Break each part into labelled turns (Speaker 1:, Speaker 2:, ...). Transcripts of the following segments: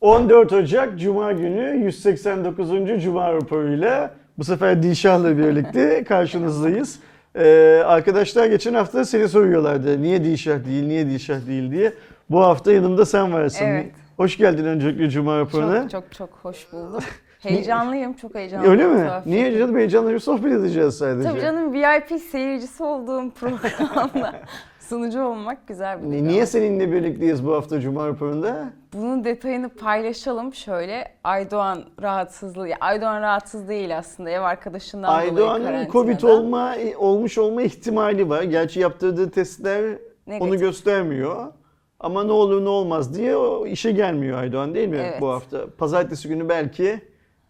Speaker 1: 14 Ocak Cuma günü 189. Cuma raporuyla bu sefer Dilşah'la birlikte karşınızdayız. Ee, arkadaşlar geçen hafta seni soruyorlardı. Niye Dilşah değil, niye Dilşah değil diye. Bu hafta yanımda sen varsın.
Speaker 2: Evet.
Speaker 1: Hoş geldin öncelikle Cuma raporuna.
Speaker 2: Çok çok çok hoş buldum. Heyecanlıyım, çok heyecanlıyım.
Speaker 1: Öyle mi?
Speaker 2: tuhaf
Speaker 1: Niye canım heyecanla sohbet edeceğiz sadece.
Speaker 2: Tabii canım VIP seyircisi olduğum programda sunucu olmak güzel bir duygu.
Speaker 1: Niye seninle birlikteyiz bu hafta Cuma raporunda?
Speaker 2: Bunun detayını paylaşalım şöyle. Aydoğan rahatsızlığı, Aydoğan rahatsız değil aslında ev arkadaşından dolayı
Speaker 1: Aydoğan'ın. Covid olma olmuş olma ihtimali var. Gerçi yaptırdığı testler onu
Speaker 2: Negatif.
Speaker 1: göstermiyor. Ama ne olur ne olmaz diye o işe gelmiyor Aydoğan değil mi
Speaker 2: Evet.
Speaker 1: bu hafta? Pazartesi günü belki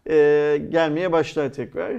Speaker 1: e, gelmeye başlar tekrar.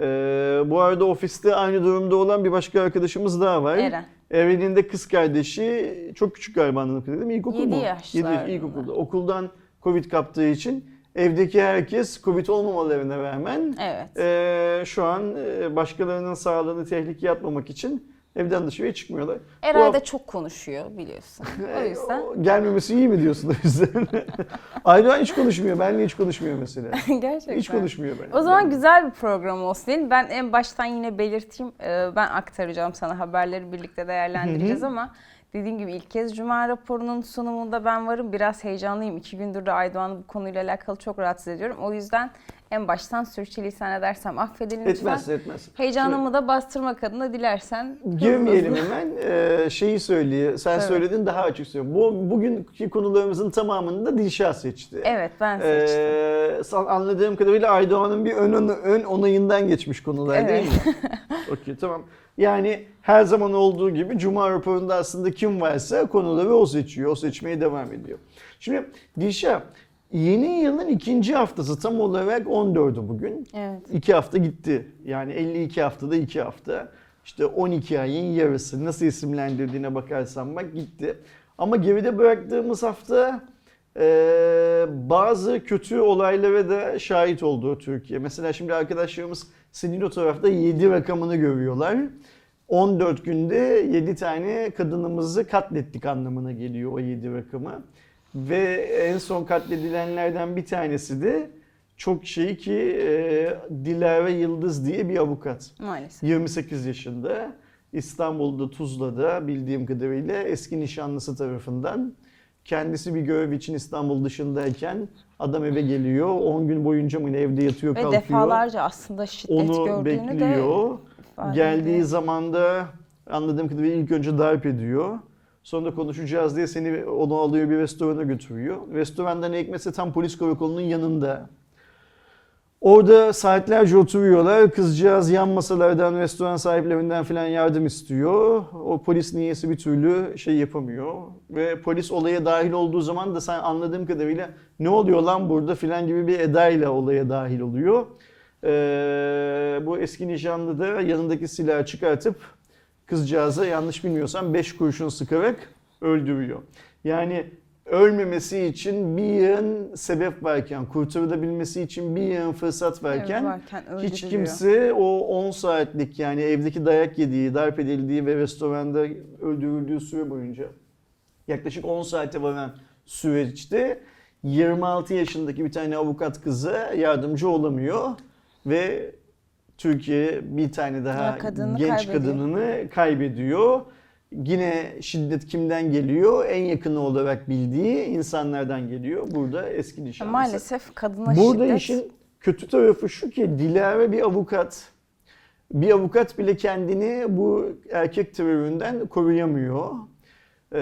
Speaker 1: E, bu arada ofiste aynı durumda olan bir başka arkadaşımız daha var.
Speaker 2: Eren.
Speaker 1: Eren'in de kız kardeşi çok küçük galiba anladığım kadarıyla? İlkokul
Speaker 2: Yedi
Speaker 1: mu?
Speaker 2: yaşlarında.
Speaker 1: Yedi, ilkokulda. Okuldan Covid kaptığı için evdeki herkes Covid olmamalarına rağmen
Speaker 2: Evet.
Speaker 1: ee, şu an e, başkalarının sağlığını tehlikeye atmamak için evden dışarıya çıkmıyorlar.
Speaker 2: Eray da çok konuşuyor biliyorsun. O
Speaker 1: E,
Speaker 2: yüzden
Speaker 1: o gelmemesi iyi mi diyorsun o yüzden? Aydoğan hiç konuşmuyor. Benle hiç konuşmuyor mesela.
Speaker 2: gerçekten.
Speaker 1: Hiç konuşmuyor benimle.
Speaker 2: O zaman güzel bir program olsun değil mi? Ben en baştan yine belirteyim. Ee, Ben aktaracağım sana haberleri birlikte değerlendireceğiz ama dediğim gibi ilk kez Cuma raporunun sunumunda ben varım. Biraz heyecanlıyım. İki gündür de Aydoğan'ı bu konuyla alakalı çok rahatsız ediyorum. O yüzden en baştan sürçülisan edersem affedin lütfen.
Speaker 1: Etmez etmez.
Speaker 2: Heyecanımı da bastırmak adına dilersen.
Speaker 1: Girmeyelim hemen. Ee, şeyi söyleye, sen
Speaker 2: Evet.
Speaker 1: söyledin daha açık söyleyeyim. Bu, bugünkü konularımızın tamamını da Dilşah seçti.
Speaker 2: Evet ben seçtim.
Speaker 1: Ee, anladığım kadarıyla Aydoğan'ın bir ön, ön onayından geçmiş konular
Speaker 2: Evet.
Speaker 1: değil mi? Okey tamam. Yani her zaman olduğu gibi Cuma raporunda aslında kim varsa konuları o seçiyor. O seçmeye devam ediyor. Şimdi Dilşah yeni yılın ikinci haftası tam olarak 14'ü bugün.
Speaker 2: Evet.
Speaker 1: İki hafta gitti. Yani 52 haftada iki hafta. İşte 12 ayın yarısı nasıl isimlendirdiğine bakarsan bak gitti. Ama geride bıraktığımız hafta e, bazı kötü olaylara da şahit oldu Türkiye. Mesela şimdi arkadaşlarımız senin o tarafta 7 rakamını görüyorlar. 14 günde 7 tane kadınımızı katlettik anlamına geliyor o 7 rakamı. Ve en son katledilenlerden bir tanesi de çok şey ki e, Dilara Yıldız diye bir avukat.
Speaker 2: Maalesef.
Speaker 1: 28 yaşında İstanbul'da Tuzla'da bildiğim kadarıyla eski nişanlısı tarafından kendisi bir görev için İstanbul dışındayken adam eve geliyor. 10 gün boyunca mı evde yatıyor
Speaker 2: Ve
Speaker 1: kalkıyor.
Speaker 2: defalarca aslında şiddet
Speaker 1: Onu
Speaker 2: gördüğünü de
Speaker 1: bekliyor.
Speaker 2: ifade
Speaker 1: Geldiği
Speaker 2: ediyor.
Speaker 1: zaman da anladığım kadarıyla ilk önce darp ediyor. Sonra konuşacağız diye seni onu alıyor bir restorana götürüyor. Restoranda ne hikmetse tam polis karakolunun yanında. Orada saatlerce oturuyorlar. Kızcağız yan masalardan, restoran sahiplerinden falan yardım istiyor. O polis niyesi bir türlü şey yapamıyor. Ve polis olaya dahil olduğu zaman da sen anladığım kadarıyla ne oluyor lan burada filan gibi bir edayla olaya dahil oluyor. Ee, bu eski nişanlı da yanındaki silahı çıkartıp kızcağıza yanlış bilmiyorsam 5 kurşun sıkarak öldürüyor. Yani ölmemesi için bir yığın sebep varken, kurtarılabilmesi için bir yığın fırsat varken,
Speaker 2: Evet, varken
Speaker 1: hiç kimse o 10 saatlik yani evdeki dayak yediği, darp edildiği ve restoranda öldürüldüğü süre boyunca yaklaşık 10 saate varan süreçte 26 yaşındaki bir tane avukat kıza yardımcı olamıyor ve Türkiye bir tane daha
Speaker 2: Ya kadını
Speaker 1: genç
Speaker 2: kaybediyor.
Speaker 1: kadınını kaybediyor. Yine şiddet kimden geliyor? En yakını olarak bildiği insanlardan geliyor. Burada eski nişanlısı.
Speaker 2: Maalesef kadına
Speaker 1: Burada
Speaker 2: şiddet
Speaker 1: işin kötü tarafı şu ki Dilara bir avukat. Bir avukat bile kendini bu erkek teröründen koruyamıyor. Ee,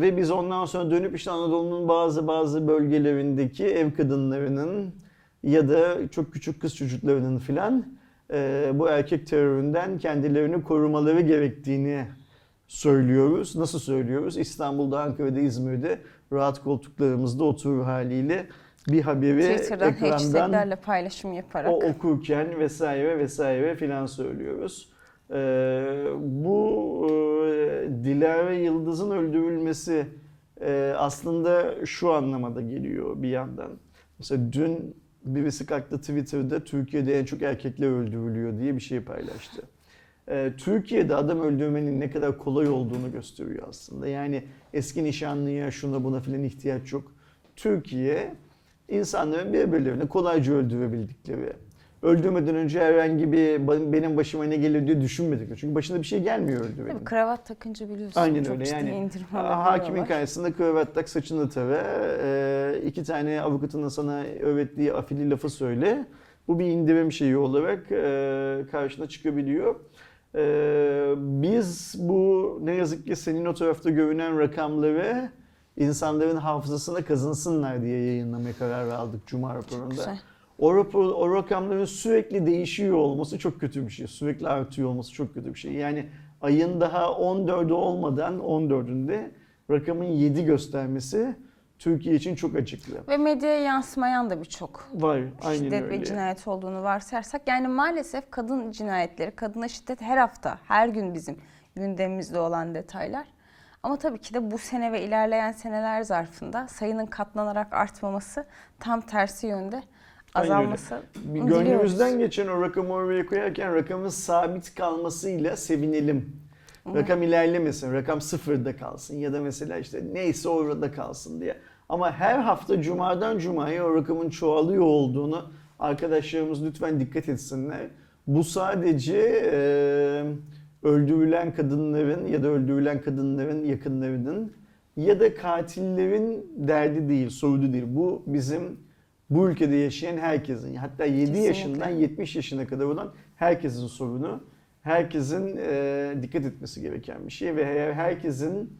Speaker 1: ve biz ondan sonra dönüp işte Anadolu'nun bazı bazı bölgelerindeki ev kadınlarının ya da çok küçük kız çocuklarının filan e, bu erkek teröründen kendilerini korumaları gerektiğini söylüyoruz. Nasıl söylüyoruz? İstanbul'da, Ankara'da, İzmir'de rahat koltuklarımızda oturur haliyle bir haberi
Speaker 2: Twitter'dan
Speaker 1: ekrandan
Speaker 2: paylaşım yaparak.
Speaker 1: o okurken vesaire vesaire filan söylüyoruz. Ee, bu e, Dilara Yıldız'ın öldürülmesi e, aslında şu anlamada geliyor bir yandan. Mesela dün birisi kalktı Twitter'da Türkiye'de en çok erkekler öldürülüyor diye bir şey paylaştı. Ee, Türkiye'de adam öldürmenin ne kadar kolay olduğunu gösteriyor aslında. Yani eski nişanlıya şuna buna filan ihtiyaç yok. Türkiye insanların birbirlerini kolayca öldürebildikleri. Öldürmeden önce herhangi bir benim başıma ne gelir diye düşünmedik. Çünkü başına bir şey gelmiyor öldürenin.
Speaker 3: Tabii kravat takınca biliyorsun.
Speaker 1: Aynen
Speaker 3: çok
Speaker 1: öyle yani hakimin karşısında kravat tak saçını tara e, iki tane avukatının sana öğrettiği afili lafı söyle bu bir indirim şeyi olarak e, karşına çıkabiliyor. E, biz bu ne yazık ki senin o tarafta görünen rakamları insanların hafızasına kazınsınlar diye yayınlamaya karar aldık Cuma raporunda. O, rapor, o rakamların sürekli değişiyor olması çok kötü bir şey. Sürekli artıyor olması çok kötü bir şey. Yani ayın daha 14'ü olmadan 14'ünde rakamın 7 göstermesi Türkiye için çok acıklı.
Speaker 3: Ve medyaya yansımayan da birçok
Speaker 1: Var, aynen
Speaker 3: şiddet
Speaker 1: öyle.
Speaker 3: ve cinayet olduğunu varsayarsak yani maalesef kadın cinayetleri, kadına şiddet her hafta, her gün bizim gündemimizde olan detaylar. Ama tabii ki de bu sene ve ilerleyen seneler zarfında sayının katlanarak artmaması tam tersi yönde azalması
Speaker 1: Gönlümüzden geçen o rakamı oraya koyarken rakamın sabit kalmasıyla sevinelim. Rakam ilerlemesin, rakam sıfırda kalsın ya da mesela işte neyse orada kalsın diye. Ama her hafta cumadan cumaya o rakamın çoğalıyor olduğunu arkadaşlarımız lütfen dikkat etsinler. Bu sadece e, öldürülen kadınların ya da öldürülen kadınların yakınlarının ya da katillerin derdi değil, sorunu değil. Bu bizim bu ülkede yaşayan herkesin hatta 7
Speaker 3: Kesinlikle.
Speaker 1: yaşından 70 yaşına kadar olan herkesin sorunu. Herkesin e, dikkat etmesi gereken bir şey ve eğer herkesin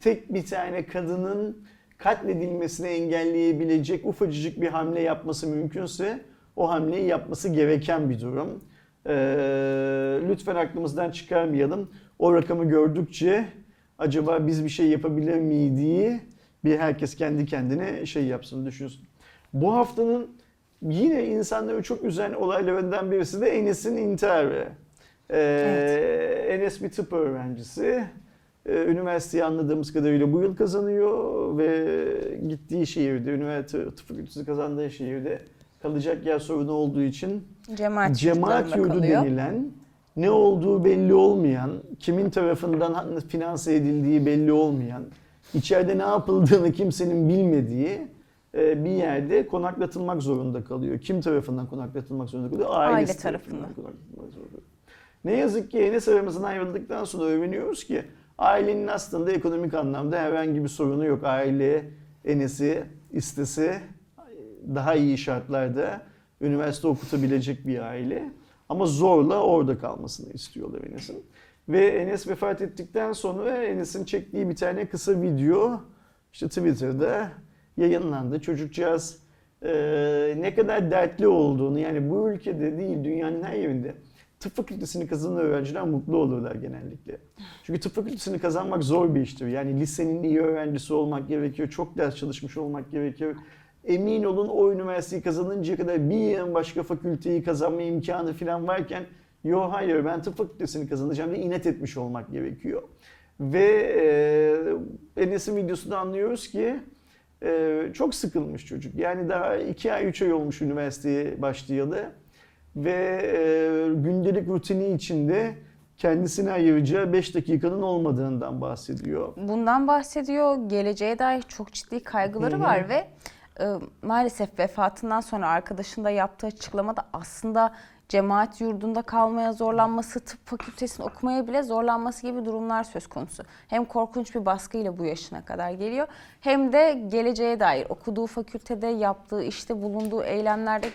Speaker 1: tek bir tane kadının katledilmesini engelleyebilecek ufacık bir hamle yapması mümkünse o hamleyi yapması gereken bir durum. E, lütfen aklımızdan çıkarmayalım. O rakamı gördükçe acaba biz bir şey yapabilir miydiği bir herkes kendi kendine şey yapsın düşünsün. Bu haftanın yine insanları çok üzen olaylarından birisi de Enes'in intiharı. Ee, Enes bir tıp öğrencisi. Ee, üniversiteyi anladığımız kadarıyla bu yıl kazanıyor ve gittiği şehirde, üniversite tıp fakültesi kazandığı şehirde kalacak yer sorunu olduğu için
Speaker 3: cemaat,
Speaker 1: cemaat yurdu
Speaker 3: kalıyor.
Speaker 1: denilen ne olduğu belli olmayan, kimin tarafından finanse edildiği belli olmayan, içeride ne yapıldığını kimsenin bilmediği e, bir yerde konaklatılmak zorunda kalıyor. Kim tarafından konaklatılmak zorunda kalıyor? Ailesi
Speaker 3: Aile tarafından.
Speaker 1: konaklatılmak zorunda kalıyor. Ne yazık ki Enes aramızdan ayrıldıktan sonra öğreniyoruz ki ailenin aslında ekonomik anlamda herhangi bir sorunu yok. Aile Enes'i istese daha iyi şartlarda üniversite okutabilecek bir aile. Ama zorla orada kalmasını istiyorlar Enes'in. Ve Enes vefat ettikten sonra Enes'in çektiği bir tane kısa video işte Twitter'da yayınlandı. Çocukcağız e, ne kadar dertli olduğunu yani bu ülkede değil dünyanın her yerinde tıp fakültesini kazanan öğrenciler mutlu olurlar genellikle. Çünkü tıp fakültesini kazanmak zor bir iştir. Yani lisenin iyi öğrencisi olmak gerekiyor, çok ders çalışmış olmak gerekiyor. Emin olun o üniversiteyi kazanıncaya kadar bir yıl başka fakülteyi kazanma imkanı falan varken yo hayır ben tıp fakültesini kazanacağım diye inat etmiş olmak gerekiyor. Ve e, Enes'in videosunda anlıyoruz ki e, çok sıkılmış çocuk. Yani daha 2 ay 3 ay olmuş üniversiteye başlayalı ve e, gündelik rutini içinde kendisine ayıracağı 5 dakikanın olmadığından bahsediyor.
Speaker 3: Bundan bahsediyor. Geleceğe dair çok ciddi kaygıları var ve e, maalesef vefatından sonra arkadaşın da yaptığı açıklamada aslında cemaat yurdunda kalmaya zorlanması, tıp fakültesini okumaya bile zorlanması gibi durumlar söz konusu. Hem korkunç bir baskıyla bu yaşına kadar geliyor hem de geleceğe dair okuduğu fakültede yaptığı işte bulunduğu eylemlerde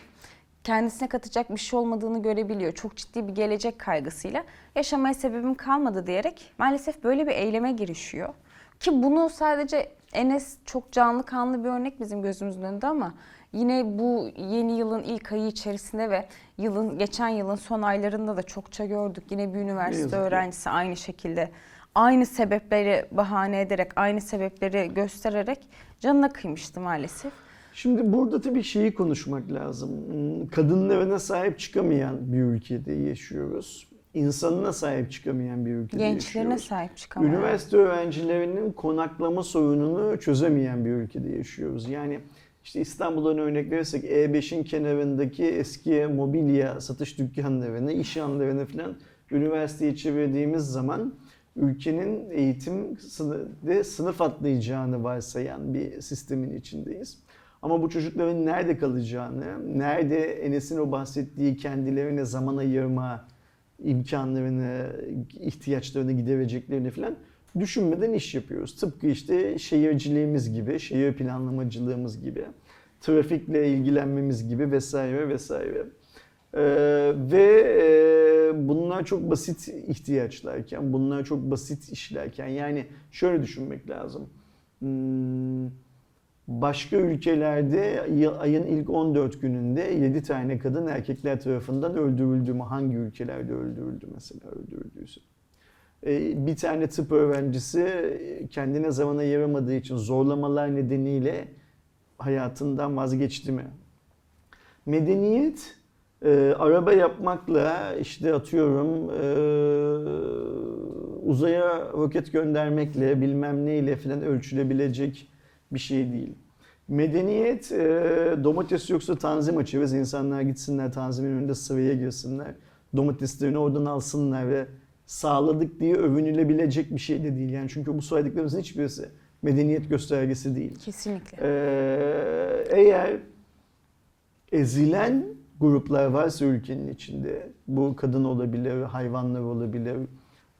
Speaker 3: kendisine katacak bir şey olmadığını görebiliyor. Çok ciddi bir gelecek kaygısıyla yaşamaya sebebim kalmadı diyerek maalesef böyle bir eyleme girişiyor. Ki bunu sadece Enes çok canlı kanlı bir örnek bizim gözümüzün önünde ama yine bu yeni yılın ilk ayı içerisinde ve yılın geçen yılın son aylarında da çokça gördük. Yine bir üniversite öğrencisi aynı şekilde aynı sebepleri bahane ederek, aynı sebepleri göstererek canına kıymıştı maalesef.
Speaker 1: Şimdi burada tabii şeyi konuşmak lazım. Hmm, Kadınlarına sahip çıkamayan bir ülkede yaşıyoruz. İnsanına sahip çıkamayan bir ülkede
Speaker 3: Gençlerine
Speaker 1: yaşıyoruz.
Speaker 3: sahip çıkamayan.
Speaker 1: Üniversite öğrencilerinin konaklama sorununu çözemeyen bir ülkede yaşıyoruz. Yani işte İstanbul'dan örnek verirsek E5'in kenarındaki eski mobilya satış dükkanlarını, iş yanlarını falan üniversiteye çevirdiğimiz zaman ülkenin eğitim sınıfı, sınıf atlayacağını varsayan bir sistemin içindeyiz. Ama bu çocukların nerede kalacağını, nerede Enes'in o bahsettiği kendilerine zaman ayırma imkanlarını, ihtiyaçlarını gidereceklerini falan düşünmeden iş yapıyoruz. Tıpkı işte şehirciliğimiz gibi, şehir planlamacılığımız gibi, trafikle ilgilenmemiz gibi vesaire vesaire. Ee, ve e, bunlar çok basit ihtiyaçlarken, bunlar çok basit işlerken yani şöyle düşünmek lazım. Hmm, Başka ülkelerde ayın ilk 14 gününde 7 tane kadın erkekler tarafından öldürüldü mü? Hangi ülkelerde öldürüldü mesela öldürüldüyse? Ee, Bir tane tıp öğrencisi kendine zaman ayıramadığı için zorlamalar nedeniyle hayatından vazgeçti mi? Medeniyet e, araba yapmakla işte atıyorum e, uzaya roket göndermekle bilmem neyle falan ölçülebilecek bir şey değil. Medeniyet e, domates yoksa tanzim açıyoruz. İnsanlar gitsinler tanzimin önünde sıraya girsinler. Domateslerini oradan alsınlar ve sağladık diye övünülebilecek bir şey de değil. Yani çünkü bu saydıklarımızın hiçbirisi medeniyet göstergesi değil.
Speaker 2: Kesinlikle.
Speaker 1: Ee, eğer ezilen gruplar varsa ülkenin içinde, bu kadın olabilir, hayvanlar olabilir,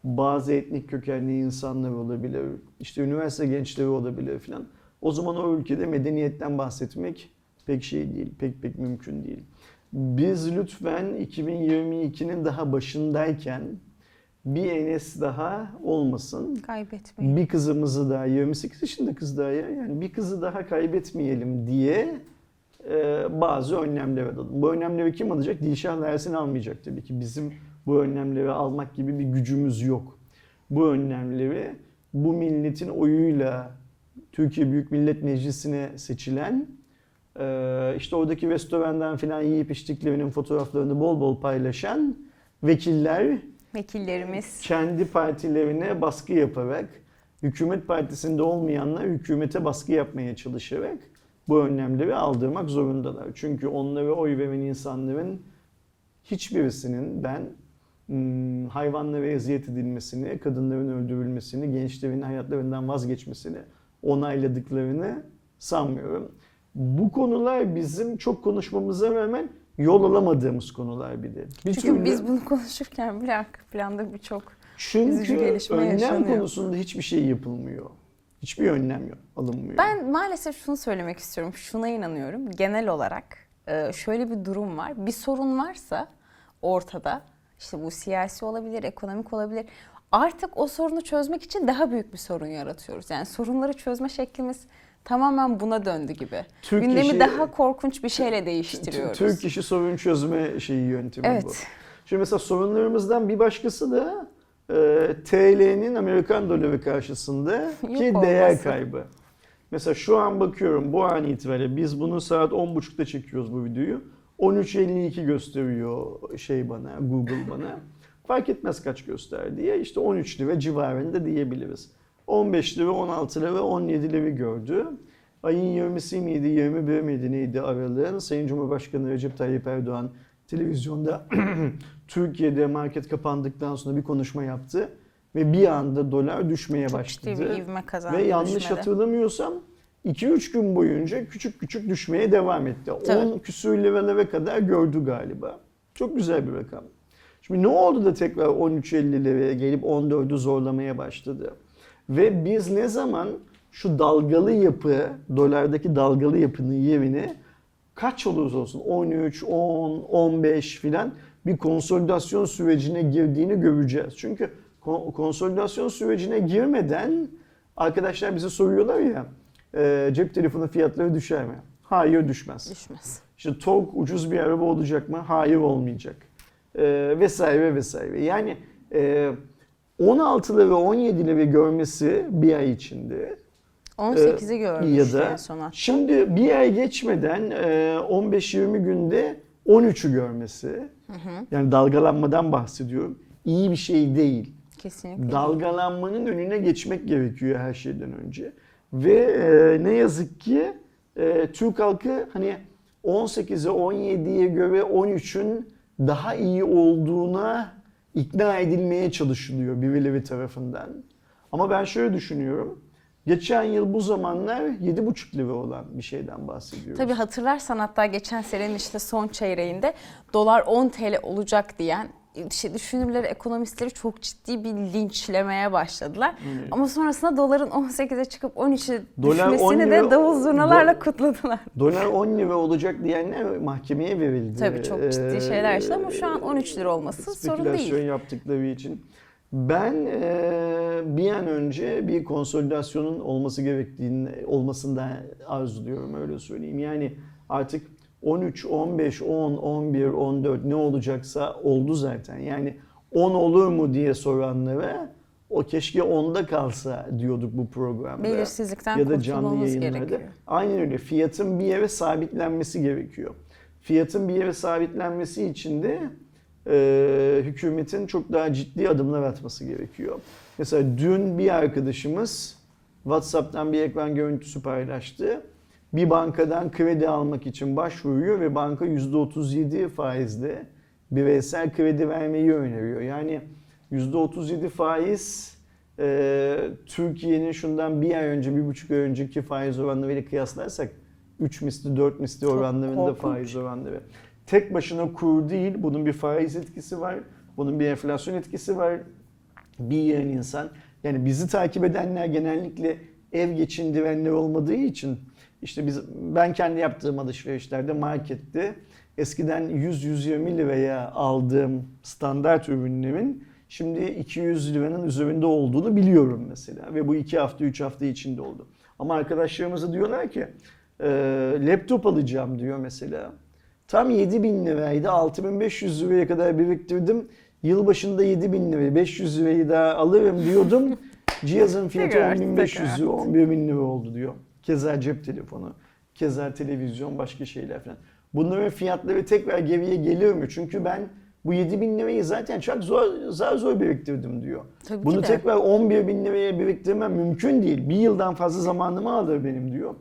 Speaker 1: bazı etnik kökenli insanlar olabilir, işte üniversite gençleri olabilir filan. O zaman o ülkede medeniyetten bahsetmek pek şey değil, pek pek mümkün değil. Biz lütfen 2022'nin daha başındayken bir Enes daha olmasın.
Speaker 2: Kaybetmeyin.
Speaker 1: Bir kızımızı daha 28 yaşında kız daha ya yani bir kızı daha kaybetmeyelim diye e, bazı önlemler alalım. Bu önlemleri kim alacak? Dilşah Ersin almayacak tabii ki. Bizim bu önlemleri almak gibi bir gücümüz yok. Bu önlemleri bu milletin oyuyla Türkiye Büyük Millet Meclisi'ne seçilen e, işte oradaki restorandan falan yiyip içtiklerinin fotoğraflarını bol bol paylaşan vekiller
Speaker 2: Vekillerimiz.
Speaker 1: kendi partilerine baskı yaparak, hükümet partisinde olmayanlar hükümete baskı yapmaya çalışarak bu önlemleri aldırmak zorundalar. Çünkü onlara oy veren insanların hiçbirisinin ben hmm, hayvanlara eziyet edilmesini, kadınların öldürülmesini, gençlerin hayatlarından vazgeçmesini onayladıklarını sanmıyorum. Bu konular bizim çok konuşmamıza rağmen yol alamadığımız konular bir de. Bir
Speaker 2: Çünkü
Speaker 1: türlü-
Speaker 2: biz bunu konuşurken bile arka planda birçok
Speaker 1: çünkü önlem
Speaker 2: yaşanıyor.
Speaker 1: konusunda hiçbir şey yapılmıyor. Hiçbir önlem yok, alınmıyor.
Speaker 2: Ben maalesef şunu söylemek istiyorum. Şuna inanıyorum. Genel olarak e, şöyle bir durum var. Bir sorun varsa ortada işte bu siyasi olabilir, ekonomik olabilir. Artık o sorunu çözmek için daha büyük bir sorun yaratıyoruz. Yani sorunları çözme şeklimiz tamamen buna döndü gibi.
Speaker 1: Türk
Speaker 2: Gündemi
Speaker 1: işi-
Speaker 2: daha korkunç bir şeyle değiştiriyoruz.
Speaker 1: Türk işi sorun çözme şeyi yöntemi bu.
Speaker 2: Evet.
Speaker 1: Şimdi mesela sorunlarımızdan bir başkası da e, TL'nin Amerikan doları karşısında ki değer kaybı. Mesela şu an bakıyorum bu an itibariyle biz bunu saat 10.30'da çekiyoruz bu videoyu. 13.52 gösteriyor şey bana, Google bana. Fark etmez kaç gösterdi ya işte 13 lira civarında diyebiliriz. 15 lira, 16 lira, 17 lira gördü. Ayın 20'si miydi, 21 miydi neydi aralığın Sayın Cumhurbaşkanı Recep Tayyip Erdoğan televizyonda Türkiye'de market kapandıktan sonra bir konuşma yaptı. Ve bir anda dolar düşmeye
Speaker 2: Ciddi
Speaker 1: başladı.
Speaker 2: bir ivme kazandı.
Speaker 1: Ve yanlış
Speaker 2: düşmede.
Speaker 1: hatırlamıyorsam 2-3 gün boyunca küçük küçük düşmeye devam etti.
Speaker 2: Tabii.
Speaker 1: 10 küsür liralara kadar gördü galiba. Çok güzel bir rakam. Şimdi ne oldu da tekrar 13.50 liraya gelip 14'ü zorlamaya başladı? Ve biz ne zaman şu dalgalı yapı, dolardaki dalgalı yapının yerine kaç olursa olsun 13, 10, 15 filan bir konsolidasyon sürecine girdiğini göreceğiz. Çünkü kon- konsolidasyon sürecine girmeden arkadaşlar bize soruyorlar ya e, cep telefonu fiyatları düşer mi? Hayır düşmez.
Speaker 2: Düşmez.
Speaker 1: İşte TOG ucuz bir araba olacak mı? Hayır olmayacak. E, vesaire vesaire. Yani e, 16'lı ve 17'li görmesi bir ay içinde
Speaker 2: 18'i
Speaker 1: ee,
Speaker 2: görmüş
Speaker 1: ya da
Speaker 2: en son hatta.
Speaker 1: şimdi bir ay geçmeden e, 15-20 günde 13'ü görmesi yani dalgalanmadan bahsediyorum iyi bir şey değil.
Speaker 2: Kesinlikle.
Speaker 1: Dalgalanmanın önüne geçmek gerekiyor her şeyden önce. Ve e, ne yazık ki e, Türk halkı hani 18'e 17'ye göre 13'ün daha iyi olduğuna ikna edilmeye çalışılıyor birileri tarafından. Ama ben şöyle düşünüyorum. Geçen yıl bu zamanlar 7,5 lira olan bir şeyden bahsediyoruz.
Speaker 3: Tabii hatırlarsan hatta geçen senenin işte son çeyreğinde dolar 10 TL olacak diyen işte düşünürleri, ekonomistleri çok ciddi bir linçlemeye başladılar. Ama sonrasında doların 18'e çıkıp 13'e
Speaker 1: Dolar 10
Speaker 3: düşmesini de davul zurnalarla
Speaker 1: Do-
Speaker 3: kutladılar.
Speaker 1: Dolar 10 lira olacak diyenler mahkemeye verildi.
Speaker 3: Tabii çok ciddi
Speaker 1: Ee,
Speaker 3: şeyler yaşadı ama şu an 13 lira olması sorun
Speaker 1: spekülasyon
Speaker 3: değil.
Speaker 1: yaptıkları için. Ben e, bir an önce bir konsolidasyonun olması gerektiğini olmasından arzuluyorum öyle söyleyeyim. Yani artık 13, 15, 10, 11, 14 ne olacaksa oldu zaten. Yani 10 olur mu diye soranlara o keşke 10'da kalsa diyorduk bu programda.
Speaker 3: Belirsizlikten
Speaker 1: ya da canlı yayınlarda.
Speaker 3: gerekiyor.
Speaker 1: Aynen öyle. Fiyatın bir yere sabitlenmesi gerekiyor. Fiyatın bir yere sabitlenmesi için de e, hükümetin çok daha ciddi adımlar atması gerekiyor. Mesela dün bir arkadaşımız WhatsApp'tan bir ekran görüntüsü paylaştı. Bir bankadan kredi almak için başvuruyor ve banka %37 faizle bireysel kredi vermeyi öneriyor. Yani %37 faiz e, Türkiye'nin şundan bir ay önce, bir buçuk ay önceki faiz oranlarıyla kıyaslarsak 3 misli, 4 misli oranlarında faiz oranları. Tek başına kur değil, bunun bir faiz etkisi var, bunun bir enflasyon etkisi var. Bir yiyen insan, yani bizi takip edenler genellikle ev geçindirenler olmadığı için işte biz ben kendi yaptığım alışverişlerde markette eskiden 100-120 liraya aldığım standart ürünlerin şimdi 200 liranın üzerinde olduğunu biliyorum mesela ve bu 2 hafta 3 hafta içinde oldu. Ama arkadaşlarımıza diyorlar ki e, laptop alacağım diyor mesela. Tam 7000 liraydı 6500 liraya kadar biriktirdim. Yılbaşında 7000 liraya 500 lirayı daha alırım diyordum. Cihazın fiyatı
Speaker 3: Tekrar,
Speaker 1: 10500
Speaker 3: tekrar.
Speaker 1: lira 11 lira oldu diyor. Keza cep telefonu, keza televizyon, başka şeyler falan. Bunların fiyatları tekrar geriye geliyor mu? Çünkü ben bu 7 bin lirayı zaten çok zor, zar zor biriktirdim diyor.
Speaker 3: Tabii
Speaker 1: Bunu tekrar 11 bin liraya biriktirmem mümkün değil. Bir yıldan fazla zamanımı alır benim diyor.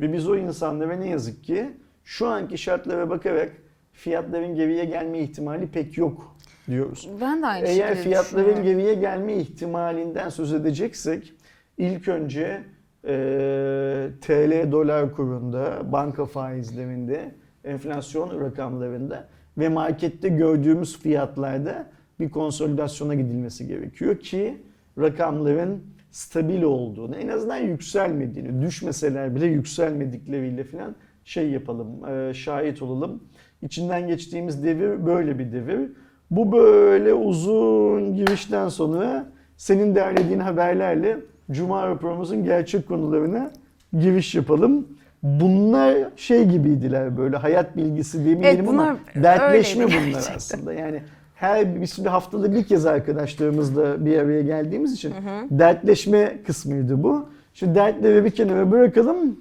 Speaker 1: Ve biz o insanlara ne yazık ki şu anki şartlara bakarak fiyatların geriye gelme ihtimali pek yok diyoruz.
Speaker 3: Ben de aynı
Speaker 1: Eğer fiyatların geriye gelme ihtimalinden söz edeceksek ilk önce e, TL dolar kurunda, banka faizlerinde, enflasyon rakamlarında ve markette gördüğümüz fiyatlarda bir konsolidasyona gidilmesi gerekiyor ki rakamların stabil olduğunu, en azından yükselmediğini, düşmeseler bile yükselmedikleriyle falan şey yapalım, e, şahit olalım. İçinden geçtiğimiz devir böyle bir devir. Bu böyle uzun girişten sonra senin derlediğin haberlerle Cuma raporumuzun gerçek konularına giriş yapalım. Bunlar şey gibiydiler böyle hayat bilgisi demeyelim
Speaker 3: Evet,
Speaker 1: ama dertleşme bunlar
Speaker 3: gerçekten.
Speaker 1: aslında. Yani her biz bir haftada bir kez arkadaşlarımızla bir araya geldiğimiz için dertleşme kısmıydı bu. Şimdi dertleri bir kenara bırakalım,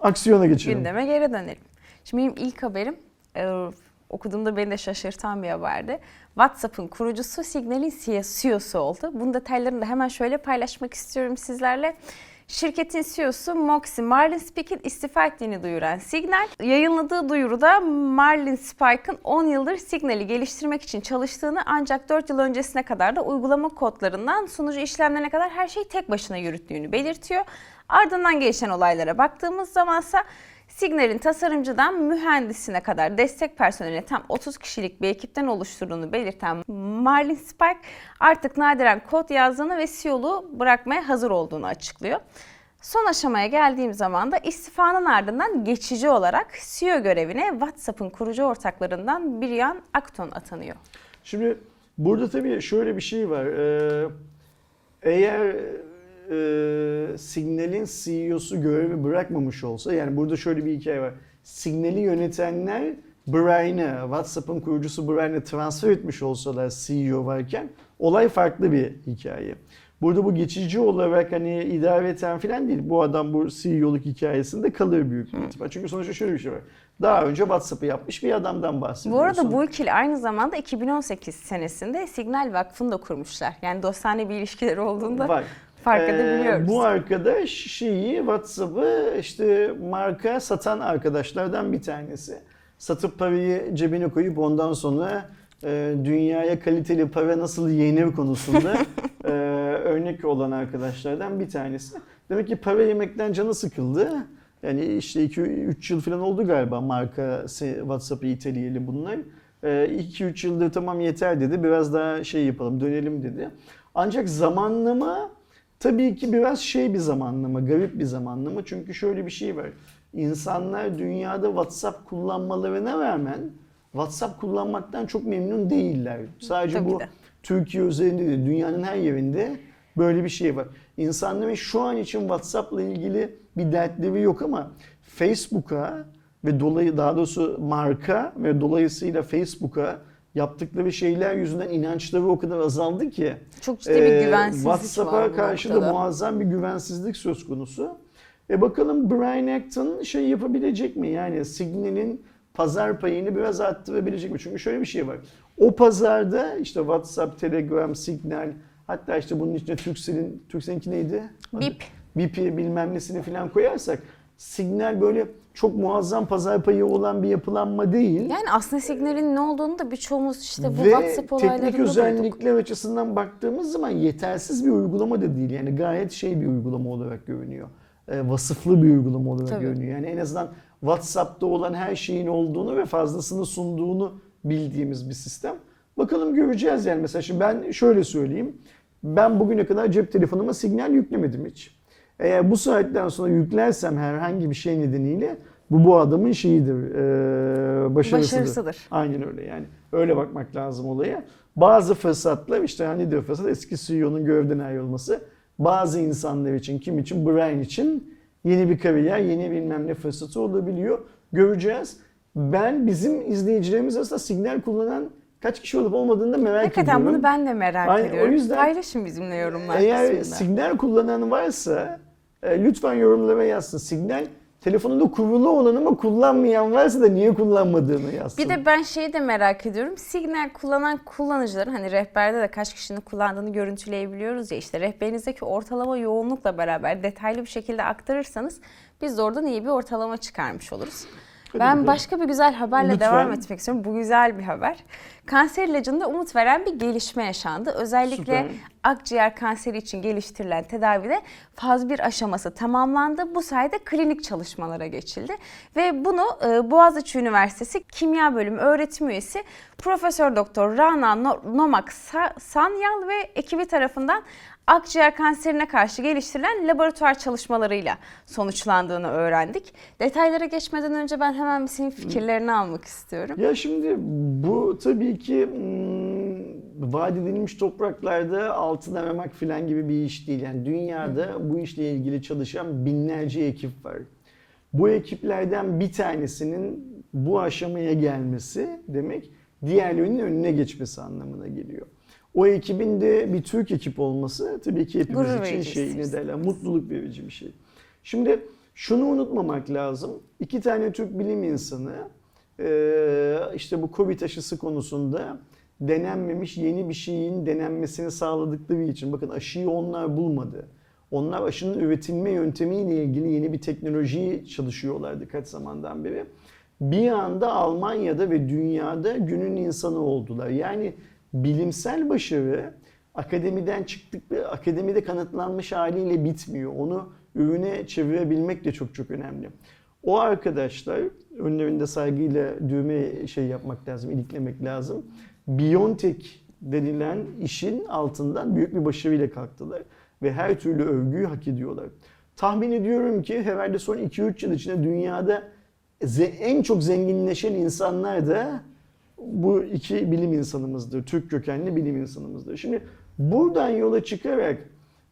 Speaker 1: aksiyona geçelim.
Speaker 3: Gündeme geri dönelim. Şimdi benim ilk haberim e, okuduğumda beni de şaşırtan bir haberdi. WhatsApp'ın kurucusu Signal'in CEO'su oldu. Bunun detaylarını da hemen şöyle paylaşmak istiyorum sizlerle. Şirketin CEO'su Moxie Marlin Spike'in istifa ettiğini duyuran Signal, yayınladığı duyuruda Marlin Spike'ın 10 yıldır Signal'i geliştirmek için çalıştığını ancak 4 yıl öncesine kadar da uygulama kodlarından sunucu işlemlerine kadar her şeyi tek başına yürüttüğünü belirtiyor. Ardından gelişen olaylara baktığımız zamansa Signal'in tasarımcıdan mühendisine kadar destek personeline tam 30 kişilik bir ekipten oluşturduğunu belirten Marlin Spike artık nadiren kod yazdığını ve CEO'luğu bırakmaya hazır olduğunu açıklıyor. Son aşamaya geldiğim zaman da istifanın ardından geçici olarak CEO görevine WhatsApp'ın kurucu ortaklarından Brian Acton atanıyor.
Speaker 1: Şimdi burada tabii şöyle bir şey var. Ee, eğer e, Signal'in CEO'su görevi bırakmamış olsa yani burada şöyle bir hikaye var. Signal'i yönetenler Brian'ı, WhatsApp'ın kurucusu Brian'ı transfer etmiş olsalar CEO varken olay farklı bir hikaye. Burada bu geçici olarak hani idareten falan değil. Bu adam bu CEO'luk hikayesinde kalır büyük bir ihtimal. Çünkü sonuçta şöyle bir şey var. Daha önce WhatsApp'ı yapmış bir adamdan
Speaker 3: Bu
Speaker 1: bahsediyorsun.
Speaker 3: arada bu ikili aynı zamanda 2018 senesinde Signal Vakfı'nı da kurmuşlar. Yani dostane bir ilişkileri olduğunda
Speaker 1: Var.
Speaker 3: Fark
Speaker 1: Ee,
Speaker 3: edebiliyoruz.
Speaker 1: Bu arkadaş şeyi WhatsApp'ı işte marka satan arkadaşlardan bir tanesi. Satıp parayı cebine koyup ondan sonra e, dünyaya kaliteli para nasıl yenir konusunda e, örnek olan arkadaşlardan bir tanesi. Demek ki para yemekten canı sıkıldı. Yani işte 2-3 yıl falan oldu galiba marka WhatsApp'ı iteleyeli bunlar. 2-3 yıldır tamam yeter dedi. Biraz daha şey yapalım dönelim dedi. Ancak zamanlama tabii ki biraz şey bir zamanlama, garip bir zamanlama. Çünkü şöyle bir şey var. İnsanlar dünyada WhatsApp kullanmalarına rağmen WhatsApp kullanmaktan çok memnun değiller. Sadece
Speaker 3: Tabii
Speaker 1: bu
Speaker 3: de.
Speaker 1: Türkiye üzerinde değil, dünyanın her yerinde böyle bir şey var. İnsanların şu an için WhatsApp'la ilgili bir dertleri yok ama Facebook'a ve dolayı daha doğrusu marka ve dolayısıyla Facebook'a yaptıkları şeyler yüzünden inançları o kadar azaldı ki
Speaker 3: Çok ciddi bir
Speaker 1: ee,
Speaker 3: güvensizlik
Speaker 1: WhatsApp'a karşı da muazzam bir güvensizlik söz konusu. E bakalım Brian Acton şey yapabilecek mi? Yani Signal'in pazar payını biraz arttırabilecek mi? Çünkü şöyle bir şey var. O pazarda işte WhatsApp, Telegram, Signal hatta işte bunun içine Turkcell'in, Turkcell'inki neydi?
Speaker 3: Bip.
Speaker 1: Bip'i bilmem nesini falan koyarsak Signal böyle çok muazzam pazar payı olan bir yapılanma değil.
Speaker 3: Yani aslında signalin ne olduğunu da birçoğumuz işte bu
Speaker 1: Ve
Speaker 3: WhatsApp olaylarında
Speaker 1: teknik özellikler açısından baktığımız zaman yetersiz bir uygulama da değil. Yani gayet şey bir uygulama olarak görünüyor. E, vasıflı bir uygulama olarak
Speaker 3: Tabii.
Speaker 1: görünüyor. Yani en azından WhatsApp'ta olan her şeyin olduğunu ve fazlasını sunduğunu bildiğimiz bir sistem. Bakalım göreceğiz yani. Mesela şimdi ben şöyle söyleyeyim. Ben bugüne kadar cep telefonuma signal yüklemedim hiç. Eğer bu saatten sonra yüklersem herhangi bir şey nedeniyle bu bu adamın şeyidir, e, başarısıdır.
Speaker 3: Başarısıdır.
Speaker 1: Aynen öyle yani. Öyle bakmak lazım olaya. Bazı fırsatlar işte hani diyor fırsat eski CEO'nun görevden ayrılması. Bazı insanlar için, kim için? Brian için yeni bir kariyer, yeni bilmem ne fırsatı olabiliyor. Göreceğiz. Ben bizim izleyicilerimiz arasında signal kullanan kaç kişi olup olmadığını da merak
Speaker 3: Hakikaten
Speaker 1: ediyorum.
Speaker 3: bunu ben de merak
Speaker 1: Aynen, o
Speaker 3: ediyorum.
Speaker 1: yüzden-
Speaker 3: Paylaşın bizimle yorumlar
Speaker 1: Eğer
Speaker 3: kısmında.
Speaker 1: signal kullanan varsa e, lütfen yorumlara yazsın. Signal telefonunda kurulu olan ama kullanmayan varsa da niye kullanmadığını yazsın.
Speaker 3: Bir de ben şeyi de merak ediyorum. Signal kullanan kullanıcıların hani rehberde de kaç kişinin kullandığını görüntüleyebiliyoruz ya işte rehberinizdeki ortalama yoğunlukla beraber detaylı bir şekilde aktarırsanız biz de oradan iyi bir ortalama çıkarmış oluruz. Ben başka bir güzel haberle
Speaker 1: Lütfen.
Speaker 3: devam etmek istiyorum. Bu güzel bir haber. Kanser ilacında umut veren bir gelişme yaşandı. Özellikle
Speaker 1: Süper.
Speaker 3: akciğer kanseri için geliştirilen tedavide faz 1 aşaması tamamlandı. Bu sayede klinik çalışmalara geçildi. Ve bunu e, Boğaziçi Üniversitesi Kimya Bölümü öğretim üyesi Profesör Doktor Rana No- Nomak Sa- Sanyal ve ekibi tarafından akciğer kanserine karşı geliştirilen laboratuvar çalışmalarıyla sonuçlandığını öğrendik. Detaylara geçmeden önce ben hemen bir senin fikirlerini almak istiyorum.
Speaker 1: Ya şimdi bu tabii ki hmm, vaat edilmiş topraklarda altın aramak falan gibi bir iş değil. Yani dünyada bu işle ilgili çalışan binlerce ekip var. Bu ekiplerden bir tanesinin bu aşamaya gelmesi demek diğerlerinin önüne geçmesi anlamına geliyor. O ekibin de bir Türk ekip olması tabii ki hepimiz
Speaker 3: Gurur
Speaker 1: için şey ne derler mutluluk verici bir şey. Şimdi şunu unutmamak lazım. İki tane Türk bilim insanı ee, işte bu Covid aşısı konusunda denenmemiş yeni bir şeyin denenmesini sağladıkları için bakın aşıyı onlar bulmadı. Onlar aşının üretilme yöntemiyle ilgili yeni bir teknolojiyi çalışıyorlardı kaç zamandan beri. Bir anda Almanya'da ve dünyada günün insanı oldular. Yani bilimsel başarı akademiden çıktık akademide kanıtlanmış haliyle bitmiyor. Onu ürüne çevirebilmek de çok çok önemli. O arkadaşlar önlerinde saygıyla düğme şey yapmak lazım, iliklemek lazım. Biontech denilen işin altından büyük bir başarıyla kalktılar ve her türlü övgüyü hak ediyorlar. Tahmin ediyorum ki herhalde son 2-3 yıl içinde dünyada en çok zenginleşen insanlar da bu iki bilim insanımızdır. Türk kökenli bilim insanımızdır. Şimdi buradan yola çıkarak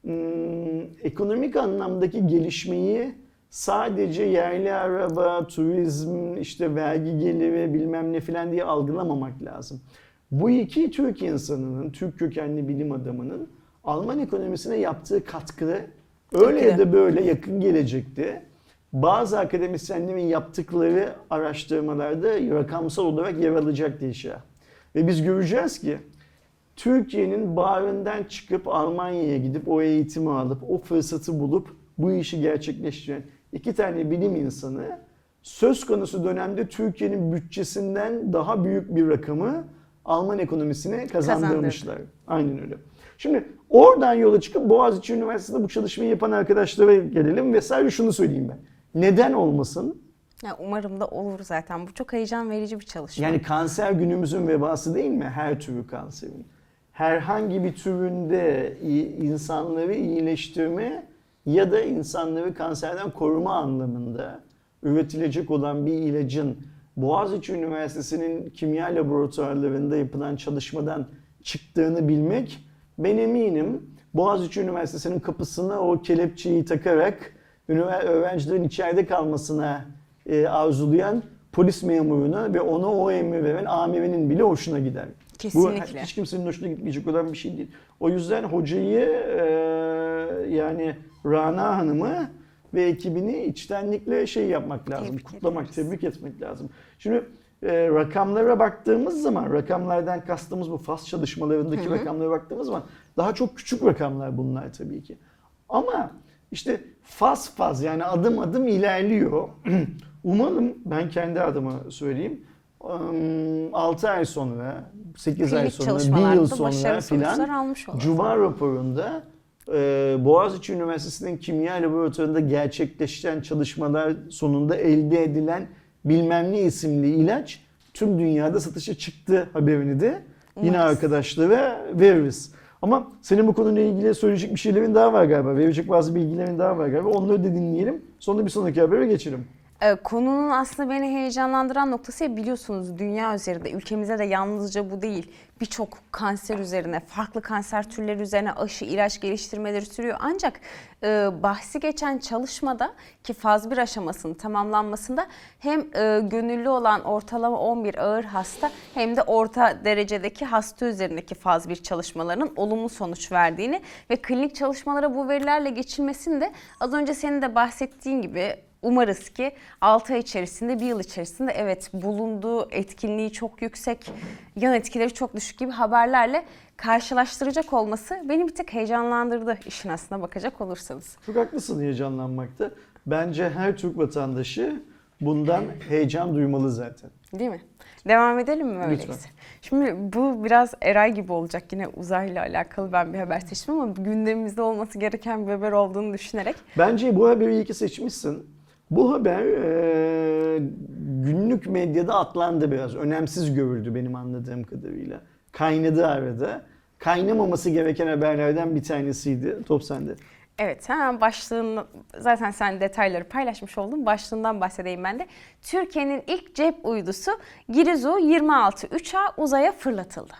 Speaker 1: hmm, ekonomik anlamdaki gelişmeyi sadece yerli araba, turizm, işte vergi geliri bilmem ne filan diye algılamamak lazım. Bu iki Türk insanının, Türk kökenli bilim adamının Alman ekonomisine yaptığı katkı öyle ya da böyle yakın gelecekte bazı akademisyenlerin yaptıkları araştırmalarda rakamsal olarak yer alacak diye şey. Ve biz göreceğiz ki Türkiye'nin bağrından çıkıp Almanya'ya gidip o eğitimi alıp o fırsatı bulup bu işi gerçekleştiren iki tane bilim insanı söz konusu dönemde Türkiye'nin bütçesinden daha büyük bir rakamı Alman ekonomisine kazandırmışlar. Aynen öyle. Şimdi oradan yola çıkıp Boğaziçi Üniversitesi'nde bu çalışmayı yapan arkadaşlara gelelim ve sadece şunu söyleyeyim ben. Neden olmasın?
Speaker 3: Ya umarım da olur zaten. Bu çok heyecan verici bir çalışma.
Speaker 1: Yani kanser günümüzün vebası değil mi? Her türlü kanserin. Herhangi bir türünde insanları iyileştirme ya da insanları kanserden koruma anlamında üretilecek olan bir ilacın Boğaziçi Üniversitesi'nin kimya laboratuvarlarında yapılan çalışmadan çıktığını bilmek ben eminim Boğaziçi Üniversitesi'nin kapısına o kelepçeyi takarak öğrencilerin içeride kalmasına e, arzulayan polis memuruna ve ona o emri veren amirinin bile hoşuna gider.
Speaker 3: Kesinlikle.
Speaker 1: Bu hiç kimsenin hoşuna gitmeyecek olan bir şey değil. O yüzden hocayı e, yani Rana Hanım'ı ve ekibini içtenlikle şey yapmak lazım.
Speaker 3: Tebrik
Speaker 1: kutlamak,
Speaker 3: ederiz.
Speaker 1: tebrik etmek lazım. Şimdi e, rakamlara baktığımız zaman, rakamlardan kastımız bu FAS çalışmalarındaki rakamlara baktığımız zaman daha çok küçük rakamlar bunlar tabii ki. Ama işte faz faz yani adım adım ilerliyor. Umarım ben kendi adıma söyleyeyim. 6 ay sonra, 8 ay sonra, 1
Speaker 3: çalışmalarda
Speaker 1: yıl sonra filan. Cuma raporunda e, Boğaziçi Üniversitesi'nin kimya laboratuvarında gerçekleşen çalışmalar sonunda elde edilen bilmem ne isimli ilaç tüm dünyada satışa çıktı haberini de yine arkadaşlara veririz. Ama senin bu konuyla ilgili söyleyecek bir şeylerin daha var galiba. Verecek bazı bilgilerin daha var galiba. Onları da dinleyelim. Sonra bir sonraki habere geçelim.
Speaker 3: Ee, konunun aslında beni heyecanlandıran noktası ya biliyorsunuz dünya üzerinde ülkemizde de yalnızca bu değil. Birçok kanser üzerine farklı kanser türleri üzerine aşı ilaç geliştirmeleri sürüyor. Ancak e, bahsi geçen çalışmada ki faz 1 aşamasının tamamlanmasında hem e, gönüllü olan ortalama 11 ağır hasta hem de orta derecedeki hasta üzerindeki faz 1 çalışmalarının olumlu sonuç verdiğini ve klinik çalışmalara bu verilerle geçilmesini de az önce senin de bahsettiğin gibi Umarız ki 6 ay içerisinde, bir yıl içerisinde evet bulunduğu etkinliği çok yüksek, yan etkileri çok düşük gibi haberlerle karşılaştıracak olması beni bir tık heyecanlandırdı işin aslına bakacak olursanız.
Speaker 1: Çok haklısın heyecanlanmakta. Bence her Türk vatandaşı bundan heyecan duymalı zaten.
Speaker 3: Değil mi? Devam edelim mi öyleyse?
Speaker 1: Lütfen.
Speaker 3: Şimdi bu biraz Eray gibi olacak. Yine uzayla alakalı ben bir haber seçtim ama gündemimizde olması gereken bir haber olduğunu düşünerek.
Speaker 1: Bence bu haberi iyi ki seçmişsin. Bu haber e, günlük medyada atlandı biraz. Önemsiz görüldü benim anladığım kadarıyla. Kaynadı arada. Kaynamaması gereken haberlerden bir tanesiydi. Top sende.
Speaker 3: Evet hemen başlığını zaten sen detayları paylaşmış oldun. Başlığından bahsedeyim ben de. Türkiye'nin ilk cep uydusu Girizu 26 3A uzaya fırlatıldı.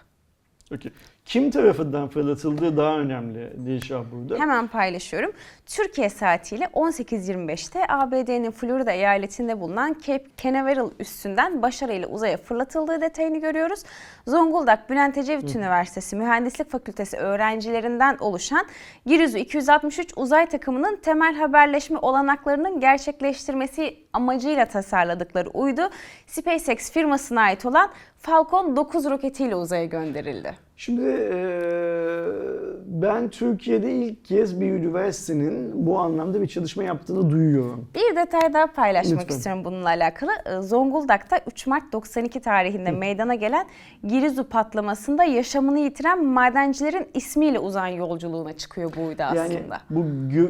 Speaker 1: Okey. Kim tarafından fırlatıldığı daha önemli Dilşah burada.
Speaker 3: Hemen paylaşıyorum. Türkiye saatiyle 18.25'te ABD'nin Florida eyaletinde bulunan Cape Canaveral üssünden başarıyla uzaya fırlatıldığı detayını görüyoruz. Zonguldak Bülent Ecevit Üniversitesi Mühendislik Fakültesi öğrencilerinden oluşan Girizu 263 uzay takımının temel haberleşme olanaklarının gerçekleştirmesi amacıyla tasarladıkları uydu SpaceX firmasına ait olan Falcon 9 roketiyle uzaya gönderildi.
Speaker 1: Şimdi eee, ben Türkiye'de ilk kez bir üniversitenin bu anlamda bir çalışma yaptığını duyuyorum.
Speaker 3: Bir detay daha paylaşmak
Speaker 1: Lütfen.
Speaker 3: istiyorum bununla alakalı. Ee, Zonguldak'ta 3 Mart 92 tarihinde meydana gelen Girizu patlamasında yaşamını yitiren madencilerin ismiyle uzay yolculuğuna çıkıyor bu uydu aslında.
Speaker 1: Yani bu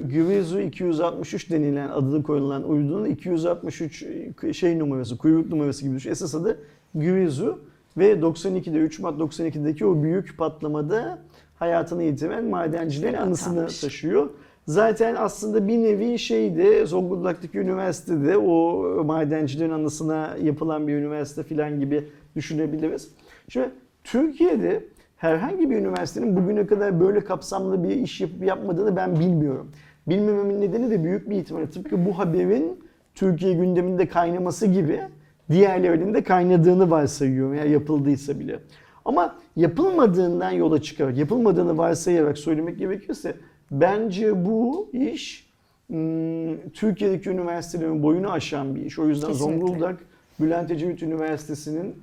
Speaker 1: Güvezu 263 denilen adını koyulan uydunun 263 şey numarası, kuyruk numarası gibi düşün. Esas adı Güvezu ve 92'de 3 Mart 92'deki o büyük patlamada hayatını yitiren madencilerin
Speaker 3: Güzel
Speaker 1: anısını
Speaker 3: atanmış.
Speaker 1: taşıyor. Zaten aslında bir nevi şeydi Zonguldak'taki üniversitede o madencilerin anısına yapılan bir üniversite falan gibi düşünebiliriz. Şimdi Türkiye'de herhangi bir üniversitenin bugüne kadar böyle kapsamlı bir iş yapıp yapmadığını ben bilmiyorum. Bilmememin nedeni de büyük bir ihtimalle tıpkı bu haberin Türkiye gündeminde kaynaması gibi diğerlerinin de kaynadığını varsayıyorum eğer yapıldıysa bile. Ama yapılmadığından yola çıkarak, yapılmadığını varsayarak söylemek gerekirse bence bu iş hmm, Türkiye'deki üniversitelerin boyunu aşan bir iş. O yüzden
Speaker 3: Kesinlikle.
Speaker 1: Zonguldak Bülent Ecevit Üniversitesi'nin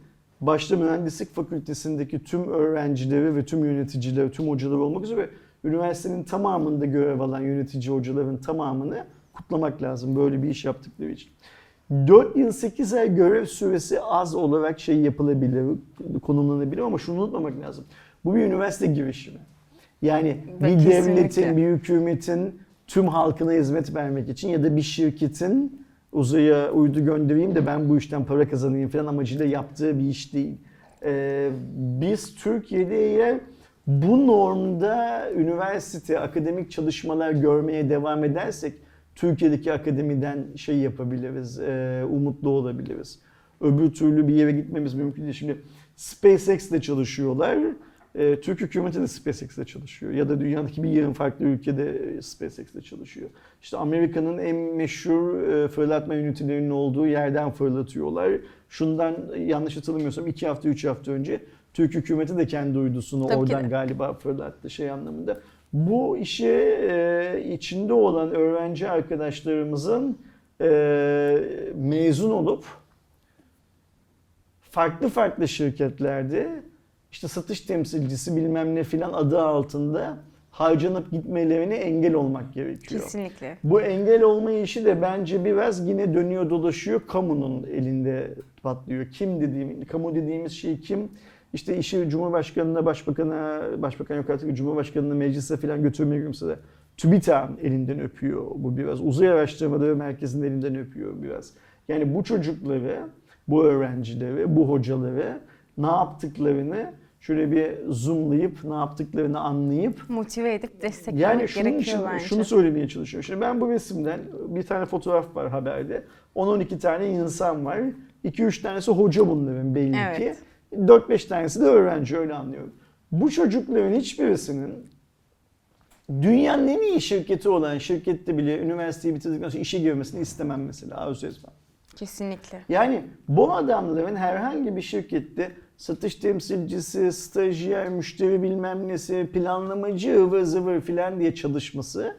Speaker 1: başta mühendislik fakültesindeki tüm öğrencileri ve tüm yöneticileri, tüm hocaları olmak üzere üniversitenin tamamında görev alan yönetici hocaların tamamını kutlamak lazım böyle bir iş yaptıkları için. 4 yıl 8 ay görev süresi az olarak şey yapılabilir, konumlanabilir ama şunu unutmamak lazım. Bu bir üniversite girişimi. Yani
Speaker 3: Ve
Speaker 1: bir
Speaker 3: kesinlikle.
Speaker 1: devletin, bir hükümetin tüm halkına hizmet vermek için ya da bir şirketin uzaya uydu göndereyim de ben bu işten para kazanayım falan amacıyla yaptığı bir iş değil. Ee, biz Türkiye'de bu normda üniversite, akademik çalışmalar görmeye devam edersek Türkiye'deki akademiden şey yapabiliriz, e, umutlu olabiliriz. Öbür türlü bir yere gitmemiz mümkün değil. Şimdi SpaceX'le çalışıyorlar. E, Türk hükümeti de SpaceX'le çalışıyor. Ya da dünyadaki bir yarım farklı ülkede SpaceX'le çalışıyor. İşte Amerika'nın en meşhur e, fırlatma ünitelerinin olduğu yerden fırlatıyorlar. Şundan yanlış hatırlamıyorsam iki hafta, üç hafta önce Türk hükümeti de kendi uydusunu
Speaker 3: Tabii
Speaker 1: oradan galiba fırlattı şey anlamında. Bu işe e, içinde olan öğrenci arkadaşlarımızın e, mezun olup farklı farklı şirketlerde işte satış temsilcisi bilmem ne filan adı altında harcanıp gitmelerine engel olmak gerekiyor.
Speaker 3: Kesinlikle.
Speaker 1: Bu engel olma işi de bence biraz yine dönüyor dolaşıyor kamunun elinde patlıyor. Kim dediğim, kamu dediğimiz şey kim? İşte işi Cumhurbaşkanı'na, Başbakan'a, Başbakan yok artık Cumhurbaşkanı'na meclise falan götürmeye gülümse de. TÜBİTAK'ın elinden öpüyor bu biraz. Uzay Araştırmaları Merkezi'nin elinden öpüyor biraz. Yani bu çocukları, bu öğrencileri, bu hocaları ne yaptıklarını şöyle bir zoomlayıp ne yaptıklarını anlayıp
Speaker 3: Motive edip desteklemek
Speaker 1: yani şunun
Speaker 3: gerekiyor
Speaker 1: için
Speaker 3: bence.
Speaker 1: şunu söylemeye çalışıyorum. Şimdi ben bu resimden bir tane fotoğraf var haberde. 10-12 tane insan var. 2-3 tanesi hoca bunların belli
Speaker 3: Evet.
Speaker 1: ki. 4-5 tanesi de öğrenci öyle anlıyorum. Bu çocukların hiçbirisinin dünyanın en iyi şirketi olan şirkette bile üniversiteyi bitirdikten sonra işe girmesini istemem mesela arzu etmem.
Speaker 3: Kesinlikle.
Speaker 1: Yani bu adamların herhangi bir şirkette satış temsilcisi, stajyer, müşteri bilmem nesi, planlamacı, ıvır zıvır filan diye çalışması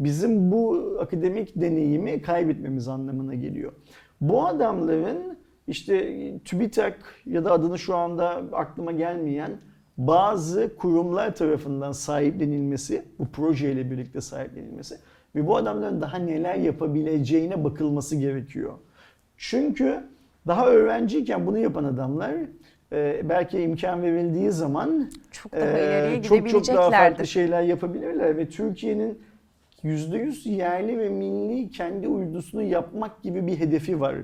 Speaker 1: bizim bu akademik deneyimi kaybetmemiz anlamına geliyor. Bu adamların işte TÜBİTAK ya da adını şu anda aklıma gelmeyen bazı kurumlar tarafından sahiplenilmesi, bu projeyle birlikte sahiplenilmesi ve bu adamların daha neler yapabileceğine bakılması gerekiyor. Çünkü daha öğrenciyken bunu yapan adamlar e, belki imkan verildiği zaman
Speaker 3: Çok daha
Speaker 1: e, çok çok daha farklı şeyler yapabilirler ve Türkiye'nin %100 yerli ve milli kendi uydusunu yapmak gibi bir hedefi var.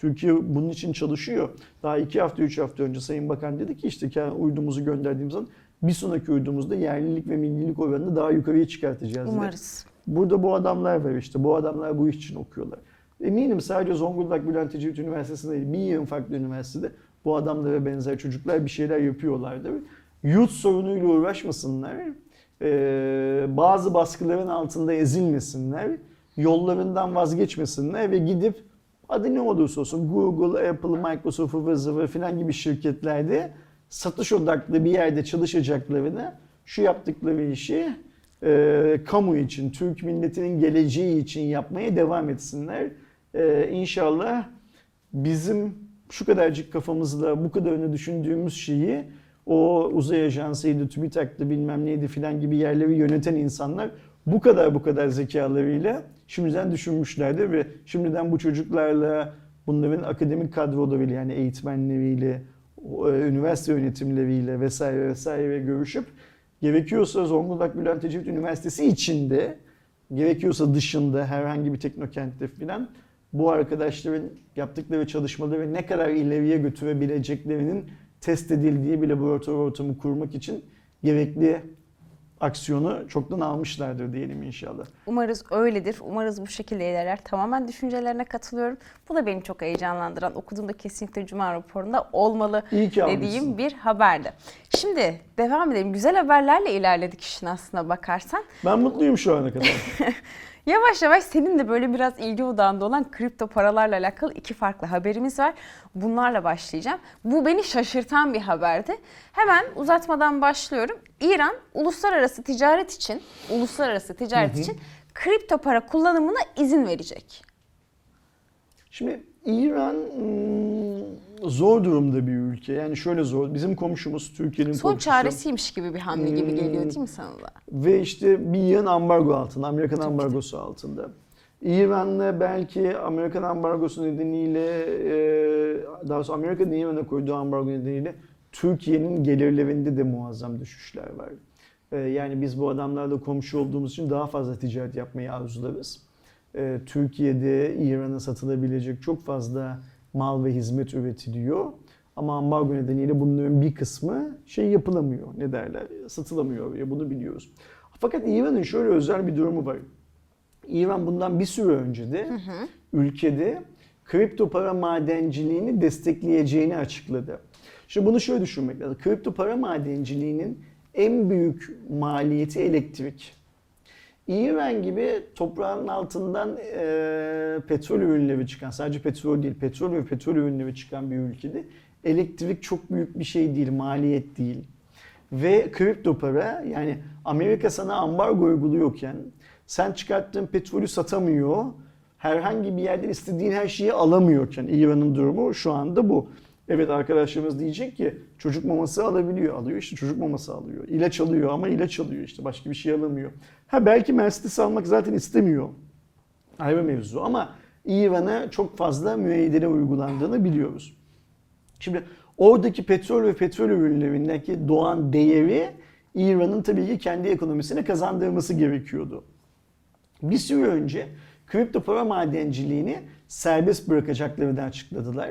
Speaker 1: Türkiye bunun için çalışıyor. Daha iki hafta, üç hafta önce Sayın Bakan dedi ki işte kendi uydumuzu gönderdiğimiz zaman bir sonraki uydumuzda yerlilik ve millilik oranını daha yukarıya çıkartacağız dedi.
Speaker 3: Umarız.
Speaker 1: Burada bu adamlar var işte. Bu adamlar bu iş için okuyorlar. Eminim sadece Zonguldak Bülent Ecevit Üniversitesi'nde değil, bir yığın farklı üniversitede bu adamlara benzer çocuklar bir şeyler yapıyorlardır. Yurt sorunuyla uğraşmasınlar. Ee, bazı baskıların altında ezilmesinler. Yollarından vazgeçmesinler ve gidip adı ne olursa olsun Google, Apple, Microsoft, ıvır zıvır filan gibi şirketlerde satış odaklı bir yerde çalışacaklarını şu yaptıkları işi e, kamu için, Türk milletinin geleceği için yapmaya devam etsinler. E, inşallah bizim şu kadarcık kafamızda bu kadarını düşündüğümüz şeyi o uzay ajansıydı, TÜBİTAK'tı bilmem neydi filan gibi yerleri yöneten insanlar bu kadar bu kadar zekalarıyla şimdiden düşünmüşlerdi ve şimdiden bu çocuklarla bunların akademik kadrolarıyla yani eğitmenleriyle, e, üniversite yönetimleriyle vesaire vesaire görüşüp gerekiyorsa Zonguldak Bülent Ecevit Üniversitesi içinde gerekiyorsa dışında herhangi bir teknokentte filan bu arkadaşların yaptıkları çalışmaları ne kadar ileriye götürebileceklerinin test edildiği bir laboratuvar ortamı kurmak için gerekli aksiyonu çoktan almışlardır diyelim inşallah.
Speaker 3: Umarız öyledir. Umarız bu şekilde ilerler. Tamamen düşüncelerine katılıyorum. Bu da beni çok heyecanlandıran, okuduğumda kesinlikle Cuma raporunda olmalı
Speaker 1: almışsın.
Speaker 3: dediğim bir haberdi. Şimdi devam edelim. Güzel haberlerle ilerledik işin aslına bakarsan.
Speaker 1: Ben mutluyum şu ana kadar.
Speaker 3: Yavaş yavaş senin de böyle biraz ilgi odağında olan kripto paralarla alakalı iki farklı haberimiz var. Bunlarla başlayacağım. Bu beni şaşırtan bir haberdi. Hemen uzatmadan başlıyorum. İran uluslararası ticaret için, uluslararası ticaret için kripto para kullanımına izin verecek.
Speaker 1: Şimdi İran hmm, zor durumda bir ülke. Yani şöyle zor. Bizim komşumuz Türkiye'nin
Speaker 3: Son
Speaker 1: komşusu.
Speaker 3: çaresiymiş gibi bir hamle gibi geliyor değil mi sana da?
Speaker 1: Ve işte bir yığın ambargo altında, Amerikan ambargosu altında. İran'la belki Amerikan ambargosu nedeniyle, e, daha doğrusu Amerika'nın İran'a koyduğu ambargo nedeniyle Türkiye'nin gelirlerinde de muazzam düşüşler var. E, Yani biz bu adamlarla komşu olduğumuz için daha fazla ticaret yapmayı arzularız. E, Türkiye'de İran'a satılabilecek çok fazla mal ve hizmet üretiliyor. Ama ambargo nedeniyle bunların bir kısmı şey yapılamıyor. Ne derler? Satılamıyor. Ya bunu biliyoruz. Fakat İran'ın şöyle özel bir durumu var. İran bundan bir süre önce de ülkede kripto para madenciliğini destekleyeceğini açıkladı. Şimdi bunu şöyle düşünmek lazım. Kripto para madenciliğinin en büyük maliyeti elektrik. İran gibi toprağın altından e, petrol ürünleri çıkan, sadece petrol değil, petrol ve petrol ürünleri çıkan bir ülkede elektrik çok büyük bir şey değil, maliyet değil. Ve kripto para yani Amerika sana ambargo uyguluyorken sen çıkarttığın petrolü satamıyor, herhangi bir yerden istediğin her şeyi alamıyorken İran'ın durumu şu anda bu. Evet arkadaşlarımız diyecek ki çocuk maması alabiliyor. Alıyor işte çocuk maması alıyor. İlaç alıyor ama ilaç alıyor işte başka bir şey alamıyor. Ha belki Mercedes almak zaten istemiyor. Ayrı mevzu ama İran'a çok fazla müeyyidele uygulandığını biliyoruz. Şimdi oradaki petrol ve petrol ürünlerindeki doğan değeri İran'ın tabii ki kendi ekonomisine kazandırması gerekiyordu. Bir süre önce kripto para madenciliğini serbest bırakacaklarını açıkladılar.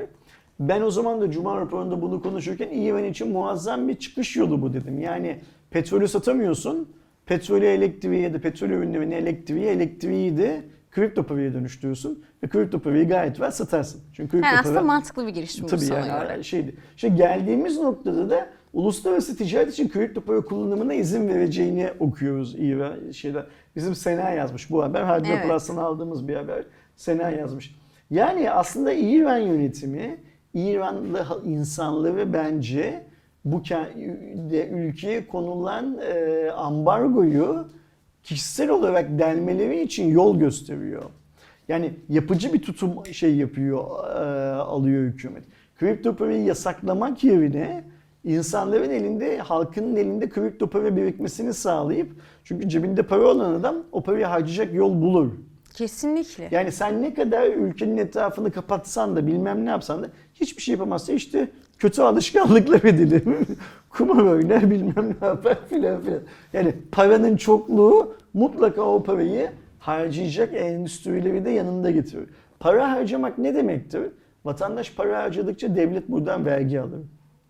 Speaker 1: Ben o zaman da Cuma raporunda bunu konuşurken İran için muazzam bir çıkış yolu bu dedim. Yani petrolü satamıyorsun, petrolü elektriği ya da petrol ürünlerini elektriği, elektriği de kripto paraya dönüştürüyorsun ve kripto parayı gayet var satarsın. Çünkü kripto
Speaker 3: Yani aslında
Speaker 1: para-
Speaker 3: mantıklı bir girişim bu
Speaker 1: Tabii
Speaker 3: sana
Speaker 1: yani
Speaker 3: göre.
Speaker 1: şeydi. İşte geldiğimiz noktada da uluslararası ticaret için kripto para kullanımına izin vereceğini okuyoruz İran şeyler. Bizim Sena yazmış bu haber. Harbi
Speaker 3: Evet.
Speaker 1: Plus'tan aldığımız bir haber. Sena yazmış. Yani aslında İran yönetimi İranlı insanları bence bu ülkeye konulan e, ambargoyu kişisel olarak delmeleri için yol gösteriyor. Yani yapıcı bir tutum şey yapıyor, e, alıyor hükümet. Kripto parayı yasaklamak yerine insanların elinde, halkının elinde kripto para birikmesini sağlayıp çünkü cebinde para olan adam o parayı harcayacak yol bulur.
Speaker 3: Kesinlikle.
Speaker 1: Yani sen ne kadar ülkenin etrafını kapatsan da bilmem ne yapsan da hiçbir şey yapamazsa işte kötü alışkanlıklar edilir. Kumar oynar bilmem ne yapar filan filan. Yani paranın çokluğu mutlaka o parayı harcayacak endüstrileri de yanında getiriyor. Para harcamak ne demektir? Vatandaş para harcadıkça devlet buradan vergi alır.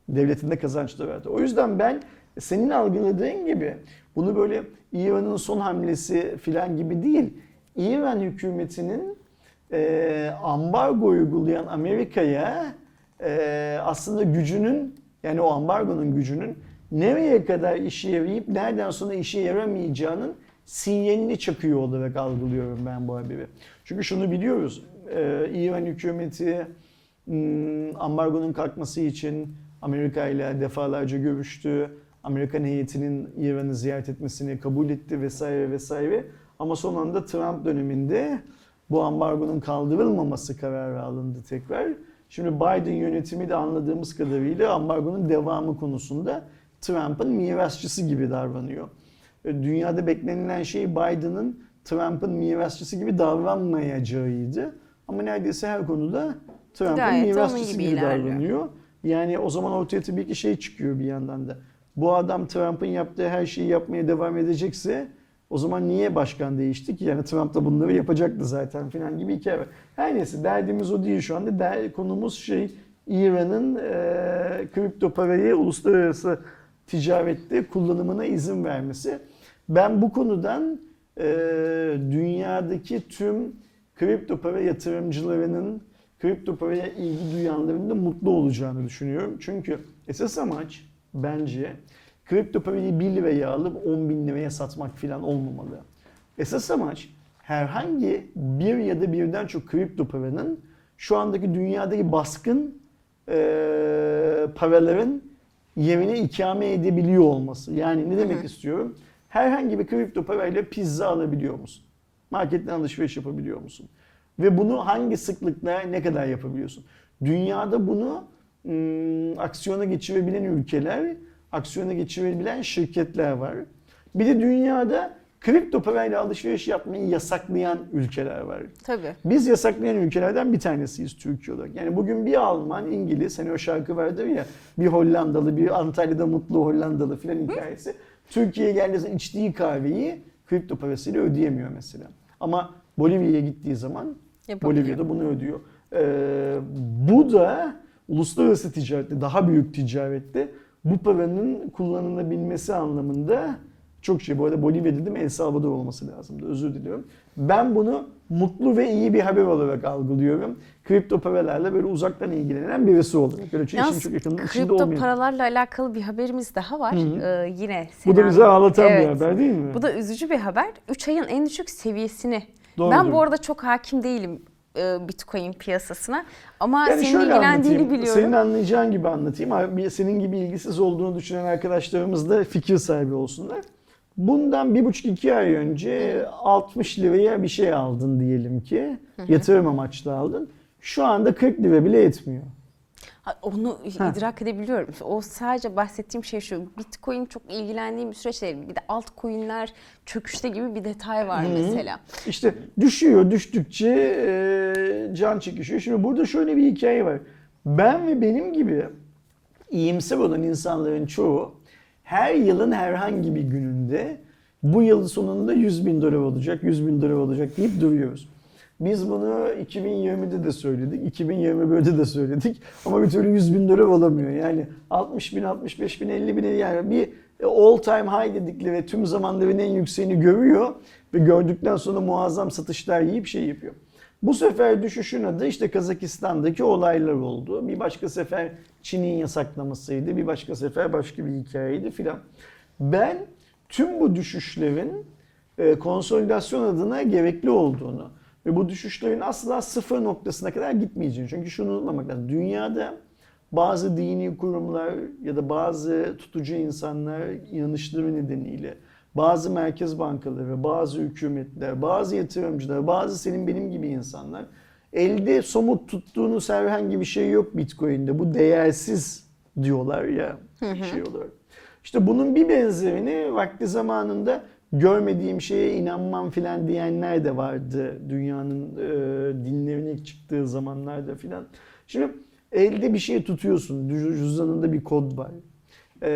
Speaker 1: Devletin de kazançları vardır. O yüzden ben senin algıladığın gibi bunu böyle İran'ın son hamlesi filan gibi değil. İran hükümetinin e, ambargo uygulayan Amerika'ya e, aslında gücünün yani o ambargonun gücünün nereye kadar işe yarayıp nereden sonra işe yaramayacağının sinyalini çakıyor olarak algılıyorum ben bu haberi. Çünkü şunu biliyoruz. E, İran hükümeti hmm, ambargonun kalkması için Amerika ile defalarca görüştü. Amerikan heyetinin İran'ı ziyaret etmesini kabul etti vesaire vesaire. Ama son anda Trump döneminde bu ambargonun kaldırılmaması kararı alındı tekrar. Şimdi Biden yönetimi de anladığımız kadarıyla ambargonun devamı konusunda Trump'ın mirasçısı gibi davranıyor. E, Dünyada beklenilen şey Biden'ın Trump'ın mirasçısı gibi davranmayacağıydı. Ama neredeyse her konuda Trump'ın mirasçısı
Speaker 3: gibi
Speaker 1: gibi davranıyor. Yani o zaman ortaya tabii ki şey çıkıyor bir yandan da. Bu adam Trump'ın yaptığı her şeyi yapmaya devam edecekse o zaman niye başkan değişti ki? Yani Trump da bunları yapacaktı zaten filan gibi hikaye. Her neyse derdimiz o değil şu anda. Der, konumuz şey İran'ın e, kripto parayı uluslararası ticarette kullanımına izin vermesi. Ben bu konudan e, dünyadaki tüm kripto para yatırımcılarının kripto paraya ilgi duyanların da mutlu olacağını düşünüyorum. Çünkü esas amaç bence kripto parayı 1 liraya alıp 10 bin liraya satmak falan olmamalı. Esas amaç herhangi bir ya da birden çok kripto paranın şu andaki dünyadaki baskın eee, paraların yerine ikame edebiliyor olması. Yani ne demek istiyorum? Herhangi bir kripto parayla pizza alabiliyor musun? Marketten alışveriş yapabiliyor musun? Ve bunu hangi sıklıkla ne kadar yapabiliyorsun? Dünyada bunu ım, aksiyona geçirebilen ülkeler, aksiyona geçirebilen şirketler var. Bir de dünyada kripto parayla alışveriş yapmayı yasaklayan ülkeler var.
Speaker 3: Tabii.
Speaker 1: Biz yasaklayan ülkelerden bir tanesiyiz Türkiye olarak. Yani bugün bir Alman, İngiliz, hani o şarkı vardır ya, bir Hollandalı, bir Antalya'da mutlu Hollandalı filan hikayesi. Türkiye'ye geldiği zaman içtiği kahveyi kripto parasıyla ödeyemiyor mesela. Ama Bolivya'ya gittiği zaman. Bolivya'da bunu ödüyor. Ee, bu da uluslararası ticarette, daha büyük ticarette bu paranın kullanılabilmesi anlamında çok şey. Bu arada Bolivya dedim El Salvador olması lazımdı. Özür diliyorum. Ben bunu mutlu ve iyi bir haber olarak algılıyorum. Kripto paralarla böyle uzaktan ilgilenen birisi olarak. Böyle işin
Speaker 3: Yalnız
Speaker 1: çok yakından içinde
Speaker 3: kripto
Speaker 1: olmayan.
Speaker 3: paralarla alakalı bir haberimiz daha var.
Speaker 1: Hı hı.
Speaker 3: Ee, yine
Speaker 1: Bu da bizi ağlatan bir
Speaker 3: Evet.
Speaker 1: haber değil mi?
Speaker 3: Bu da üzücü bir haber. 3 ayın en düşük seviyesini.
Speaker 1: Doğru
Speaker 3: ben bu arada çok hakim değilim e, Bitcoin piyasasına. Ama
Speaker 1: Yani
Speaker 3: senin ilgilendiğini biliyorum.
Speaker 1: Senin anlayacağın gibi anlatayım. Senin gibi ilgisiz olduğunu düşünen arkadaşlarımız da fikir sahibi olsunlar. Bundan bir buçuk iki ay önce 60 liraya bir şey aldın diyelim ki. Yatırım amaçlı aldın. Şu anda 40 lira bile etmiyor.
Speaker 3: Onu
Speaker 1: Ha.
Speaker 3: idrak edebiliyorum. O sadece bahsettiğim şey şu. Bitcoin çok ilgilendiğim bir süreç değil. Bir de altcoin'ler çöküşte gibi bir detay var mesela.
Speaker 1: İşte düşüyor, düştükçe e, can çekişiyor. Şimdi burada şöyle bir hikaye var. Ben ve benim gibi iyimser olan insanların çoğu her yılın herhangi bir gününde bu yıl sonunda 100 bin dolar olacak, 100 bin dolar olacak deyip duruyoruz. Biz bunu 2020'de de söyledik, 2021'de de söyledik ama bir türlü 100 bin dolar olamıyor. Yani 60 bin, 65 bin, 50 bin yani bir all time high dedikleri ve tüm zamanların en yükseğini görüyor ve gördükten sonra muazzam satışlar yiyip şey yapıyor. Bu sefer düşüşün adı işte Kazakistan'daki olaylar oldu. Bir başka sefer Çin'in yasaklamasıydı. Bir başka sefer başka bir hikayeydi filan. Ben tüm bu düşüşlerin e, konsolidasyon adına gerekli olduğunu ve bu düşüşlerin asla sıfır noktasına kadar gitmeyeceğini. Çünkü şunu unutmamak lazım. Dünyada bazı dini kurumlar ya da bazı tutucu insanlar inanışları nedeniyle bazı merkez bankaları, bazı hükümetler, bazı yatırımcılar, bazı senin benim gibi insanlar elde somut tuttuğunuz herhangi bir şey yok Bitcoin'de. Bu değersiz diyorlar ya şey olarak. İşte bunun bir benzerini vakti zamanında görmediğim şeye inanmam filan diyenler de vardı dünyanın e, dinlerine ilk çıktığı zamanlarda filan. Şimdi elde bir şey tutuyorsun, cüzdanında bir kod var. E,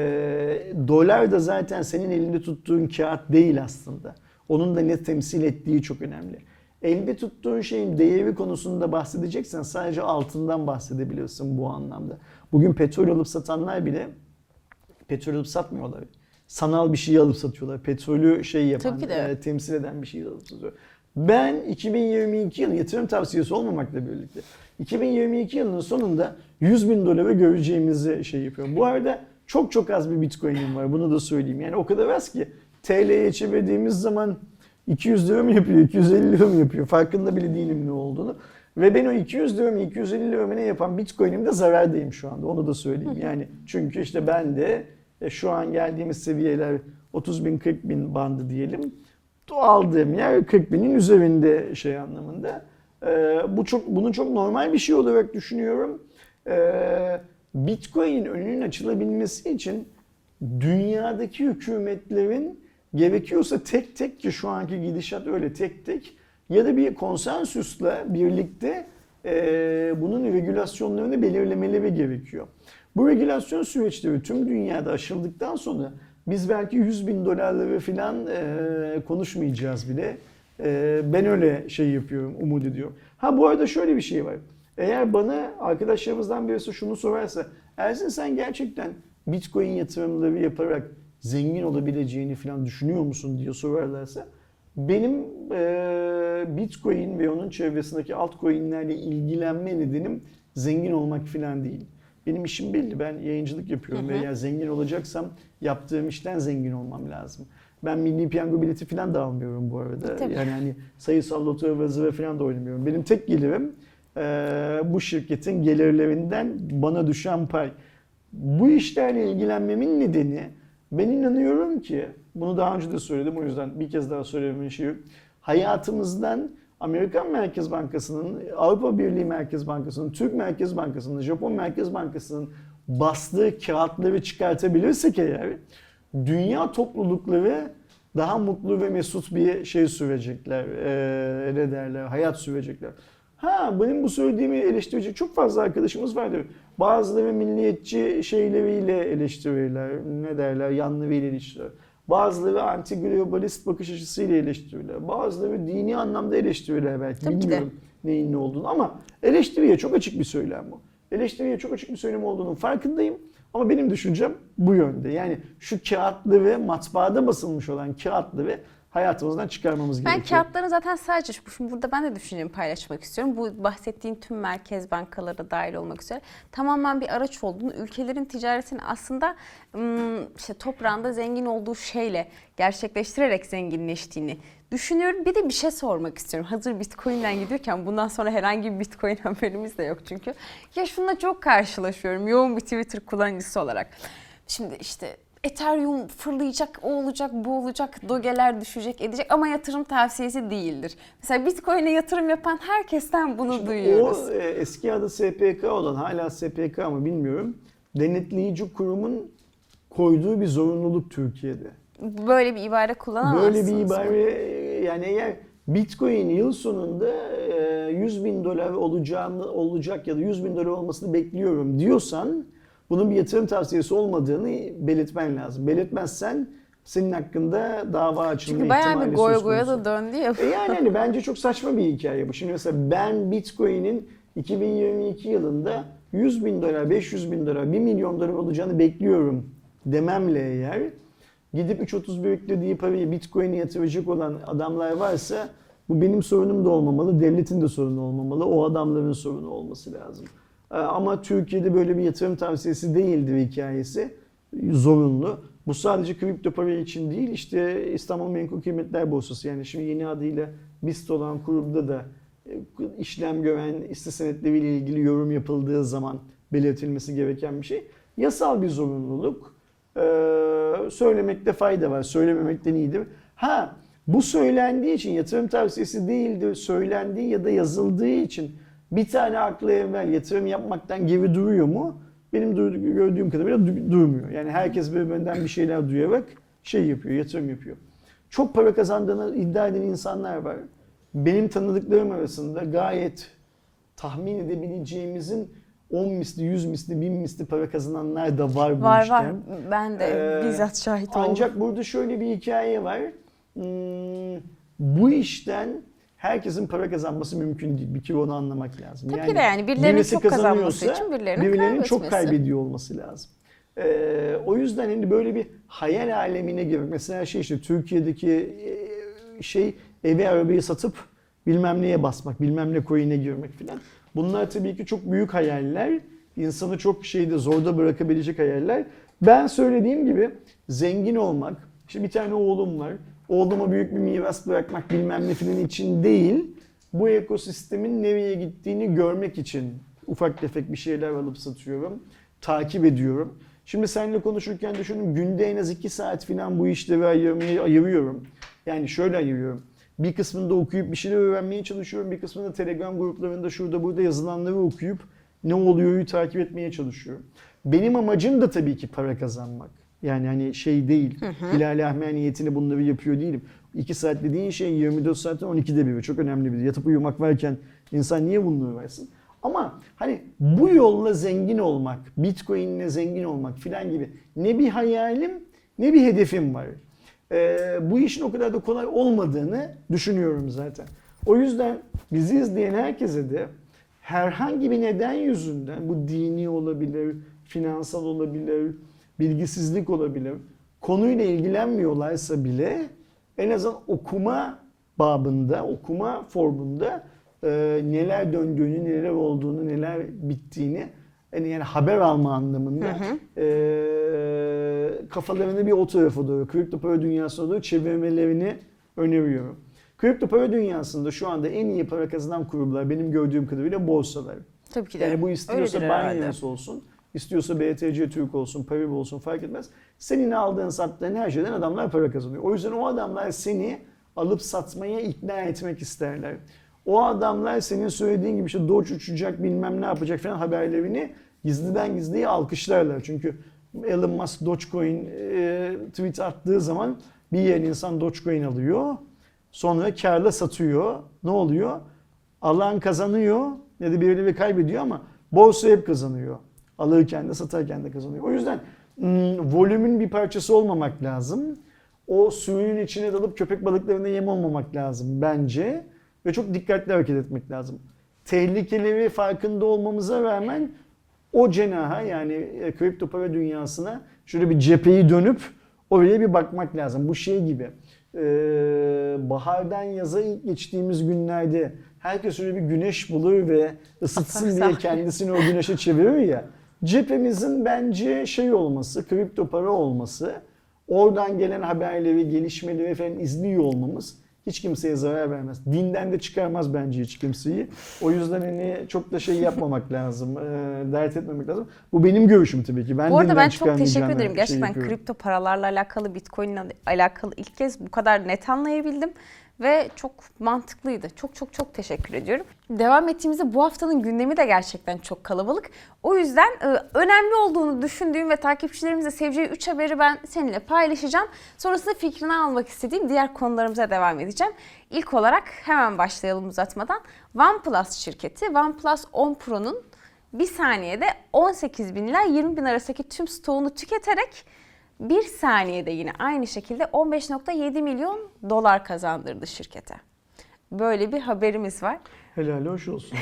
Speaker 1: dolar da zaten senin elinde tuttuğun kağıt değil aslında. Onun da ne temsil ettiği çok önemli. Elde tuttuğun şeyin değeri konusunda bahsedeceksen sadece altından bahsedebilirsin bu anlamda. Bugün petrol alıp satanlar bile petrol alıp satmıyorlar. Sanal bir şey alıp satıyorlar. Petrolü şey yapan, e, temsil eden bir şey alıp satıyor. Ben 2022 yılı yatırım tavsiyesi olmamakla birlikte 2022 yılının sonunda 100 bin dolara göreceğimizi şey yapıyorum. Bu arada çok çok az bir bitcoin'im var. Bunu da söyleyeyim. Yani o kadar az ki TL'ye çevirdiğimiz zaman 200 lira mı yapıyor, 250 lira mı yapıyor? Farkında bile değilim ne olduğunu. Ve ben o 200 lira mı 250 lira mı ne yapan bitcoin'imde zarardayım şu anda. Onu da söyleyeyim. Yani çünkü işte ben de e, şu an geldiğimiz seviyeler 30 bin 40 bin bandı diyelim. Aldığım yer 40 binin üzerinde şey anlamında. Ee, bu çok bunu çok normal bir şey olarak düşünüyorum. Ee, Bitcoin önünün açılabilmesi için dünyadaki hükümetlerin gerekiyorsa tek tek ki şu anki gidişat öyle tek tek ya da bir konsensüsle birlikte e, bunun regülasyonlarını belirlemeleri gerekiyor. Bu regülasyon süreçleri tüm dünyada aşıldıktan sonra biz belki 100 bin dolarları falan e, konuşmayacağız bile. E, ben öyle şey yapıyorum, umut ediyorum. Ha bu arada şöyle bir şey var. Eğer bana arkadaşlarımızdan birisi şunu sorarsa, Ersin sen gerçekten Bitcoin yatırımları yaparak zengin olabileceğini falan düşünüyor musun diye sorarlarsa, benim e, Bitcoin ve onun çevresindeki altcoin'lerle ilgilenme nedenim zengin olmak falan değil. Benim işim belli. Ben yayıncılık yapıyorum ve eğer zengin olacaksam yaptığım işten zengin olmam lazım. Ben milli piyango bileti falan da almıyorum bu arada.
Speaker 3: Tabii.
Speaker 1: Yani hani sayısal loto ve zıva falan da oynamıyorum. Benim tek gelirim e, bu şirketin gelirlerinden bana düşen pay. Bu işlerle ilgilenmemin nedeni ben inanıyorum ki bunu daha önce de söyledim o yüzden bir kez daha söylememin şey yok. Hayatımızdan Amerikan Merkez Bankası'nın, Avrupa Birliği Merkez Bankası'nın, Türk Merkez Bankası'nın, Japon Merkez Bankası'nın bastığı kağıtları çıkartabilirsek eğer dünya toplulukları daha mutlu ve mesut bir şey sürecekler. Ee, ne derler? Hayat sürecekler. Ha benim bu söylediğimi eleştirecek çok fazla arkadaşımız vardır. Bazıları milliyetçi şeyleriyle eleştirirler. Ne derler? Yanlarıyla eleştirirler. Bazıları anti-globalist bakış açısıyla eleştirirler. Bazıları dini anlamda eleştirirler belki.
Speaker 3: Tabii ki de.
Speaker 1: Bilmiyorum neyin ne olduğunu ama eleştiriye çok açık bir söylem bu. Eleştiriye çok açık bir söylem olduğunun farkındayım. Ama benim düşüncem bu yönde. Yani şu kağıtları matbaada basılmış olan kağıtları hayatımızdan çıkarmamız
Speaker 3: Ben
Speaker 1: gerekiyor.
Speaker 3: kağıtların zaten sadece şu- şimdi burada ben de düşüncemi paylaşmak istiyorum. Bu bahsettiğin tüm merkez bankaları dahil olmak üzere tamamen bir araç olduğunu, ülkelerin ticaretini aslında işte toprağında zengin olduğu şeyle gerçekleştirerek zenginleştiğini düşünüyorum. Bir de bir şey sormak istiyorum. Hazır Bitcoin'den gidiyorken bundan sonra herhangi bir Bitcoin haberimiz de yok çünkü. Ya şununla çok karşılaşıyorum yoğun bir Twitter kullanıcısı olarak. Şimdi işte Ethereum fırlayacak, o olacak, bu olacak, dogeler düşecek, edecek ama yatırım tavsiyesi değildir. Mesela Bitcoin'e yatırım yapan herkesten bunu
Speaker 1: Şimdi
Speaker 3: duyuyoruz.
Speaker 1: O e, eski adı SPK olan hala SPK mı bilmiyorum. Denetleyici kurumun koyduğu bir zorunluluk Türkiye'de.
Speaker 3: Böyle bir ibare kullanamazsınız.
Speaker 1: Böyle bir ibare e, yani eğer Bitcoin yıl sonunda e, 100 bin dolar olacağını olacak ya da 100 bin dolar olmasını bekliyorum diyorsan bunun bir yatırım tavsiyesi olmadığını belirtmen lazım. Belirtmezsen senin hakkında dava açılma
Speaker 3: Çünkü bayağı bir goy goya da döndü ya.
Speaker 1: E yani hani bence çok saçma bir hikaye bu. Şimdi mesela ben Bitcoin'in 2022 yılında 100 bin dolar, 500 bin dolar, 1 milyon dolar olacağını bekliyorum dememle eğer gidip 3.30 beklediği parayı Bitcoin'e yatıracak olan adamlar varsa bu benim sorunum da olmamalı, devletin de sorunu olmamalı, o adamların sorunu olması lazım. E, Ama Türkiye'de böyle bir yatırım tavsiyesi değildir hikayesi. Zorunlu. Bu sadece kripto para için değil işte İstanbul Menkul Kıymetler Borsası yani şimdi yeni adıyla BIST olan kurumda da e, işlem gören hisse senetleriyle ilgili yorum yapıldığı zaman belirtilmesi gereken bir şey. Yasal bir zorunluluk. Ee, söylemekte fayda var. Söylememekten iyidir. Ha bu söylendiği için yatırım tavsiyesi değildir. Söylendiği ya da yazıldığı için bir tane aklı evvel yatırım yapmaktan geri duruyor mu? Benim duyduğum- gördüğüm kadarıyla du- durmuyor. Yani herkes birbirinden bir şeyler duyarak şey yapıyor, yatırım yapıyor. Çok para kazandığını iddia eden insanlar var. Benim tanıdıklarım arasında gayet tahmin edebileceğimizin 10 misli, 100 misli, 1000 misli para kazananlar da var bu
Speaker 3: Var
Speaker 1: işten.
Speaker 3: var. Ben de
Speaker 1: Ee,
Speaker 3: bizzat şahit oldum.
Speaker 1: Ancak burada şöyle bir hikaye var. Hmm, bu işten herkesin para kazanması mümkün değil. Bir kere onu anlamak lazım.
Speaker 3: Tabii de yani birilerinin
Speaker 1: birisi
Speaker 3: çok kazanması için birilerinin
Speaker 1: birilerinin çok kaybediyor olması lazım. Ee, o yüzden hani böyle bir hayal alemine girmek. Mesela şey işte Türkiye'deki e, şey evi arabayı satıp bilmem neye basmak, bilmem ne coin'e girmek filan. Bunlar tabii ki çok büyük hayaller. İnsanı çok şeyde zorda bırakabilecek hayaller. Ben söylediğim gibi zengin olmak, işte bir tane oğlum var. Oğluma büyük bir miras bırakmak bilmem ne filan için değil. Bu ekosistemin nereye gittiğini görmek için ufak tefek bir şeyler alıp satıyorum. Takip ediyorum. Şimdi seninle konuşurken düşündüm günde en az 2 saat falan bu işleri ayırmaya ayırıyorum. Yani şöyle ayırıyorum. Bir kısmında okuyup bir şeyler öğrenmeye çalışıyorum. Bir kısmında Telegram gruplarında şurada burada yazılanları okuyup ne oluyor'yu takip etmeye çalışıyorum. Benim amacım da tabii ki para kazanmak. Yani hani şey değil. Hilal Ahmer niyetini bunları yapıyor değilim. 2 saat dediğin şey 24 saatin 12'de biri. Çok önemli bir. Yatıp uyumak varken insan niye bununla uğraşsın? Ama hani bu yolla zengin olmak, Bitcoin'le zengin olmak filan gibi ne bir hayalim ne bir hedefim var. Ee, bu işin o kadar da kolay olmadığını düşünüyorum zaten. O yüzden bizi izleyen herkese de herhangi bir neden yüzünden bu dini olabilir, finansal olabilir, bilgisizlik olabilir. Konuyla ilgilenmiyorlarsa bile en azından okuma babında, okuma formunda e, neler döndüğünü, neler olduğunu, neler bittiğini yani, yani haber alma anlamında e, kafalarını bir o tarafa doğru, kripto para dünyasına doğru çevirmelerini öneriyorum. Kripto para dünyasında şu anda en iyi para kazanan kurumlar benim gördüğüm kadarıyla borsalar.
Speaker 3: Tabii ki de.
Speaker 1: Yani bu istiyorsa. Binance olsun, istiyorsa BTC Türk olsun, Paribu olsun fark etmez. Senin aldığın sattığın her şeyden adamlar para kazanıyor. O yüzden o adamlar seni alıp satmaya ikna etmek isterler. O adamlar senin söylediğin gibi işte Doge uçacak bilmem ne yapacak falan haberlerini gizliden gizliye alkışlarlar. Çünkü Elon Musk Dogecoin e, tweet attığı zaman Bir yiyen insan Dogecoin alıyor. Sonra karla satıyor. Ne oluyor? Alan kazanıyor ya da birileri kaybediyor ama borsa hep kazanıyor. Alırken de satarken de kazanıyor. O yüzden hmm, volümün bir parçası olmamak lazım. O suyun içine dalıp köpek balıklarına yem olmamak lazım bence. Ve çok dikkatli hareket etmek lazım. Tehlikeleri farkında olmamıza rağmen o cenaha yani e, kripto para dünyasına şöyle bir cepheyi dönüp oraya bir bakmak lazım. Bu şey gibi. e, bahardan yaza ilk geçtiğimiz günlerde herkes öyle bir güneş bulur ve ısıtsın diye kendisini o güneşe çevirir ya. Cephemizin bence şey olması, kripto para olması, oradan gelen haberleri, gelişmeleri falan izliyor olmamız hiç kimseye zarar vermez. Dinden de çıkarmaz bence hiç kimseyi. O yüzden hani çok da şey yapmamak lazım, e, dert etmemek lazım. Bu benim görüşüm tabii ki. Ben
Speaker 3: Bu arada ben çok teşekkür ederim.
Speaker 1: şey
Speaker 3: Gerçekten
Speaker 1: yapıyorum.
Speaker 3: kripto paralarla alakalı, Bitcoin ile alakalı ilk kez bu kadar net anlayabildim. Ve çok mantıklıydı. Çok çok çok teşekkür ediyorum. Devam ettiğimizde bu haftanın gündemi de gerçekten çok kalabalık. O yüzden e, önemli olduğunu düşündüğüm ve takipçilerimizle seveceği 3 haberi ben seninle paylaşacağım. Sonrasında fikrini almak istediğim diğer konularımıza devam edeceğim. İlk olarak hemen başlayalım uzatmadan. OnePlus şirketi OnePlus 10 Pro'nun bir saniyede 18 bin ila 20 bin arasındaki tüm stoğunu tüketerek bir saniyede yine aynı şekilde 15.7 milyon dolar kazandırdı şirkete. Böyle bir haberimiz var.
Speaker 1: Helal hoş olsun.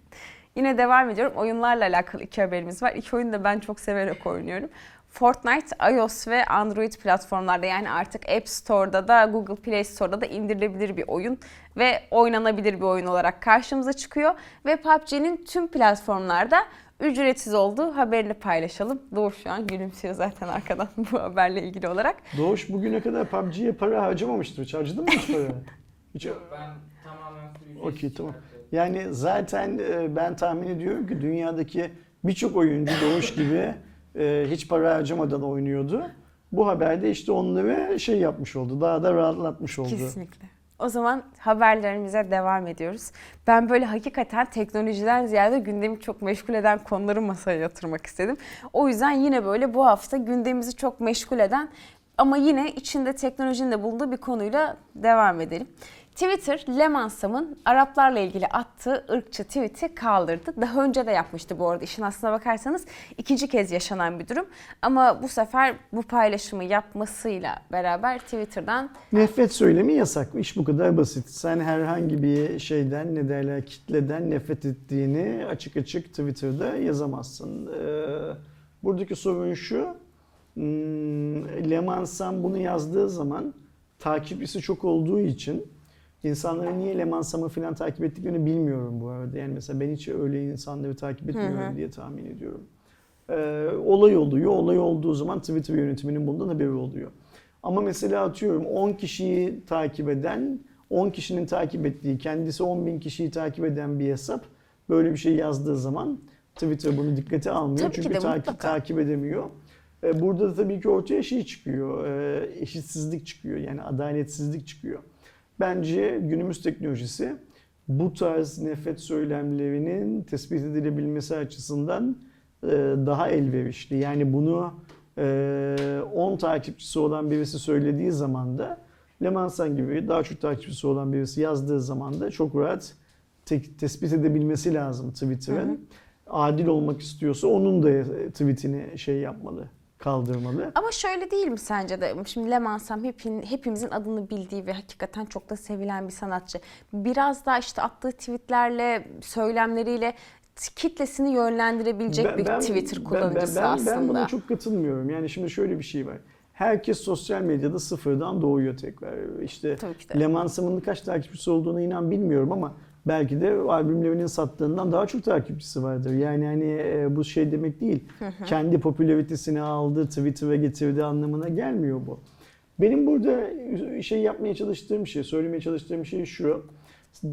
Speaker 3: Yine devam ediyorum. Oyunlarla alakalı iki haberimiz var. İki oyunu da ben çok severek oynuyorum. Fortnite iOS ve Android platformlarda yani artık App Store'da da Google Play Store'da da indirilebilir bir oyun ve oynanabilir bir oyun olarak karşımıza çıkıyor. Ve PUBG'nin tüm platformlarda ücretsiz olduğu haberini paylaşalım. Doğu şu an gülümsüyor zaten arkadan bu haberle ilgili olarak.
Speaker 1: Doğuş bugüne kadar PUBG'ye para harcamamıştır. Hiç harcadın mı hiç para? Hiç...
Speaker 4: Ben tamamen
Speaker 1: Okey tamam. Yani zaten e, ben tahmin ediyorum ki dünyadaki birçok oyuncu Doğuş gibi e, hiç para harcamadan oynuyordu. Bu haberde işte onları şey yapmış oldu. Daha da rahatlatmış oldu.
Speaker 3: Kesinlikle. O zaman haberlerimize devam ediyoruz. Ben böyle hakikaten teknolojiden ziyade gündemi çok meşgul eden konuları masaya yatırmak istedim. O yüzden yine böyle bu hafta gündemimizi çok meşgul eden ama yine içinde teknolojinin de bulunduğu bir konuyla devam edelim. Twitter, Lemansam'ın Araplarla ilgili attığı ırkçı tweet'i kaldırdı. Daha önce de yapmıştı bu arada. İşin aslına bakarsanız ikinci kez yaşanan bir durum. Ama bu sefer bu paylaşımı yapmasıyla beraber Twitter'dan
Speaker 1: Nefret söylemi yasak. İş bu kadar basit. Sen herhangi bir şeyden ne derler kitleden nefret ettiğini açık açık Twitter'da yazamazsın. Ee, buradaki sorun şu. Hmm, Lemansan bunu yazdığı zaman takipçisi çok olduğu için insanların niye Lemansam'ı falan takip ettiklerini bilmiyorum bu arada. Yani mesela ben hiç öyle insanları takip etmiyorum diye tahmin ediyorum. Ee, olay oluyor. Olay olduğu zaman Twitter yönetiminin bundan haberi oluyor. Ama mesela atıyorum 10 kişiyi takip eden, 10 kişinin takip ettiği, kendisi 10 bin kişiyi takip eden bir hesap böyle bir şey yazdığı zaman Twitter bunu dikkate almıyor.
Speaker 3: Tabii
Speaker 1: Çünkü
Speaker 3: de
Speaker 1: takip,
Speaker 3: mutlaka.
Speaker 1: takip edemiyor. Ee, Burada da tabii ki ortaya şey çıkıyor, e, eşitsizlik çıkıyor yani adaletsizlik çıkıyor. Bence günümüz teknolojisi bu tarz nefret söylemlerinin tespit edilebilmesi açısından e, daha elverişli. Yani bunu e, 10 takipçisi olan birisi söylediği zaman da Lemansan gibi daha çok takipçisi olan birisi yazdığı zaman da çok rahat te- tespit edebilmesi lazım Twitter'ın. Adil olmak istiyorsa onun da tweetini şey yapmalı, kaldırmalı.
Speaker 3: Ama şöyle değil mi sence de? Şimdi Lemansam hepin, hepimizin adını bildiği ve hakikaten çok da sevilen bir sanatçı. Biraz daha işte attığı tweetlerle, söylemleriyle kitlesini yönlendirebilecek
Speaker 1: Ben-
Speaker 3: bir
Speaker 1: ben-
Speaker 3: Twitter
Speaker 1: ben-
Speaker 3: kullanıcısı
Speaker 1: ben, ben,
Speaker 3: aslında.
Speaker 1: Ben buna çok katılmıyorum. Yani şimdi şöyle bir şey var. Herkes sosyal medyada sıfırdan doğuyor tekrar. İşte. Leman Sam'ın kaç takipçisi olduğunu inan bilmiyorum ama belki de albümlerinin sattığından daha çok takipçisi vardır. Yani hani e, bu şey demek değil. Kendi popülaritesini aldı, Twitter'a getirdi anlamına gelmiyor bu. Benim burada şey yapmaya çalıştığım şey, söylemeye çalıştığım şey şu.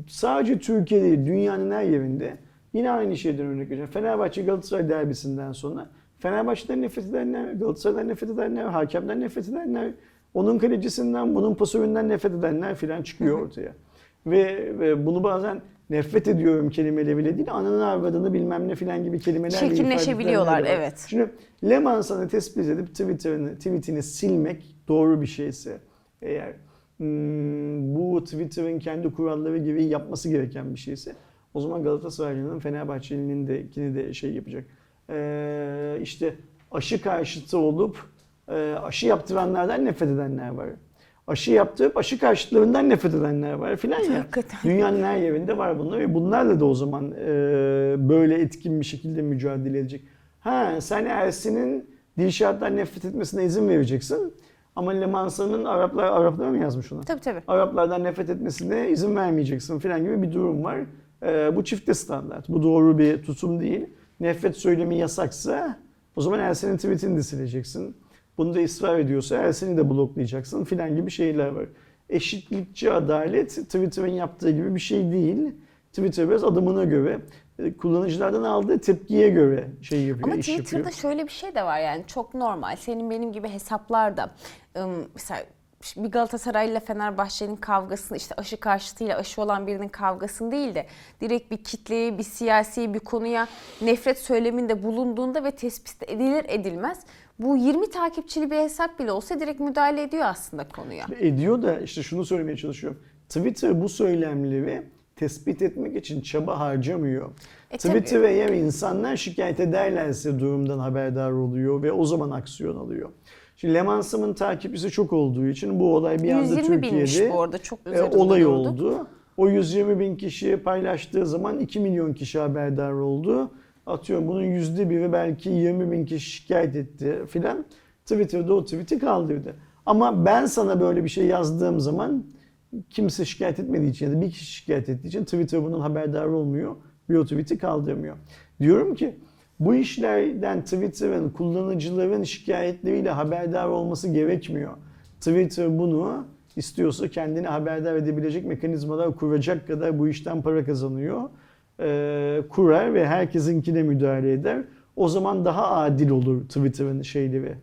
Speaker 1: Sadece Türkiye değil, dünyanın her yerinde yine aynı şeyden örnek vereceğim. Fenerbahçe Galatasaray derbisinden sonra Fenerbahçe'den nefret edenler, Galatasaray'dan nefret edenler, hakemden nefret edenler, onun kalecisinden, bunun pasöründen nefret edenler filan çıkıyor ortaya. Ve, ve bunu bazen nefret ediyorum kelimeleriyle değil, ananın avradını bilmem ne filan gibi kelimelerle
Speaker 3: Çirkinleşebiliyorlar, evet.
Speaker 1: Şimdi Lemansan'ı tespit edip Twitter'ını, tweetini silmek doğru bir şeyse, Eğer hmm, bu Twitter'ın kendi kuralları gibi yapması gereken bir şeyse o zaman Galatasaraylı'nın Fenerbahçeli'nin de ikini de şey yapacak. Ee, işte aşı karşıtı olup aşı yaptıranlardan nefret edenler var. Aşı yaptırıp aşı karşıtlarından nefret edenler var filan ya.
Speaker 3: Hakikaten.
Speaker 1: Dünyanın her yerinde var bunlar ve bunlarla da o zaman e, böyle etkin bir şekilde mücadele edecek. Ha sen Ersin'in Dilşat'tan nefret etmesine izin vereceksin. Ama Lemansa'nın Araplar, Araplar mı yazmış onu?
Speaker 3: Tabii tabii.
Speaker 1: Araplardan nefret etmesine izin vermeyeceksin falan gibi bir durum var. Ee, bu çifte standart. Bu doğru bir tutum değil. Nefret söylemi yasaksa o zaman Ersin'in tweetini de sileceksin. Bunu da ısrar ediyorsa Ersin'i de bloklayacaksın filan gibi şeyler var. Eşitlikçi adalet Twitter'ın yaptığı gibi bir şey değil. Twitter biraz adımına göre, e, kullanıcılardan aldığı tepkiye göre şey yapıyor,
Speaker 3: Ama
Speaker 1: iş
Speaker 3: Twitter'da
Speaker 1: yapıyor.
Speaker 3: şöyle bir şey de var yani çok normal. Senin benim gibi hesaplarda ım, mesela bir Galatasaray ile Fenerbahçe'nin kavgasını işte aşı karşıtıyla aşı olan birinin kavgasını değil de direkt bir kitleye, bir siyasi bir konuya nefret söyleminde bulunduğunda ve tespit edilir edilmez bu 20 takipçili bir hesap bile olsa direkt müdahale ediyor aslında konuya.
Speaker 1: ediyor da işte şunu söylemeye çalışıyorum. Twitter bu söylemleri tespit etmek için çaba harcamıyor.
Speaker 3: E,
Speaker 1: Twitter'a eğer insanlar şikayet ederlerse durumdan haberdar oluyor ve o zaman aksiyon alıyor. Şimdi Lemansım'ın takipçisi çok olduğu için bu olay bir anda
Speaker 3: 120 binmiş
Speaker 1: Türkiye'de
Speaker 3: bu arada çok
Speaker 1: e, olay oldu. O 120 bin kişi paylaştığı zaman 2 milyon kişi haberdar oldu. Atıyorum bunun yüzde biri belki 20 bin kişi şikayet etti filan. Twitter'da o tweet'i kaldırdı. Ama ben sana böyle bir şey yazdığım zaman kimse şikayet etmediği için ya da bir kişi şikayet ettiği için Twitter bunun haberdar olmuyor. Bir o tweet'i kaldırmıyor. Diyorum ki bu işlerden Twitter'ın kullanıcıların şikayetleriyle haberdar olması gerekmiyor. Twitter bunu istiyorsa kendini haberdar edebilecek mekanizmalar kuracak kadar bu işten para kazanıyor. Ee, kurar ve herkesinkine müdahale eder. O zaman daha adil olur Twitter'ın şeyleri.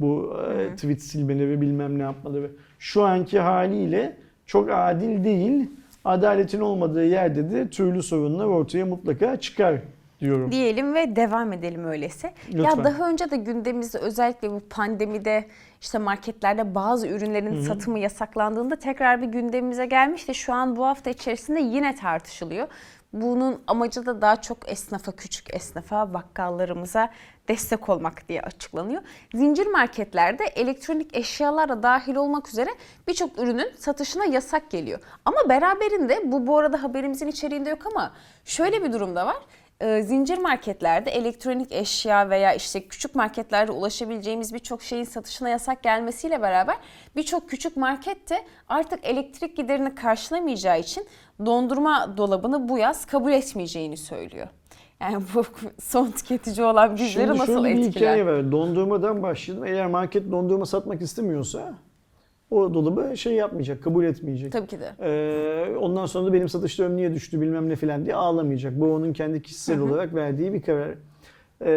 Speaker 1: Bu e, tweet silmeleri bilmem ne yapmaları. Şu anki haliyle çok adil değil. Adaletin olmadığı yerde de türlü sorunlar ortaya mutlaka çıkar diyorum.
Speaker 3: diyelim ve devam edelim öyleyse.
Speaker 1: Lütfen.
Speaker 3: Ya daha önce de gündemimizde özellikle bu pandemide işte marketlerde bazı ürünlerin satımı yasaklandığında tekrar bir gündemimize gelmişti. Şu an bu hafta içerisinde yine tartışılıyor. Bunun amacı da daha çok esnafa, küçük esnafa, bakkallarımıza destek olmak diye açıklanıyor. Zincir marketlerde elektronik eşyalar da dahil olmak üzere birçok ürünün satışına yasak geliyor. Ama beraberinde bu bu arada haberimizin içeriğinde yok ama şöyle bir durum da var e, zincir marketlerde elektronik eşya veya işte küçük marketlerde ulaşabileceğimiz birçok şeyin satışına yasak gelmesiyle beraber birçok küçük market de artık elektrik giderini karşılamayacağı için dondurma dolabını bu yaz kabul etmeyeceğini söylüyor. Yani bu son tüketici olan bizleri
Speaker 1: Şimdi
Speaker 3: nasıl
Speaker 1: şöyle bir
Speaker 3: etkiler?
Speaker 1: hikaye var. Dondurmadan başlayalım. Eğer market dondurma satmak istemiyorsa o dolabı şey yapmayacak, kabul etmeyecek.
Speaker 3: Tabii ki de.
Speaker 1: Ee, ondan sonra da benim satışlarım niye düştü bilmem ne falan diye ağlamayacak. Bu onun kendi kişisel olarak verdiği bir karar. Ee,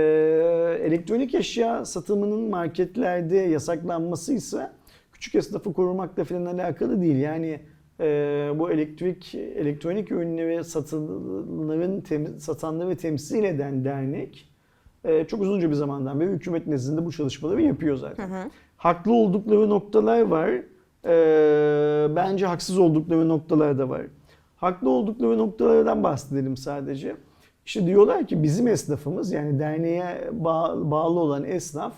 Speaker 1: elektronik eşya satımının marketlerde yasaklanması ise küçük esnafı korumakla falan alakalı değil. Yani e, bu elektrik elektronik ürünleri satılanların tem, satanları temsil eden dernek e, çok uzunca bir zamandan beri hükümet nezdinde bu çalışmaları yapıyor zaten. Haklı oldukları noktalar var. E, bence haksız oldukları noktalar da var. Haklı oldukları noktalardan bahsedelim sadece. İşte diyorlar ki bizim esnafımız yani derneğe bağ- bağlı olan esnaf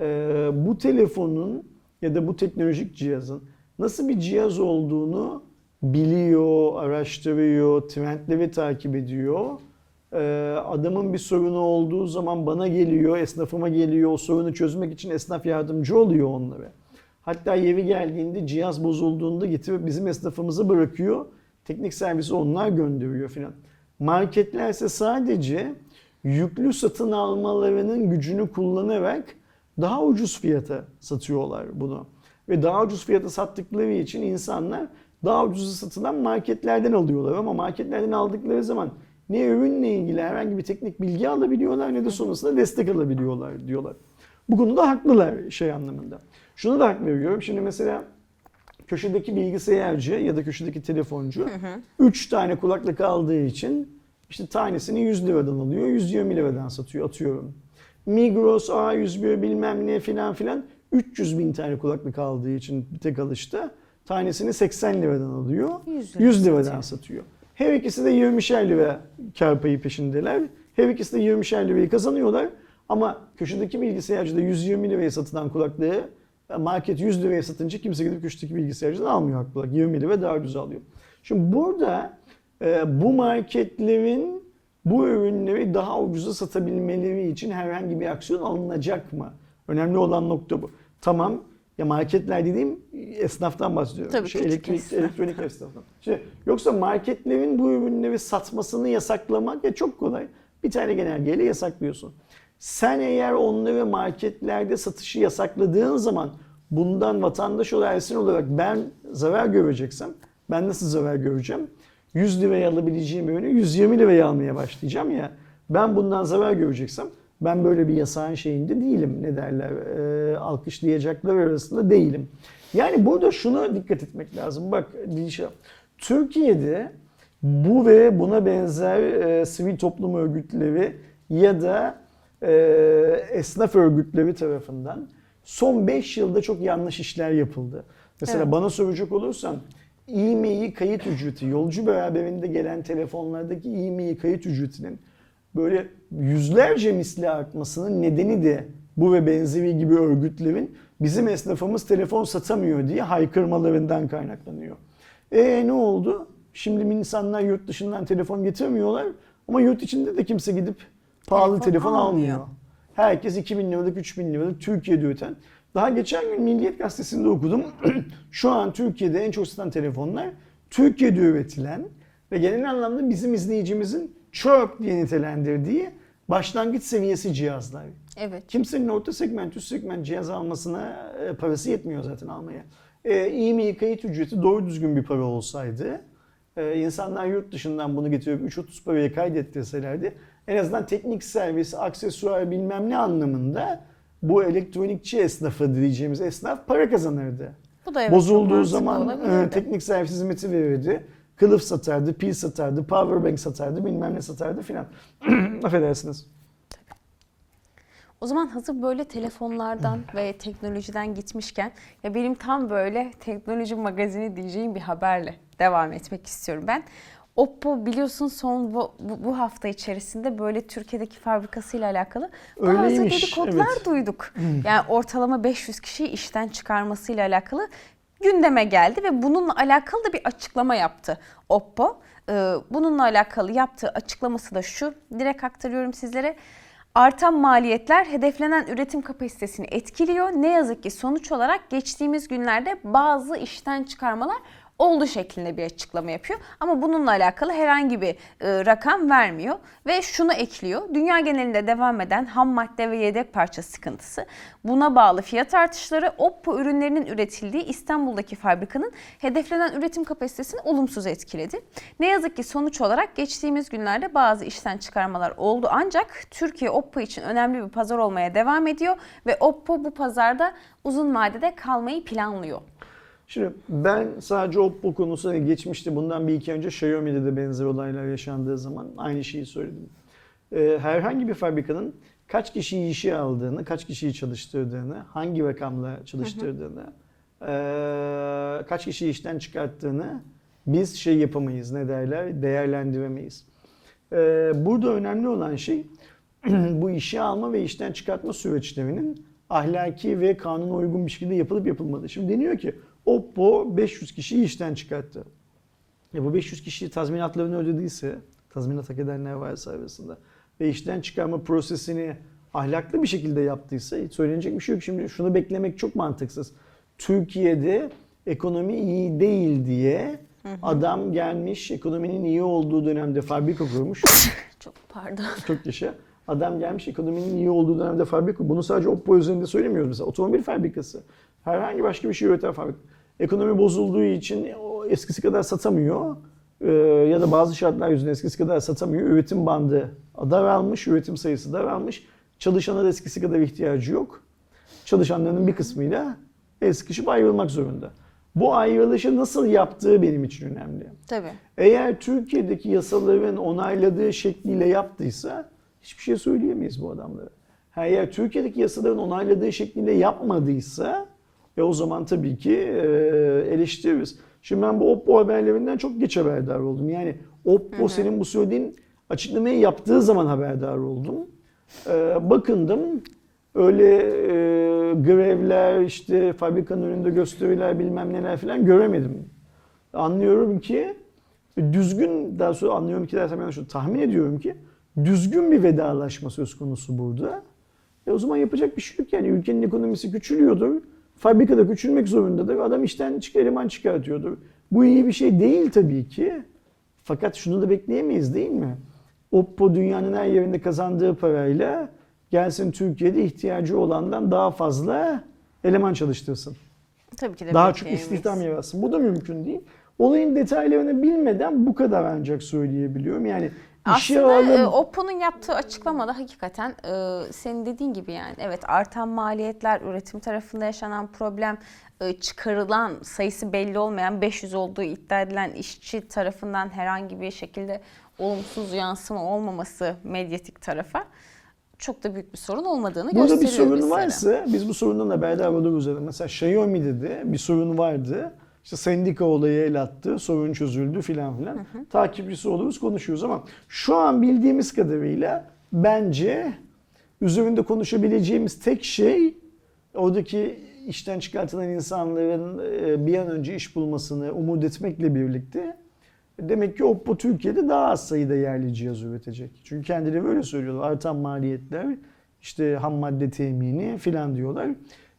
Speaker 1: e, bu telefonun ya da bu teknolojik cihazın nasıl bir cihaz olduğunu biliyor, araştırıyor, trendleri takip ediyor. Ee, adamın bir sorunu olduğu zaman bana geliyor, esnafıma geliyor. O sorunu çözmek için esnaf yardımcı oluyor onlara. Hatta yeri geldiğinde cihaz bozulduğunda getirip bizim esnafımızı bırakıyor. Teknik servisi onlar gönderiyor filan. Marketlerse sadece yüklü satın almalarının gücünü kullanarak daha ucuz fiyata satıyorlar bunu. Ve daha ucuz fiyata sattıkları için insanlar daha ucuz satılan marketlerden alıyorlar. Ama marketlerden aldıkları zaman ne ürünle ilgili herhangi bir teknik bilgi alabiliyorlar ne de sonrasında destek alabiliyorlar diyorlar. Bu konuda haklılar şey anlamında. Şunu da hak veriyorum. Şimdi mesela köşedeki bilgisayarcı ya da köşedeki telefoncu 3 tane kulaklık aldığı için işte tanesini 100 liradan alıyor, 120 liradan satıyor atıyorum. Migros, A101 bilmem ne filan filan 300 bin tane kulaklık aldığı için bir tek alışta tanesini 80 liradan alıyor.
Speaker 3: 100
Speaker 1: 100
Speaker 3: lira
Speaker 1: liradan satıyor. Her ikisi de 20'şer lira kar payı peşindeler. Her ikisi de 20'şer lirayı kazanıyorlar. Ama köşedeki bilgisayarcıda 120 liraya satılan kulaklığı market 100 liraya satınca kimse gidip köşedeki bilgisayarcıdan almıyor haklı olarak. 20 lira daha ucuz alıyor. Şimdi burada e, bu marketlerin bu ürünleri daha ucuza satabilmeleri için herhangi bir aksiyon alınacak mı? Önemli olan nokta bu. Tamam ya marketler dediğim esnaftan bahsediyorum.
Speaker 3: Tabii, küçük
Speaker 1: elektrik,
Speaker 3: esnaf.
Speaker 1: elektronik esnaftan. Şimdi, yoksa marketlerin bu ürünleri satmasını yasaklamak ya çok kolay. Bir tane genelgeyle yasaklıyorsun. Sen eğer onları marketlerde satışı yasakladığın zaman bundan vatandaş olarak Ersin olarak ben zarar göreceksem ben nasıl zarar göreceğim? 100 liraya alabileceğim ürünü 120 liraya almaya başlayacağım ya. Ben bundan zarar göreceksem ben böyle bir yasağın şeyinde değilim. Ne derler? E, alkışlayacaklar arasında değilim. Yani burada şuna dikkat etmek lazım. Bak Dilşah. Türkiye'de bu ve buna benzer e, sivil toplum örgütleri ya da e, esnaf örgütleri tarafından son 5 yılda çok yanlış işler yapıldı. Mesela
Speaker 3: Evet.
Speaker 1: bana soracak olursan e-mail kayıt ücreti, yolcu beraberinde gelen telefonlardaki e-mail kayıt ücretinin böyle yüzlerce misli artmasının nedeni de bu ve benzeri gibi örgütlerin bizim esnafımız telefon satamıyor diye haykırmalarından kaynaklanıyor. E ne oldu? Şimdi insanlar yurt dışından telefon getirmiyorlar ama yurt içinde de kimse gidip pahalı
Speaker 3: Telefon
Speaker 1: telefon,
Speaker 3: almıyor.
Speaker 1: almıyor. Herkes 2000 liralık, 3000 liralık Türkiye'de üreten. Daha geçen gün Milliyet Gazetesi'nde okudum. Şu an Türkiye'de en çok satan telefonlar Türkiye'de üretilen ve genel anlamda bizim izleyicimizin çok diye nitelendirdiği başlangıç seviyesi cihazlar.
Speaker 3: Evet.
Speaker 1: Kimsenin orta segment, üst segment cihaz almasına e, parası yetmiyor zaten almaya. E, e-mail kayıt ücreti doğru düzgün bir para olsaydı, e, insanlar yurt dışından bunu getirip 3.30 paraya kaydettirselerdi, en azından teknik servis, aksesuar bilmem ne anlamında bu elektronikçi esnafı diyeceğimiz esnaf para kazanırdı.
Speaker 3: Bu da evet
Speaker 1: Bozulduğu zaman e, teknik servis hizmeti verirdi. Kılıf satardı, pil satardı, powerbank satardı, bilmem ne satardı filan. Affedersiniz.
Speaker 3: O zaman hazır böyle telefonlardan ve teknolojiden gitmişken ya benim tam böyle teknoloji magazini diyeceğim bir haberle devam etmek istiyorum ben. Oppo biliyorsun son bu, bu- hafta içerisinde böyle Türkiye'deki fabrikasıyla alakalı bazı
Speaker 1: Öyleymiş,
Speaker 3: dedikodular
Speaker 1: evet.
Speaker 3: duyduk. Yani ortalama 500 kişiyi işten çıkarmasıyla alakalı gündeme geldi ve bununla alakalı da bir açıklama yaptı Oppo. Ee, Bununla alakalı yaptığı açıklaması da şu. Direkt aktarıyorum sizlere. Artan maliyetler hedeflenen üretim kapasitesini etkiliyor. Ne yazık ki sonuç olarak geçtiğimiz günlerde bazı işten çıkarmalar oldu şeklinde bir açıklama yapıyor. Ama bununla alakalı herhangi bir e, rakam vermiyor ve şunu ekliyor. Dünya genelinde devam eden ham madde ve yedek parça sıkıntısı, buna bağlı fiyat artışları Oppo ürünlerinin üretildiği İstanbul'daki fabrikanın hedeflenen üretim kapasitesini olumsuz etkiledi. Ne yazık ki sonuç olarak geçtiğimiz günlerde bazı işten çıkarmalar oldu ancak Türkiye Oppo için önemli bir pazar olmaya devam ediyor ve Oppo bu pazarda uzun vadede kalmayı planlıyor.
Speaker 1: Şimdi ben sadece Oppo konusuna geçmişti. Bundan bir iki önce Xiaomi'de de benzer olaylar yaşandığı zaman aynı şeyi söyledim. Ee, herhangi bir fabrikanın kaç kişiyi işe aldığını, kaç kişiyi çalıştırdığını, hangi rakamla çalıştırdığını, ee, kaç kişiyi işten çıkarttığını biz şey yapamayız, ne derler, değerlendiremeyiz. Ee, burada önemli olan şey bu işe alma ve işten çıkartma süreçlerinin ahlaki ve kanuna uygun bir şekilde yapılıp yapılmadığı. Şimdi deniyor ki Oppo 500 kişiyi işten çıkarttı. Ya bu 500 kişi tazminatlarını ödediyse, tazminat hak edenler varsa arasında ve işten çıkarma prosesini ahlaklı bir şekilde yaptıysa hiç söylenecek bir şey yok. Şimdi şunu beklemek çok mantıksız. Türkiye'de ekonomi iyi değil diye adam gelmiş ekonominin iyi olduğu dönemde fabrika kurmuş.
Speaker 3: Çok pardon.
Speaker 1: Çok yaşa. Adam gelmiş ekonominin iyi olduğu dönemde fabrika. Bunu sadece Oppo üzerinde söylemiyoruz mesela. Otomobil fabrikası. Herhangi başka bir şey üreten fabrika. Ekonomi bozulduğu için o eskisi kadar satamıyor. Ee, ya da bazı şartlar yüzünden eskisi kadar satamıyor. Üretim bandı daralmış, üretim sayısı daralmış. Çalışana da eskisi kadar ihtiyacı yok. Çalışanların bir kısmıyla el sıkışıp ayrılmak zorunda. Bu ayrılışı nasıl yaptığı benim için önemli.
Speaker 3: Tabii.
Speaker 1: Eğer Türkiye'deki yasaların onayladığı şekliyle yaptıysa hiçbir şey söyleyemeyiz bu adamlara. Eğer Türkiye'deki yasaların onayladığı şeklinde yapmadıysa e o zaman tabii ki e, eleştiririz. Şimdi ben bu Oppo haberlerinden çok geç haberdar oldum. Yani Oppo senin bu söylediğin açıklamayı yaptığı zaman haberdar oldum. E, bakındım öyle e, grevler işte fabrikanın önünde gösteriler bilmem neler falan göremedim. Anlıyorum ki düzgün daha sonra anlıyorum ki dersem yanlış tahmin ediyorum ki düzgün bir vedalaşma söz konusu burada. E o zaman yapacak bir şey yok yani ülkenin ekonomisi küçülüyordur. Fabrikada küçülmek zorundadır. Adam işten çık eleman çıkartıyordur. Bu iyi bir şey değil tabii ki. Fakat şunu da bekleyemeyiz değil mi? Oppo dünyanın her yerinde kazandığı parayla gelsin Türkiye'de ihtiyacı olandan daha fazla eleman çalıştırsın.
Speaker 3: Tabii ki de
Speaker 1: Daha çok istihdam yaratsın. Bu da mümkün değil. Olayın detaylarını bilmeden bu kadar ancak söyleyebiliyorum. Yani
Speaker 3: Aslında e. Oppo'nun yaptığı açıklamada hakikaten e, senin dediğin gibi yani evet artan maliyetler, üretim tarafında yaşanan problem, e, çıkarılan sayısı belli olmayan 500 olduğu iddia edilen işçi tarafından herhangi bir şekilde olumsuz yansıma olmaması medyatik tarafa çok da büyük bir sorun olmadığını
Speaker 1: Burada bir
Speaker 3: gösteriyor
Speaker 1: sorun
Speaker 3: bizlere.
Speaker 1: varsa biz bu sorundan haberdar oluruz. Yani Mesela Xiaomi'de de bir sorun vardı. İşte sendika olayı el attı, sorun çözüldü filan filan. Takipçisi oluruz, konuşuyoruz ama şu an bildiğimiz kadarıyla bence üzerinde konuşabileceğimiz tek şey oradaki işten çıkartılan insanların e, bir an önce iş bulmasını umut etmekle birlikte demek ki Oppo Türkiye'de daha az sayıda yerli cihaz üretecek. Çünkü kendileri böyle söylüyorlar. Artan maliyetler, işte ham madde temini filan diyorlar.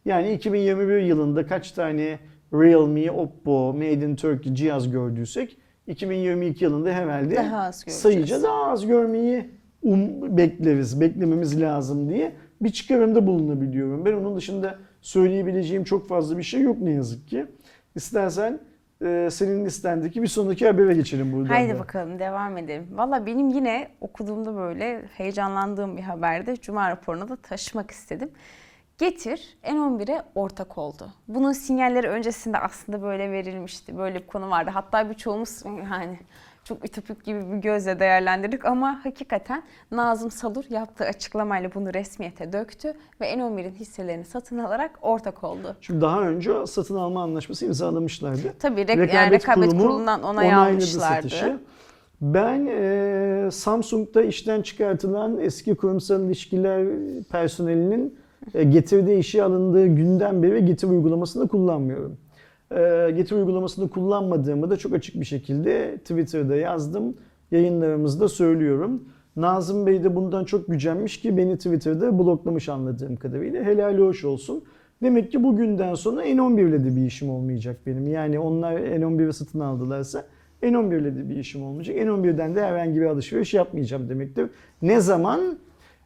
Speaker 1: Yani 2021 yılında kaç tane Realme, Oppo, Made in Turkey cihaz gördüysek 2022 yılında herhalde
Speaker 3: Daha
Speaker 1: sayıca daha az görmeyi um, bekleriz, beklememiz lazım diye bir çıkarımda bulunabiliyorum. Ben onun dışında söyleyebileceğim çok fazla bir şey yok ne yazık ki. İstersen e, senin listendeki bir sonraki habere geçelim buradan.
Speaker 3: Haydi
Speaker 1: da.
Speaker 3: bakalım devam edelim. Valla benim yine okuduğumda böyle heyecanlandığım bir haberde Cuma raporuna da taşımak istedim. Getir N11'e ortak oldu. Bunun sinyalleri öncesinde aslında böyle verilmişti. Böyle bir konu vardı. Hatta birçoğumuz yani çok ütopik gibi bir gözle değerlendirdik ama hakikaten Nazım Salur yaptığı açıklamayla bunu resmiyete döktü ve N11'in hisselerini satın alarak ortak oldu.
Speaker 1: Şimdi daha önce satın alma anlaşması imzalamışlardı.
Speaker 3: Tabii rek- yani rekabet kurulundan onay almışlardı.
Speaker 1: satışı. Ben e, Samsung'da işten çıkartılan eski kurumsal ilişkiler personelinin e, getirdiği işe alındığı günden beri getir uygulamasını kullanmıyorum. E, getir uygulamasını kullanmadığımı da çok açık bir şekilde Twitter'da yazdım. Yayınlarımızda söylüyorum. Nazım Bey de bundan çok gücenmiş ki beni Twitter'da bloklamış anladığım kadarıyla. Helali hoş olsun. Demek ki bugünden sonra N11 ile de bir işim olmayacak benim. Yani onlar N11'i satın aldılarsa N11 ile de bir işim olmayacak. N11'den de herhangi bir alışveriş yapmayacağım demektir. Ne zaman,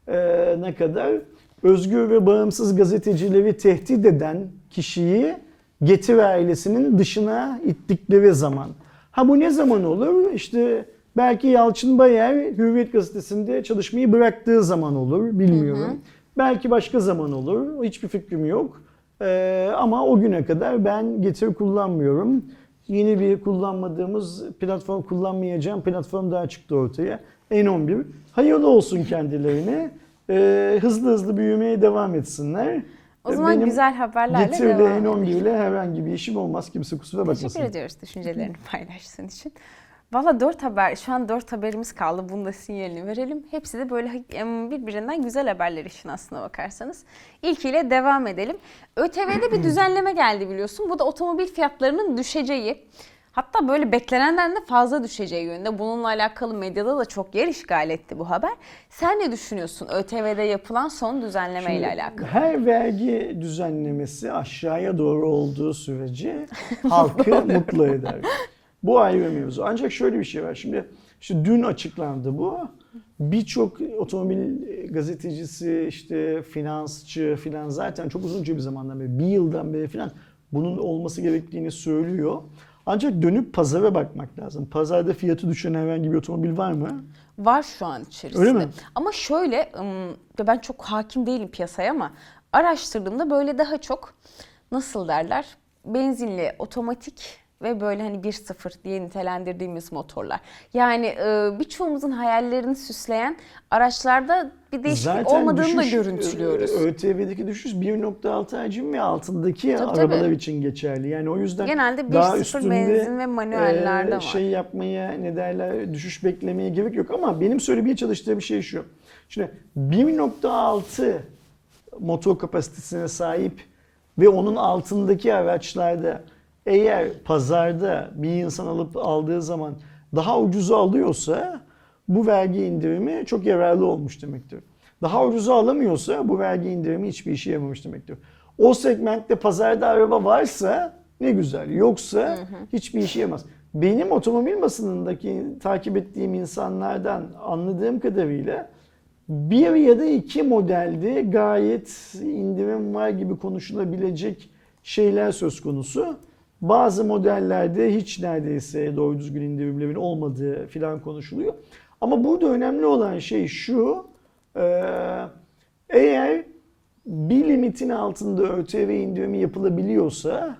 Speaker 1: e, ne kadar özgür ve bağımsız gazetecileri tehdit eden kişiyi Getir ailesinin dışına ittikleri zaman. Ha bu ne zaman olur? İşte belki Yalçın Bayer Hürriyet Gazetesi'nde çalışmayı bıraktığı zaman olur. Bilmiyorum. Belki başka zaman olur. Hiçbir fikrim yok. Ee, ama o güne kadar ben Getir kullanmıyorum. Yeni bir kullanmadığımız platform kullanmayacağım platform daha çıktı ortaya. N11. Hayırlı olsun kendilerine. Ee, hızlı hızlı büyümeye devam etsinler.
Speaker 3: O zaman
Speaker 1: Benim
Speaker 3: güzel haberlerle
Speaker 1: Getir'le
Speaker 3: devam
Speaker 1: N11
Speaker 3: edelim.
Speaker 1: ile herhangi bir işim olmaz. Kimse kusura bakmasın.
Speaker 3: Teşekkür ediyoruz düşüncelerini paylaştığın için. Valla dört haber, şu an dört haberimiz kaldı. Bunu da sinyalini verelim. Hepsi de böyle birbirinden güzel haberler işin aslına bakarsanız. İlkiyle devam edelim. ÖTV'de bir düzenleme geldi biliyorsun. Bu da otomobil fiyatlarının düşeceği. Hatta böyle beklenenden de fazla düşeceği yönünde. Bununla alakalı medyada da çok yer işgal etti bu haber. Sen ne düşünüyorsun ÖTV'de yapılan son düzenleme ile alakalı?
Speaker 1: Her vergi düzenlemesi aşağıya doğru olduğu sürece halkı mutlu eder. Bu ayrı mevzu. Ancak şöyle bir şey var. Şimdi işte dün açıklandı bu. Birçok otomobil gazetecisi, işte finansçı filan zaten çok uzunca bir zamandan beri, bir yıldan beri filan bunun olması gerektiğini söylüyor. Ancak dönüp pazara bakmak lazım. Pazarda fiyatı düşen herhangi bir otomobil var mı?
Speaker 3: Var şu an içerisinde.
Speaker 1: Öyle mi?
Speaker 3: Ama şöyle ben çok hakim değilim piyasaya ama araştırdığımda böyle daha çok nasıl derler benzinli otomatik ve böyle hani 1.0 diye nitelendirdiğimiz motorlar. Yani e, birçoğumuzun hayallerini süsleyen araçlarda bir değişiklik olmadığını da
Speaker 1: düşüş,
Speaker 3: görüntülüyoruz.
Speaker 1: e, ÖTV'deki düşüş 1.6 hacim ve altındaki
Speaker 3: Tabii,
Speaker 1: arabalar
Speaker 3: tabii.
Speaker 1: için geçerli. Yani o yüzden
Speaker 3: Genelde
Speaker 1: daha
Speaker 3: 1.0
Speaker 1: üstünde
Speaker 3: benzin ve manuellerde
Speaker 1: e,
Speaker 3: var.
Speaker 1: şey yapmaya ne derler düşüş beklemeye gerek yok ama benim söylemeye çalıştığım şey şu. Şimdi 1.6 motor kapasitesine sahip ve onun altındaki araçlarda eğer pazarda bir insan alıp aldığı zaman daha ucuza alıyorsa bu vergi indirimi çok yararlı olmuş demektir. Daha ucuza alamıyorsa bu vergi indirimi hiçbir işe yaramamış demektir. O segmentte pazarda araba varsa ne güzel. Yoksa hiçbir işe yaramaz. Benim otomobil basınındaki takip ettiğim insanlardan anladığım kadarıyla bir ya da iki modelde gayet indirim var gibi konuşulabilecek şeyler söz konusu. Bazı modellerde hiç neredeyse doğru düzgün indirimlerin olmadığı filan konuşuluyor. Ama burada önemli olan şey şu. eee, Eğer bir limitin altında ÖTV indirimi yapılabiliyorsa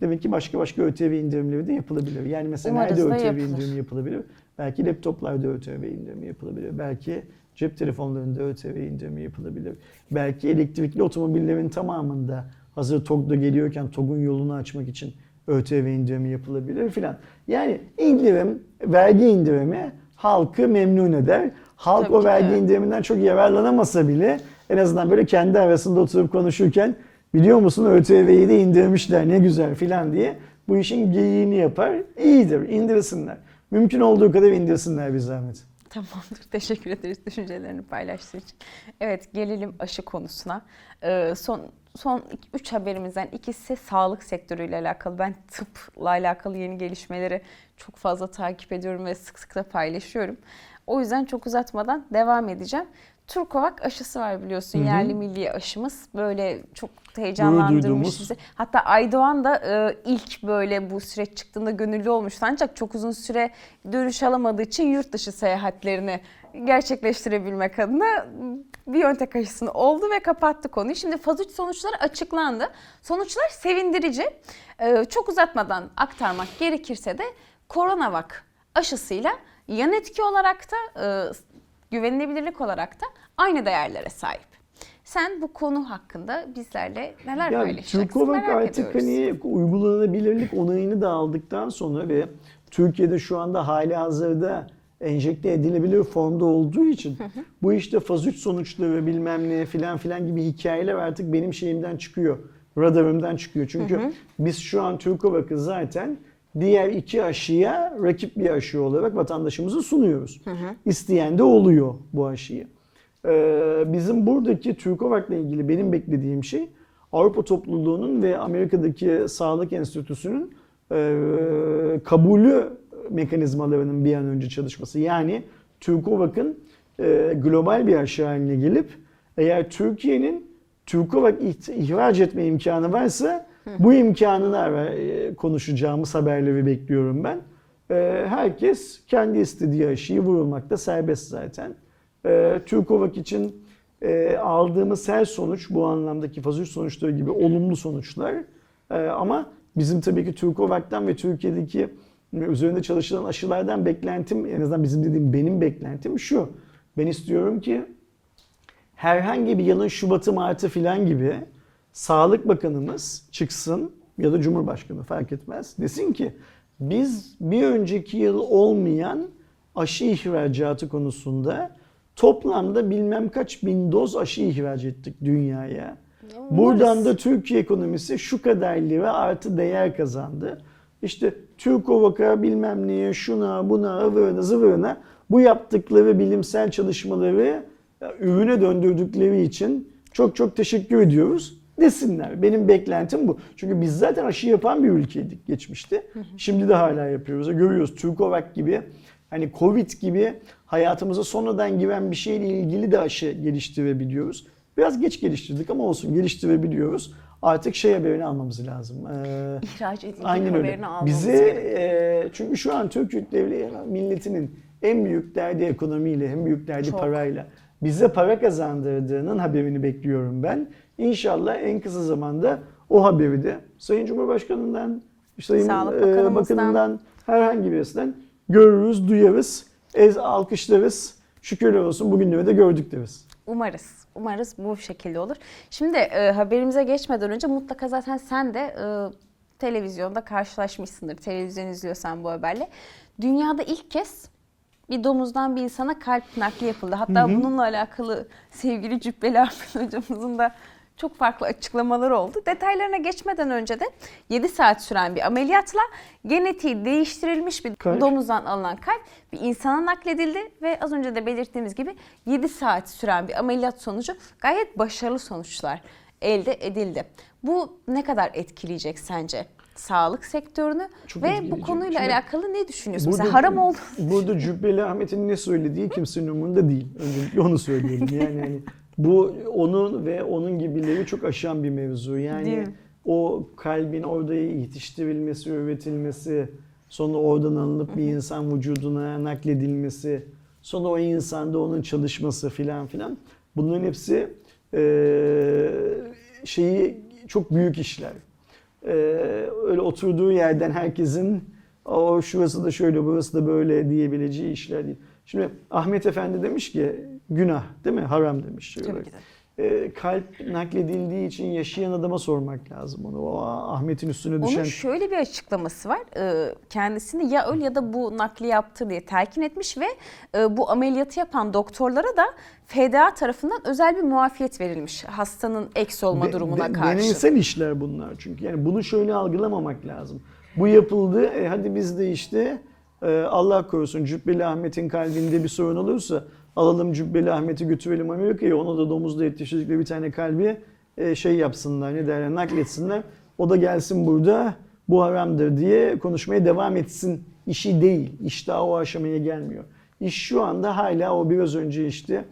Speaker 1: demek ki başka başka ÖTV indirimleri de yapılabilir. Yani mesela
Speaker 3: Umarız
Speaker 1: nerede ÖTV
Speaker 3: yapılır.
Speaker 1: indirimi yapılabilir? Belki laptoplarda ÖTV indirimi yapılabilir. Belki cep telefonlarında ÖTV indirimi yapılabilir. Belki elektrikli otomobillerin tamamında hazır TOG da geliyorken TOG'un yolunu açmak için ÖTV indirimi yapılabilir filan. Yani indirim, vergi indirimi halkı memnun eder. Halk
Speaker 3: Tabii
Speaker 1: o vergi
Speaker 3: de.
Speaker 1: indiriminden çok yararlanamasa bile en azından böyle kendi arasında oturup konuşurken biliyor musun ÖTV'yi de indirmişler ne güzel filan diye bu işin geyiğini yapar. İyidir indirsinler. Mümkün olduğu kadar indirsinler bir zahmet.
Speaker 3: Tamamdır. Teşekkür ederiz düşüncelerini paylaştığı için. Evet gelelim aşı konusuna. Ee, son son 3 haberimizden ikisi sağlık sektörüyle alakalı. Ben tıpla alakalı yeni gelişmeleri çok fazla takip ediyorum ve sık sık da paylaşıyorum. O yüzden çok uzatmadan devam edeceğim. Turkovak aşısı var biliyorsun
Speaker 1: Hı hı.
Speaker 3: yerli milli aşımız. Böyle çok heyecanlandırmış bizi. Hatta Aydoğan da e, ilk böyle bu süreç çıktığında gönüllü olmuştu ancak çok uzun süre dönüş alamadığı için yurt dışı seyahatlerini gerçekleştirebilmek adına Biontech aşısını oldu ve kapattı konuyu. Şimdi faz 3 sonuçları açıklandı. Sonuçlar sevindirici. E, çok uzatmadan aktarmak gerekirse de Coronavac aşısıyla yan etki olarak da e, güvenilebilirlik olarak da aynı değerlere sahip. Sen bu konu hakkında bizlerle neler
Speaker 1: Ya
Speaker 3: paylaşacaksın
Speaker 1: Türkovak
Speaker 3: merak
Speaker 1: artık
Speaker 3: ediyoruz.
Speaker 1: hani uygulanabilirlik onayını da aldıktan sonra ve Türkiye'de şu anda hali hazırda enjekte edilebilir formda olduğu için bu işte faz 3 sonuçları bilmem ne filan filan gibi hikayeler artık benim şeyimden çıkıyor. Radarımdan çıkıyor. Çünkü biz şu an Türkovak'ı zaten diğer iki aşıya rakip bir aşı olarak vatandaşımıza sunuyoruz. İsteyen de oluyor bu aşıyı. Ee, bizim buradaki Türkovak'la ilgili benim beklediğim şey Avrupa topluluğunun ve Amerika'daki Sağlık Enstitüsü'nün e, kabulü mekanizmalarının bir an önce çalışması. Yani Türkovak'ın e, global bir aşı haline gelip eğer Türkiye'nin Türkovak ihraç etme imkanı varsa bu imkanını e, konuşacağımız haberleri bekliyorum ben. E, herkes kendi istediği aşıyı vurulmakta serbest zaten. E, Türkovak için e, aldığımız her sonuç bu anlamdaki faz 3 sonuçları gibi olumlu sonuçlar. E, ama bizim tabii ki Türkovak'tan ve Türkiye'deki üzerinde çalışılan aşılardan beklentim en azından bizim dediğim benim beklentim şu. Ben istiyorum ki herhangi bir yılın Şubat'ı Mart'ı filan gibi Sağlık Bakanımız çıksın ya da Cumhurbaşkanı fark etmez. Desin ki biz bir önceki yıl olmayan aşı ihracatı konusunda toplamda bilmem kaç bin doz aşı ihraç ettik dünyaya. Buradan da Türkiye ekonomisi şu kadar lira artı değer kazandı. İşte Türkovak'a bilmem neye şuna buna ıvırına zıvırına bu yaptıkları bilimsel çalışmaları ürüne döndürdükleri için çok çok teşekkür ediyoruz desinler. Benim beklentim bu. Çünkü biz zaten aşı yapan bir ülkeydik geçmişte. Şimdi de hala yapıyoruz. Görüyoruz Türkovak gibi hani Covid gibi hayatımıza sonradan giren bir şeyle ilgili de aşı geliştirebiliyoruz. Biraz geç geliştirdik ama olsun geliştirebiliyoruz. Artık şey haberini almamız lazım. Ee,
Speaker 3: İhraç edildiği
Speaker 1: Aynen öyle.
Speaker 3: haberini almamız
Speaker 1: Bize
Speaker 3: gerekiyor.
Speaker 1: e, çünkü şu an Türk devleti milletinin en büyük derdi ekonomiyle, en büyük derdi
Speaker 3: Çok.
Speaker 1: parayla. Bize para kazandırdığının haberini bekliyorum ben. İnşallah en kısa zamanda o haberi de Sayın Cumhurbaşkanı'ndan Sayın e, Bakanından herhangi birisinden görürüz, duyarız, ez, alkışlarız. Şükürler olsun bugünleri de gördük deriz.
Speaker 3: Umarız. Umarız bu şekilde olur. Şimdi e, haberimize geçmeden önce mutlaka zaten sen de e, televizyonda karşılaşmışsındır. Televizyon izliyorsan bu haberle. Dünyada ilk kez bir domuzdan bir insana kalp nakli yapıldı. Hatta bununla alakalı sevgili Cübbeli Ahmet hocamızın da çok farklı açıklamaları oldu. Detaylarına geçmeden önce de 7 saat süren bir ameliyatla genetiği değiştirilmiş bir
Speaker 1: Kalp.
Speaker 3: domuzdan alınan kalp bir insana nakledildi ve az önce de belirttiğimiz gibi 7 saat süren bir ameliyat sonucu gayet başarılı sonuçlar elde edildi. Bu ne kadar etkileyecek sence sağlık sektörünü
Speaker 1: Çok
Speaker 3: ve bu konuyla
Speaker 1: Şimdi-
Speaker 3: alakalı ne düşünüyorsun? Mesela haram oldu.
Speaker 1: Burada Cübbeli Ahmet'in ne söylediği kimsenin umurunda değil. Öncelikle onu söyleyelim. Yani hani bu onun ve onun gibileri çok aşan bir mevzu. Yani o kalbin orada yetiştirilmesi, üretilmesi, sonra oradan alınıp bir insan vücuduna nakledilmesi, sonra o insanda onun çalışması filan filan. Bunların hepsi eee, şeyi çok büyük işler. Ee, öyle oturduğu yerden herkesin o şurası da şöyle burası da böyle diyebileceği işler değil. Şimdi Ahmet Efendi demiş ki günah değil mi? Haram demiş.
Speaker 3: Tabii
Speaker 1: olarak.
Speaker 3: ki de.
Speaker 1: Ee, kalp nakledildiği için yaşayan adama sormak lazım onu. O Ahmet'in üstüne düşen
Speaker 3: Onun şöyle bir açıklaması var. Ee, Kendisini ya öl ya da bu nakli yaptır diye telkin etmiş ve e, bu ameliyatı yapan doktorlara da FDA tarafından özel bir muafiyet verilmiş hastanın eks olma
Speaker 1: De-
Speaker 3: durumuna
Speaker 1: de-
Speaker 3: karşı.
Speaker 1: Deneysel işler bunlar çünkü. Yani bunu şöyle algılamamak lazım. Bu yapıldı. E hadi biz de işte e, Allah korusun Cübbeli Ahmet'in kalbinde bir sorun olursa alalım Cübbeli Ahmet'i götürelim Amerika'ya. Ona da domuzda yetiştirdikleri bir tane kalbi e, şey yapsınlar ne derler nakletsinler. O da gelsin burada bu haramdır diye konuşmaya devam etsin. İşi değil. İş daha o aşamaya gelmiyor. İş şu anda hala o biraz önce işte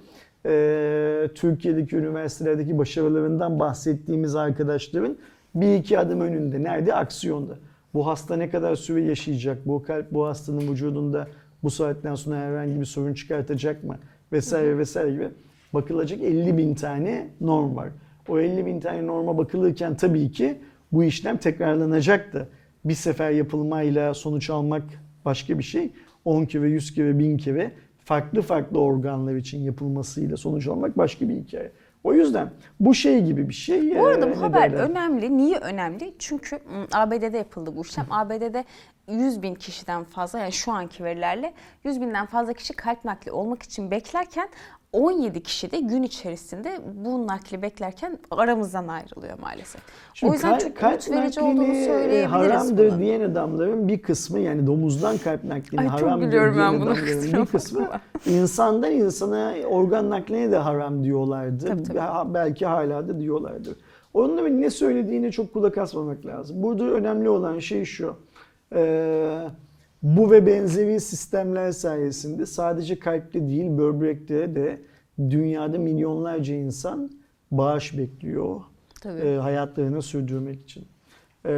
Speaker 1: e, Türkiye'deki üniversitelerdeki başarılarından bahsettiğimiz arkadaşların bir iki adım önünde. Nerede? Aksiyonda. Bu hasta ne kadar süre yaşayacak? Bu kalp bu hastanın vücudunda bu saatten sonra herhangi bir sorun çıkartacak mı? Vesaire vesaire gibi. Bakılacak 50 bin tane norm var. O 50 bin tane norma bakılırken tabii ki bu işlem tekrarlanacaktı. Bir sefer yapılmayla sonuç almak başka bir şey. 10 kere, 100 kere, 1000 kere farklı farklı organlar için yapılmasıyla sonuç almak başka bir hikaye. O yüzden bu şey gibi bir şey.
Speaker 3: Bu arada
Speaker 1: e,
Speaker 3: bu
Speaker 1: ne
Speaker 3: haber
Speaker 1: derler?
Speaker 3: önemli. Niye önemli? Çünkü ABD'de yapıldı bu işlem. ABD'de 100 bin kişiden fazla yani şu anki verilerle 100 binden fazla kişi kalp nakli olmak için beklerken 17 kişi de gün içerisinde bu nakli beklerken aramızdan ayrılıyor maalesef.
Speaker 1: Şimdi
Speaker 3: o yüzden
Speaker 1: kalp-
Speaker 3: çok
Speaker 1: kalp
Speaker 3: verici olduğunu söyleyebiliriz
Speaker 1: Haramdır
Speaker 3: bunu.
Speaker 1: diyen adamların bir kısmı yani domuzdan kalp naklini
Speaker 3: Ay, biliyorum
Speaker 1: diyen adamların bir kısmı insandan insana organ nakline de haram diyorlardı.
Speaker 3: Tabii, tabii.
Speaker 1: Belki hala da diyorlardır. Onların ne söylediğine çok kulak asmamak lazım. Burada önemli olan şey şu. Ee, bu ve benzeri sistemler sayesinde sadece kalpte değil böbrekte de dünyada milyonlarca insan bağış bekliyor
Speaker 3: Tabii.
Speaker 1: e, hayatlarını sürdürmek için. Ee,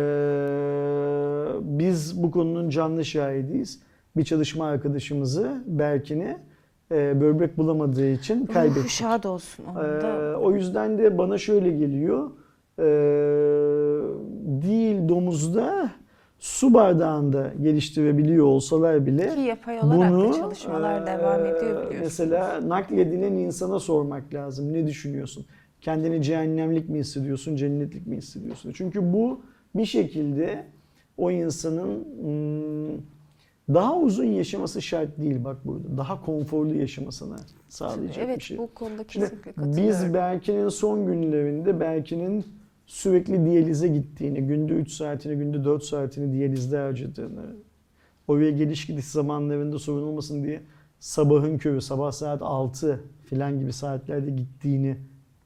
Speaker 1: biz bu konunun canlı şahidiyiz. Bir çalışma arkadaşımızı Berkin'i e, böbrek bulamadığı için
Speaker 3: Ruhu
Speaker 1: kaybettik.
Speaker 3: şad olsun. Onu
Speaker 1: Ee,
Speaker 3: da
Speaker 1: o yüzden de bana şöyle geliyor. Değil domuzda su bardağında geliştirebiliyor olsalar bile
Speaker 3: Ki yapay olarak da
Speaker 1: bunu
Speaker 3: çalışmalar
Speaker 1: e,
Speaker 3: devam ediyor biliyorsunuz.
Speaker 1: Mesela nakledilen insana sormak lazım. Ne düşünüyorsun? Kendini cehennemlik mi hissediyorsun, cennetlik mi hissediyorsun? Çünkü bu bir şekilde o insanın hmm, daha uzun yaşaması şart değil bak burada. Daha konforlu yaşamasını sağlayacak
Speaker 3: evet
Speaker 1: bir şey.
Speaker 3: bu konuda
Speaker 1: Şimdi
Speaker 3: kesinlikle katılıyorum.
Speaker 1: biz Berkin'in son günlerinde Berkin'in sürekli diyalize gittiğini, günde 3 saatini, günde 4 saatini diyalizde harcadığını, oraya geliş gidiş zamanlarında sorun olmasın diye sabahın körü, sabah saat 6 filan gibi saatlerde gittiğini,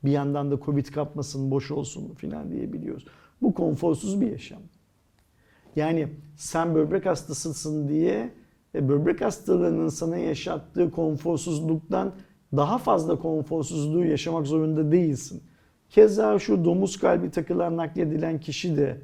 Speaker 1: bir yandan da Covid kapmasın, boş olsun filan diye biliyoruz. Bu konforsuz bir yaşam. Yani sen böbrek hastasısın diye e, böbrek hastalığının sana yaşattığı konforsuzluktan daha fazla konforsuzluğu yaşamak zorunda değilsin. Keza şu domuz kalbi takılan nakledilen kişi de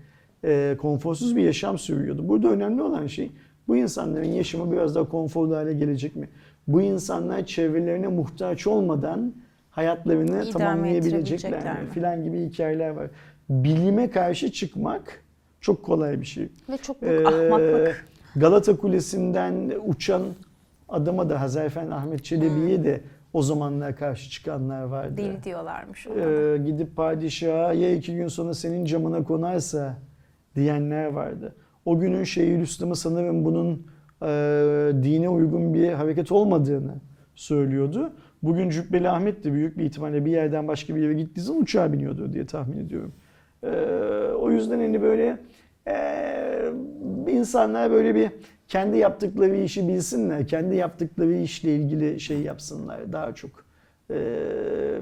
Speaker 1: e, konforsuz bir yaşam sürüyordu. Burada önemli olan şey bu insanların yaşamı biraz daha konforlu hale gelecek mi? Bu insanlar çevrelerine muhtaç olmadan hayatlarını
Speaker 3: İdame
Speaker 1: tamamlayabilecekler mi? Filan gibi hikayeler var. Bilime karşı çıkmak Çok kolay bir şey.
Speaker 3: Ve çok büyük ahmaklık.
Speaker 1: Galata Kulesi'nden uçan adama da Hazarfen Ahmet Çelebi'ye de o zamanlar karşı çıkanlar vardı.
Speaker 3: Deli diyorlarmış ona.
Speaker 1: Ee, gidip padişaha ya iki gün sonra senin camına konarsa diyenler vardı. O günün Şeyhülislam'ı sanırım bunun e, dine uygun bir hareket olmadığını söylüyordu. Bugün Cübbeli Ahmet de büyük bir ihtimalle bir yerden başka bir yere gittiği zaman uçağa biniyordu diye tahmin ediyorum. Ee, o yüzden hani böyle e, insanlar böyle bir kendi yaptıkları işi bilsinler, kendi yaptıkları işle ilgili şey yapsınlar daha çok e,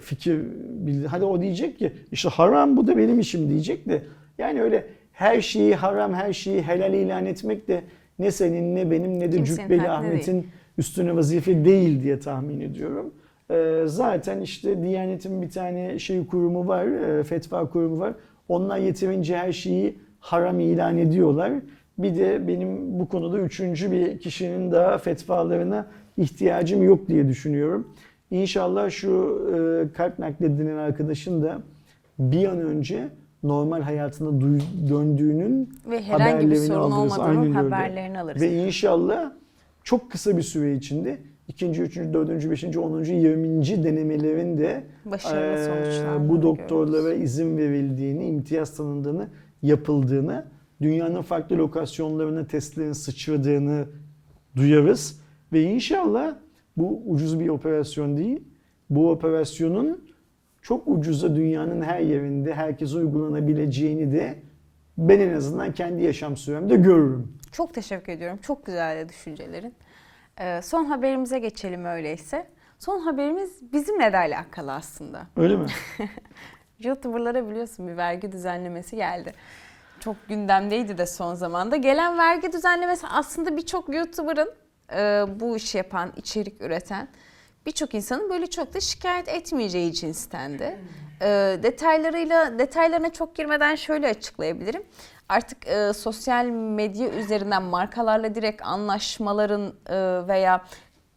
Speaker 1: fikir bildir. Hadi o diyecek ki işte haram bu da benim işim diyecek de yani öyle her şeyi haram her şeyi helal ilan etmek de ne senin ne benim ne de
Speaker 3: Kimsenin
Speaker 1: Cübbeli Ahmet'in üstüne vazife değil diye tahmin ediyorum. E, zaten işte Diyanet'in bir tane şey kurumu var, e, fetva kurumu var. Onlar yeterince her şeyi haram ilan ediyorlar. Bir de benim bu konuda üçüncü bir kişinin daha fetvalarına ihtiyacım yok diye düşünüyorum. İnşallah şu e, kalp nakledilen arkadaşın da bir an önce normal hayatına döndüğünün
Speaker 3: Ve herhangi bir sorun
Speaker 1: alırız.
Speaker 3: olmadığının
Speaker 1: Aynen öyle.
Speaker 3: haberlerini alırız.
Speaker 1: Ve inşallah çok kısa bir süre içinde ikinci, üçüncü, dördüncü, beşinci, onuncu, yirminci denemelerin de
Speaker 3: sonuçlandığını
Speaker 1: bu doktorlara
Speaker 3: görürüz.
Speaker 1: izin verildiğini, imtiyaz tanındığını, yapıldığını, dünyanın farklı lokasyonlarına testlerin sıçradığını duyarız. Ve inşallah bu ucuz bir operasyon değil. Bu operasyonun çok ucuza dünyanın her yerinde herkese uygulanabileceğini de ben en azından kendi yaşam süremde görürüm.
Speaker 3: Çok teşekkür ediyorum. Çok güzel düşüncelerin. Ee, son haberimize geçelim öyleyse. Son haberimiz bizimle de alakalı aslında.
Speaker 1: Öyle mi?
Speaker 3: YouTuber'lara biliyorsun bir vergi düzenlemesi geldi. Çok gündemdeydi de son zamanda. Gelen vergi düzenlemesi aslında birçok YouTuber'ın e, bu işi yapan, içerik üreten birçok insanın böyle çok da şikayet etmeyeceği cinstendi. E, detaylarıyla detaylarına çok girmeden şöyle açıklayabilirim. Artık e, sosyal medya üzerinden markalarla direkt anlaşmaların e, veya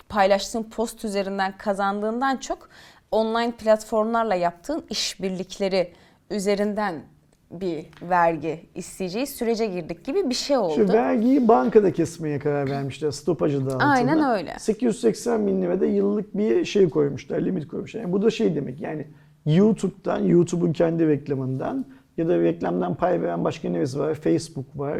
Speaker 3: paylaştığın post üzerinden kazandığından çok online platformlarla yaptığın işbirlikleri üzerinden bir vergi isteyeceği sürece girdik gibi bir şey oldu.
Speaker 1: Şu vergiyi bankada kesmeye karar vermişler stopaj adı altında.
Speaker 3: Aynen öyle.
Speaker 1: 880 bin lirada yıllık bir şey koymuşlar, limit koymuşlar. Yani bu da şey demek yani YouTube'dan, YouTube'un kendi reklamından ya da reklamdan pay veren başka neresi var? Facebook var.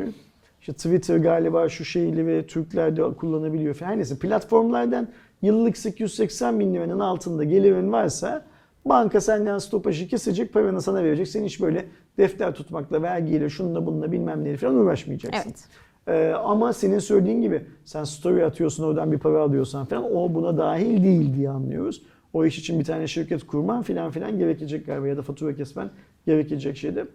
Speaker 1: İşte Twitter galiba şu şeyli ve Türkler de kullanabiliyor falan. Her neyse platformlardan yıllık 880 bin liranın altında gelirin varsa banka senden stopajı kesecek, paranı sana verecek. Sen hiç böyle defter tutmakla, vergiyle, şununla bununla bilmem neyle falan uğraşmayacaksın.
Speaker 3: Evet.
Speaker 1: Ee, ama senin söylediğin gibi sen story atıyorsun oradan bir para alıyorsan falan o buna dahil değil diye anlıyoruz. O iş için bir tane şirket kurman filan filan gerekecek galiba ya da fatura kesmen gerekecek şeyde.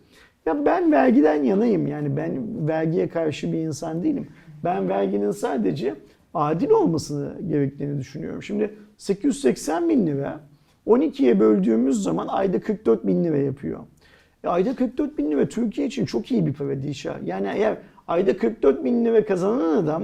Speaker 1: Ya ben vergiden yanayım yani ben vergiye karşı bir insan değilim. Ben verginin sadece adil olmasını gerektiğini düşünüyorum. Şimdi 880 bin lira 12'ye böldüğümüz zaman ayda 44 bin lira yapıyor. E, ayda 44 bin lira Türkiye için çok iyi bir para Dişa. Yani eğer ayda 44 bin lira kazanan adam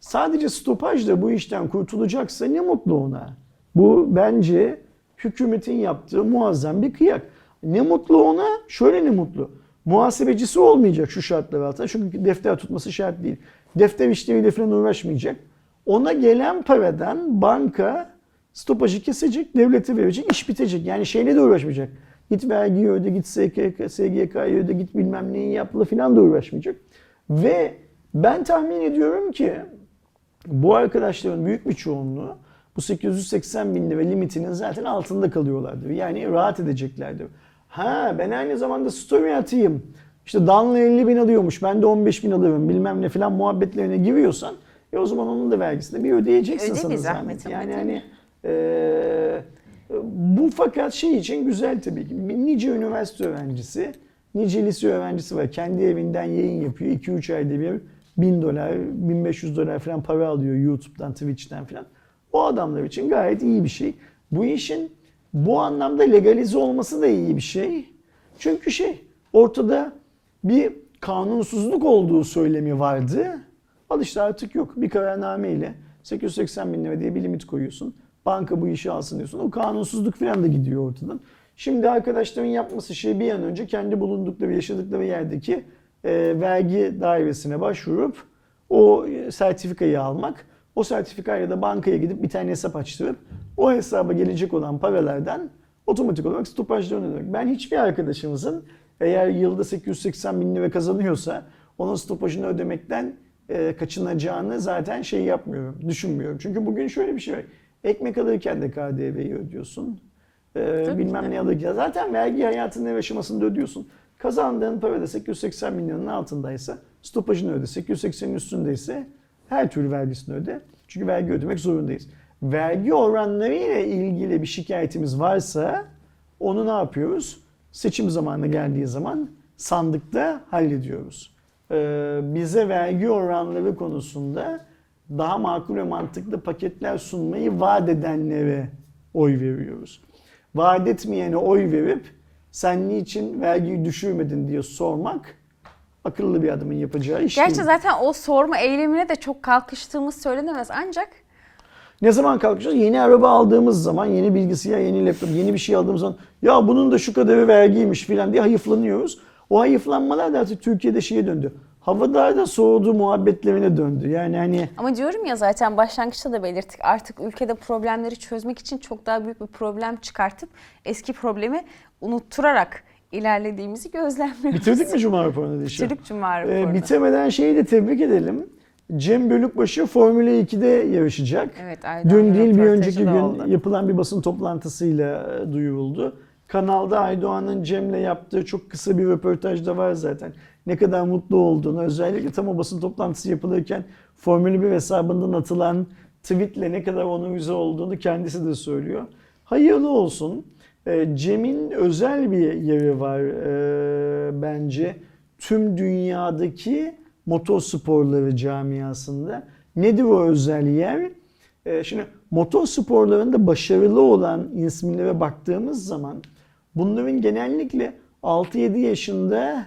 Speaker 1: sadece stopajla bu işten kurtulacaksa ne mutlu ona. Bu bence hükümetin yaptığı muazzam bir kıyak. Ne mutlu ona, şöyle ne mutlu. Muhasebecisi olmayacak şu şartlar altında. Çünkü defter tutması şart değil. Defter işleriyle falan uğraşmayacak. Ona gelen paradan banka stopajı kesecek, devlete verecek, iş bitecek. Yani şeyle de uğraşmayacak. Git vergiyi öde, git SGK, SGK'yı öde, git bilmem neyi yapla falan da uğraşmayacak. Ve ben tahmin ediyorum ki bu arkadaşların büyük bir çoğunluğu bu 880 bin lira limitinin zaten altında kalıyorlardır. Yani rahat edeceklerdir. Ha ben aynı zamanda story atayım. İşte Danla 50 bin alıyormuş ben de 15 bin alırım bilmem ne falan muhabbetlerine giriyorsan e o zaman onun da vergisini bir ödeyeceksin
Speaker 3: Öde
Speaker 1: sana zahmet. Yani hani
Speaker 3: mi?
Speaker 1: e, bu fakat şey için güzel tabii ki. Nice üniversite öğrencisi, nice lise öğrencisi var. Kendi evinden yayın yapıyor. 2-3 ayda bir 1000 dolar, 1500 dolar falan para alıyor YouTube'dan, Twitch'ten falan. O adamlar için gayet iyi bir şey. Bu işin bu anlamda legalize olması da iyi bir şey. Çünkü şey ortada bir kanunsuzluk olduğu söylemi vardı. Al işte artık yok. Bir kararname ile 880 bin lira diye bir limit koyuyorsun. Banka bu işi alsın diyorsun. O kanunsuzluk falan da gidiyor ortadan. Şimdi arkadaşların yapması şey bir an önce kendi bulundukları, yaşadıkları yerdeki e, vergi dairesine başvurup o sertifikayı almak. O sertifikayla da bankaya gidip bir tane hesap açtırıp o hesaba gelecek olan paralardan otomatik olarak stopajlarını ödemek. Ben hiçbir arkadaşımızın eğer yılda 880 bin lira kazanıyorsa onun stopajını ödemekten e, kaçınacağını zaten şey yapmıyorum, düşünmüyorum. Çünkü bugün şöyle bir şey var. Ekmek alırken de KDV'yi ödüyorsun. E,
Speaker 3: Tabii
Speaker 1: bilmem
Speaker 3: ki
Speaker 1: ne alırken. Zaten vergi hayatının ev aşamasında ödüyorsun. Kazandığın para da 880 milyonun altındaysa stopajını öde. 880'in üstündeyse her türlü vergisini öde. Çünkü vergi ödemek zorundayız. Vergi oranları ile ilgili bir şikayetimiz varsa onu ne yapıyoruz? Seçim zamanı geldiği zaman sandıkta hallediyoruz. Ee, bize vergi oranları konusunda daha makul ve mantıklı paketler sunmayı vaat edenlere oy veriyoruz. Vaat etmeyene oy verip sen niçin vergiyi düşürmedin diye sormak akıllı bir adamın yapacağı iş
Speaker 3: Gerçi
Speaker 1: değil.
Speaker 3: zaten o sorma eylemine de çok kalkıştığımız söylenemez ancak
Speaker 1: Ne zaman kalkacağız? Yeni araba aldığımız zaman, yeni bilgisayar, yeni laptop, yeni bir şey aldığımız zaman ya bunun da şu kadarı vergiymiş filan diye hayıflanıyoruz. O hayıflanmalar da artık Türkiye'de şeye döndü. Havadar da soğudu muhabbetlerine döndü. Yani hani
Speaker 3: ama diyorum ya zaten başlangıçta da belirttik artık ülkede problemleri çözmek için çok daha büyük bir problem çıkartıp eski problemi unutturarak ilerlediğimizi gözlemliyoruz.
Speaker 1: bitirdik mi Cuma raporunu Dişa?
Speaker 3: Bitirdik Cuma
Speaker 1: Ee,
Speaker 3: raporunu.
Speaker 1: bitemeden şeyi de tebrik edelim. Cem Bölükbaşı Formula 2'de yarışacak.
Speaker 3: Evet,
Speaker 1: Dün değil bir önceki gün
Speaker 3: oldu.
Speaker 1: yapılan bir basın toplantısıyla e, duyuruldu. Kanalda Aydoğan'ın Cem'le yaptığı çok kısa bir röportaj da var zaten. Ne kadar mutlu olduğunu özellikle tam o basın toplantısı yapılırken Formula 1 hesabından atılan tweetle ne kadar onun güzel olduğunu kendisi de söylüyor. Hayırlı olsun. E, Cem'in özel bir yeri var e, bence. Tüm dünyadaki motorsporları camiasında. Nedir o özel yer? Ee, şimdi motor sporlarında başarılı olan isimlere baktığımız zaman bunların genellikle 6-7 yaşında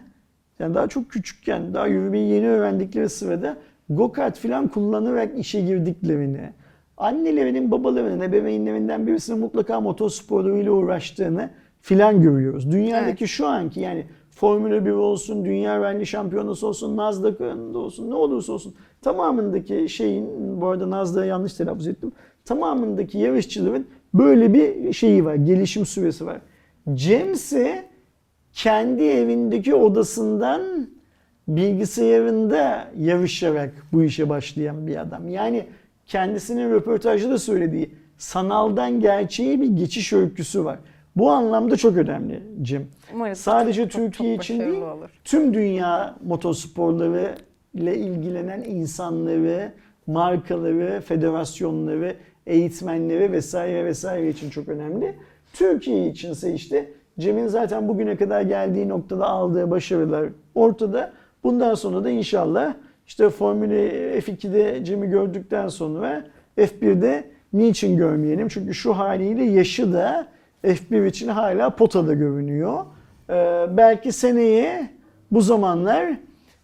Speaker 1: yani daha çok küçükken daha yürümeyi yeni öğrendikleri sırada go-kart falan kullanarak işe girdiklerini, annelerinin, babalarının, ebeveynlerinden birisinin mutlaka motor sporlarıyla uğraştığını filan görüyoruz. Dünyadaki şu anki yani Formula 1 olsun, Dünya Rally Şampiyonası olsun, Nasdaq'ın olsun, ne olursa olsun tamamındaki şeyin, bu arada Nasdaq'ı yanlış telaffuz ettim, tamamındaki yarışçıların böyle bir şeyi var, gelişim süresi var. Cem ise kendi evindeki odasından bilgisayarında yarışarak bu işe başlayan bir adam. Yani kendisinin röportajda da söylediği sanaldan gerçeğe bir geçiş öyküsü var. Bu anlamda çok önemli Cem. Sadece
Speaker 3: çok- çok-
Speaker 1: Türkiye
Speaker 3: çok
Speaker 1: için
Speaker 3: başarılı
Speaker 1: değil,
Speaker 3: olur.
Speaker 1: tüm dünya motorsporları ile ilgilenen insanları, markaları, federasyonları, eğitmenleri vesaire vesaire için çok önemli. Türkiye içinse işte Cem'in zaten bugüne kadar geldiği noktada aldığı başarılar ortada. Bundan sonra da inşallah işte Formula F2'de Cem'i gördükten sonra F1'de niçin görmeyelim? Çünkü şu haliyle yaşı da F1 için hala potada görünüyor. Ee, belki seneye bu zamanlar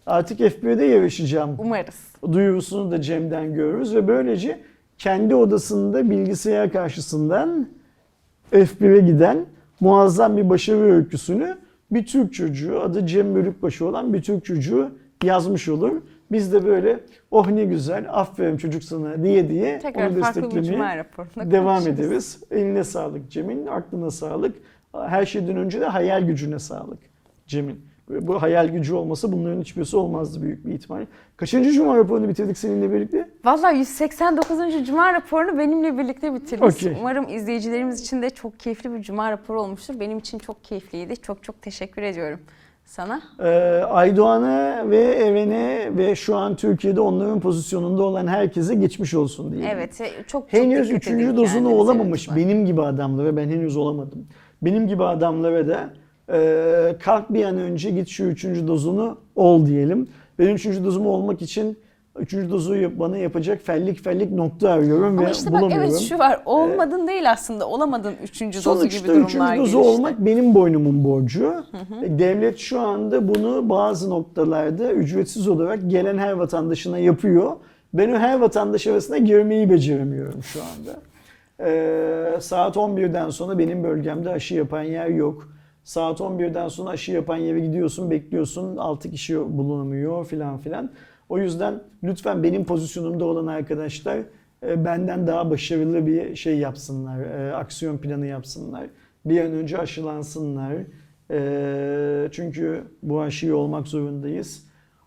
Speaker 1: artık F1'de yarışacağım
Speaker 3: Umarız.
Speaker 1: duyurusunu da Cem'den görürüz ve böylece kendi odasında bilgisayar karşısından F1'e giden muazzam bir başarı öyküsünü bir Türk çocuğu adı Cem Bölükbaşı olan bir Türk çocuğu yazmış olur. Biz de böyle oh ne güzel aferin çocuk sana diye diye
Speaker 3: Tekrar
Speaker 1: onu desteklemeye devam ederiz. Eline sağlık Cem'in, aklına sağlık. Her şeyden önce de hayal gücüne sağlık Cem'in. Bu hayal gücü olmasa bunların hiçbirisi olmazdı büyük bir ihtimalle. Kaçıncı cuma raporunu bitirdik seninle birlikte?
Speaker 3: Vallahi 189. Cuma raporunu benimle birlikte bitirdik.
Speaker 1: Okey.
Speaker 3: Umarım izleyicilerimiz için de çok keyifli bir Cuma raporu olmuştur. Benim için çok keyifliydi. Çok çok teşekkür ediyorum sana.
Speaker 1: Ee, Aydoğan'a ve Eren'e ve şu an Türkiye'de onların pozisyonunda olan herkese geçmiş olsun diye.
Speaker 3: Evet, e, çok çok
Speaker 1: Henüz
Speaker 3: edin
Speaker 1: üçüncü dozunu olamamış benim gibi adamlara ben henüz olamadım. Benim gibi adamlara da e, kalk bir an önce git şu üçüncü dozunu ol diyelim. Ben üçüncü dozumu olmak için üçüncü dozu bana yapacak fellik fellik nokta arıyorum
Speaker 3: Ama
Speaker 1: ve
Speaker 3: işte bak
Speaker 1: bulamıyorum.
Speaker 3: evet şu var. Olmadın değil aslında. Olamadın üçüncü dozu gibi
Speaker 1: Sonuçta
Speaker 3: durumlar
Speaker 1: üçüncü dozu
Speaker 3: gelişti.
Speaker 1: olmak benim boynumun borcu. E, Devlet şu anda bunu bazı noktalarda ücretsiz olarak gelen her vatandaşına yapıyor. Ben o her vatandaş arasına girmeyi beceremiyorum şu anda. Ee, saat 11'den sonra benim bölgemde aşı yapan yer yok. Saat 11'den sonra aşı yapan yere gidiyorsun, bekliyorsun. 6 kişi bulunamıyor filan filan. O yüzden lütfen benim pozisyonumda olan arkadaşlar e, benden daha başarılı bir şey yapsınlar. e, Aksiyon planı yapsınlar. Bir an önce aşılansınlar. E, Çünkü bu aşıyı olmak zorundayız.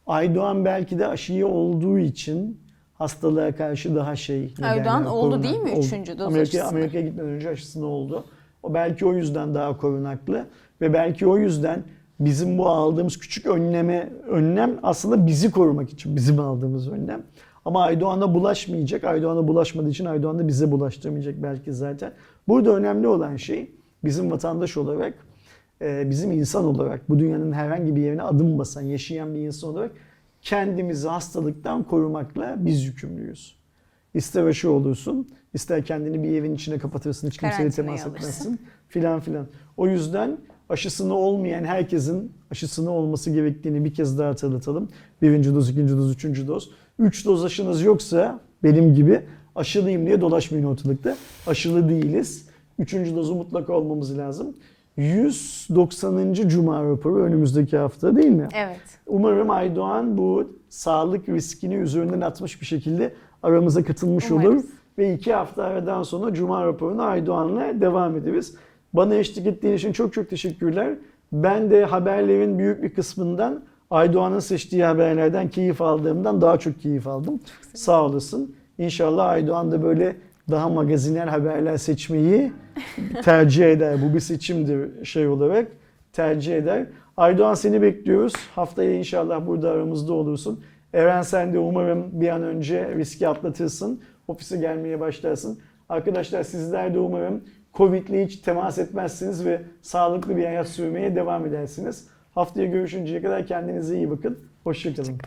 Speaker 1: Aydoğan belki de aşıyı olduğu için hastalığa karşı daha şey.
Speaker 3: Aydoğan
Speaker 1: derler,
Speaker 3: oldu
Speaker 1: korunak-
Speaker 3: değil mi üçüncü doz
Speaker 1: Amerika,
Speaker 3: aşısını?
Speaker 1: Amerika'ya gitmeden önce aşısını oldu. O belki o yüzden daha korunaklı ve belki o yüzden bizim bu aldığımız küçük önleme önlem aslında bizi korumak için bizim aldığımız önlem. Ama Aydoğan'a bulaşmayacak. Aydoğan'a bulaşmadığı için Aydoğan da bize bulaştırmayacak belki zaten. Burada önemli olan şey bizim vatandaş olarak, e, bizim insan olarak, bu dünyanın herhangi bir yerine adım basan, yaşayan bir insan olarak kendimizi hastalıktan korumakla biz yükümlüyüz. İster aşı olursun, ister kendini bir evin içine kapatırsın, hiç kimseyle temas
Speaker 3: alırsın.
Speaker 1: etmezsin filan filan. O yüzden aşısını olmayan herkesin aşısını olması gerektiğini bir kez daha hatırlatalım. Birinci doz, ikinci doz, üçüncü doz. Üç doz aşınız yoksa benim gibi aşılıyım diye dolaşmayın ortalıkta. Aşılı değiliz. Üçüncü dozu mutlaka olmamız lazım. 190. Cuma raporu önümüzdeki hafta değil mi?
Speaker 3: Evet.
Speaker 1: Umarım Aydoğan bu sağlık riskini üzerinden atmış bir şekilde aramıza katılmış olur.
Speaker 3: Umarız.
Speaker 1: Ve iki hafta aradan sonra Cuma raporuna Aydoğan'la devam ederiz. Bana eşlik ettiğin için çok çok teşekkürler. Ben de haberlerin büyük bir kısmından Aydoğan'ın seçtiği haberlerden keyif aldığımdan daha çok keyif aldım. Sağ olasın. İnşallah Aydoğan da böyle daha magazinel haberler seçmeyi tercih eder. Bu bir seçimdir şey olarak tercih eder. Aydoğan seni bekliyoruz. Haftaya inşallah burada aramızda olursun. Eren sen de umarım bir an önce riski atlatırsın. Ofise gelmeye başlarsın. Arkadaşlar sizler de umarım Covid'le hiç temas etmezsiniz ve sağlıklı bir hayat sürmeye devam edersiniz. Haftaya görüşünceye kadar kendinize iyi bakın. Hoşçakalın.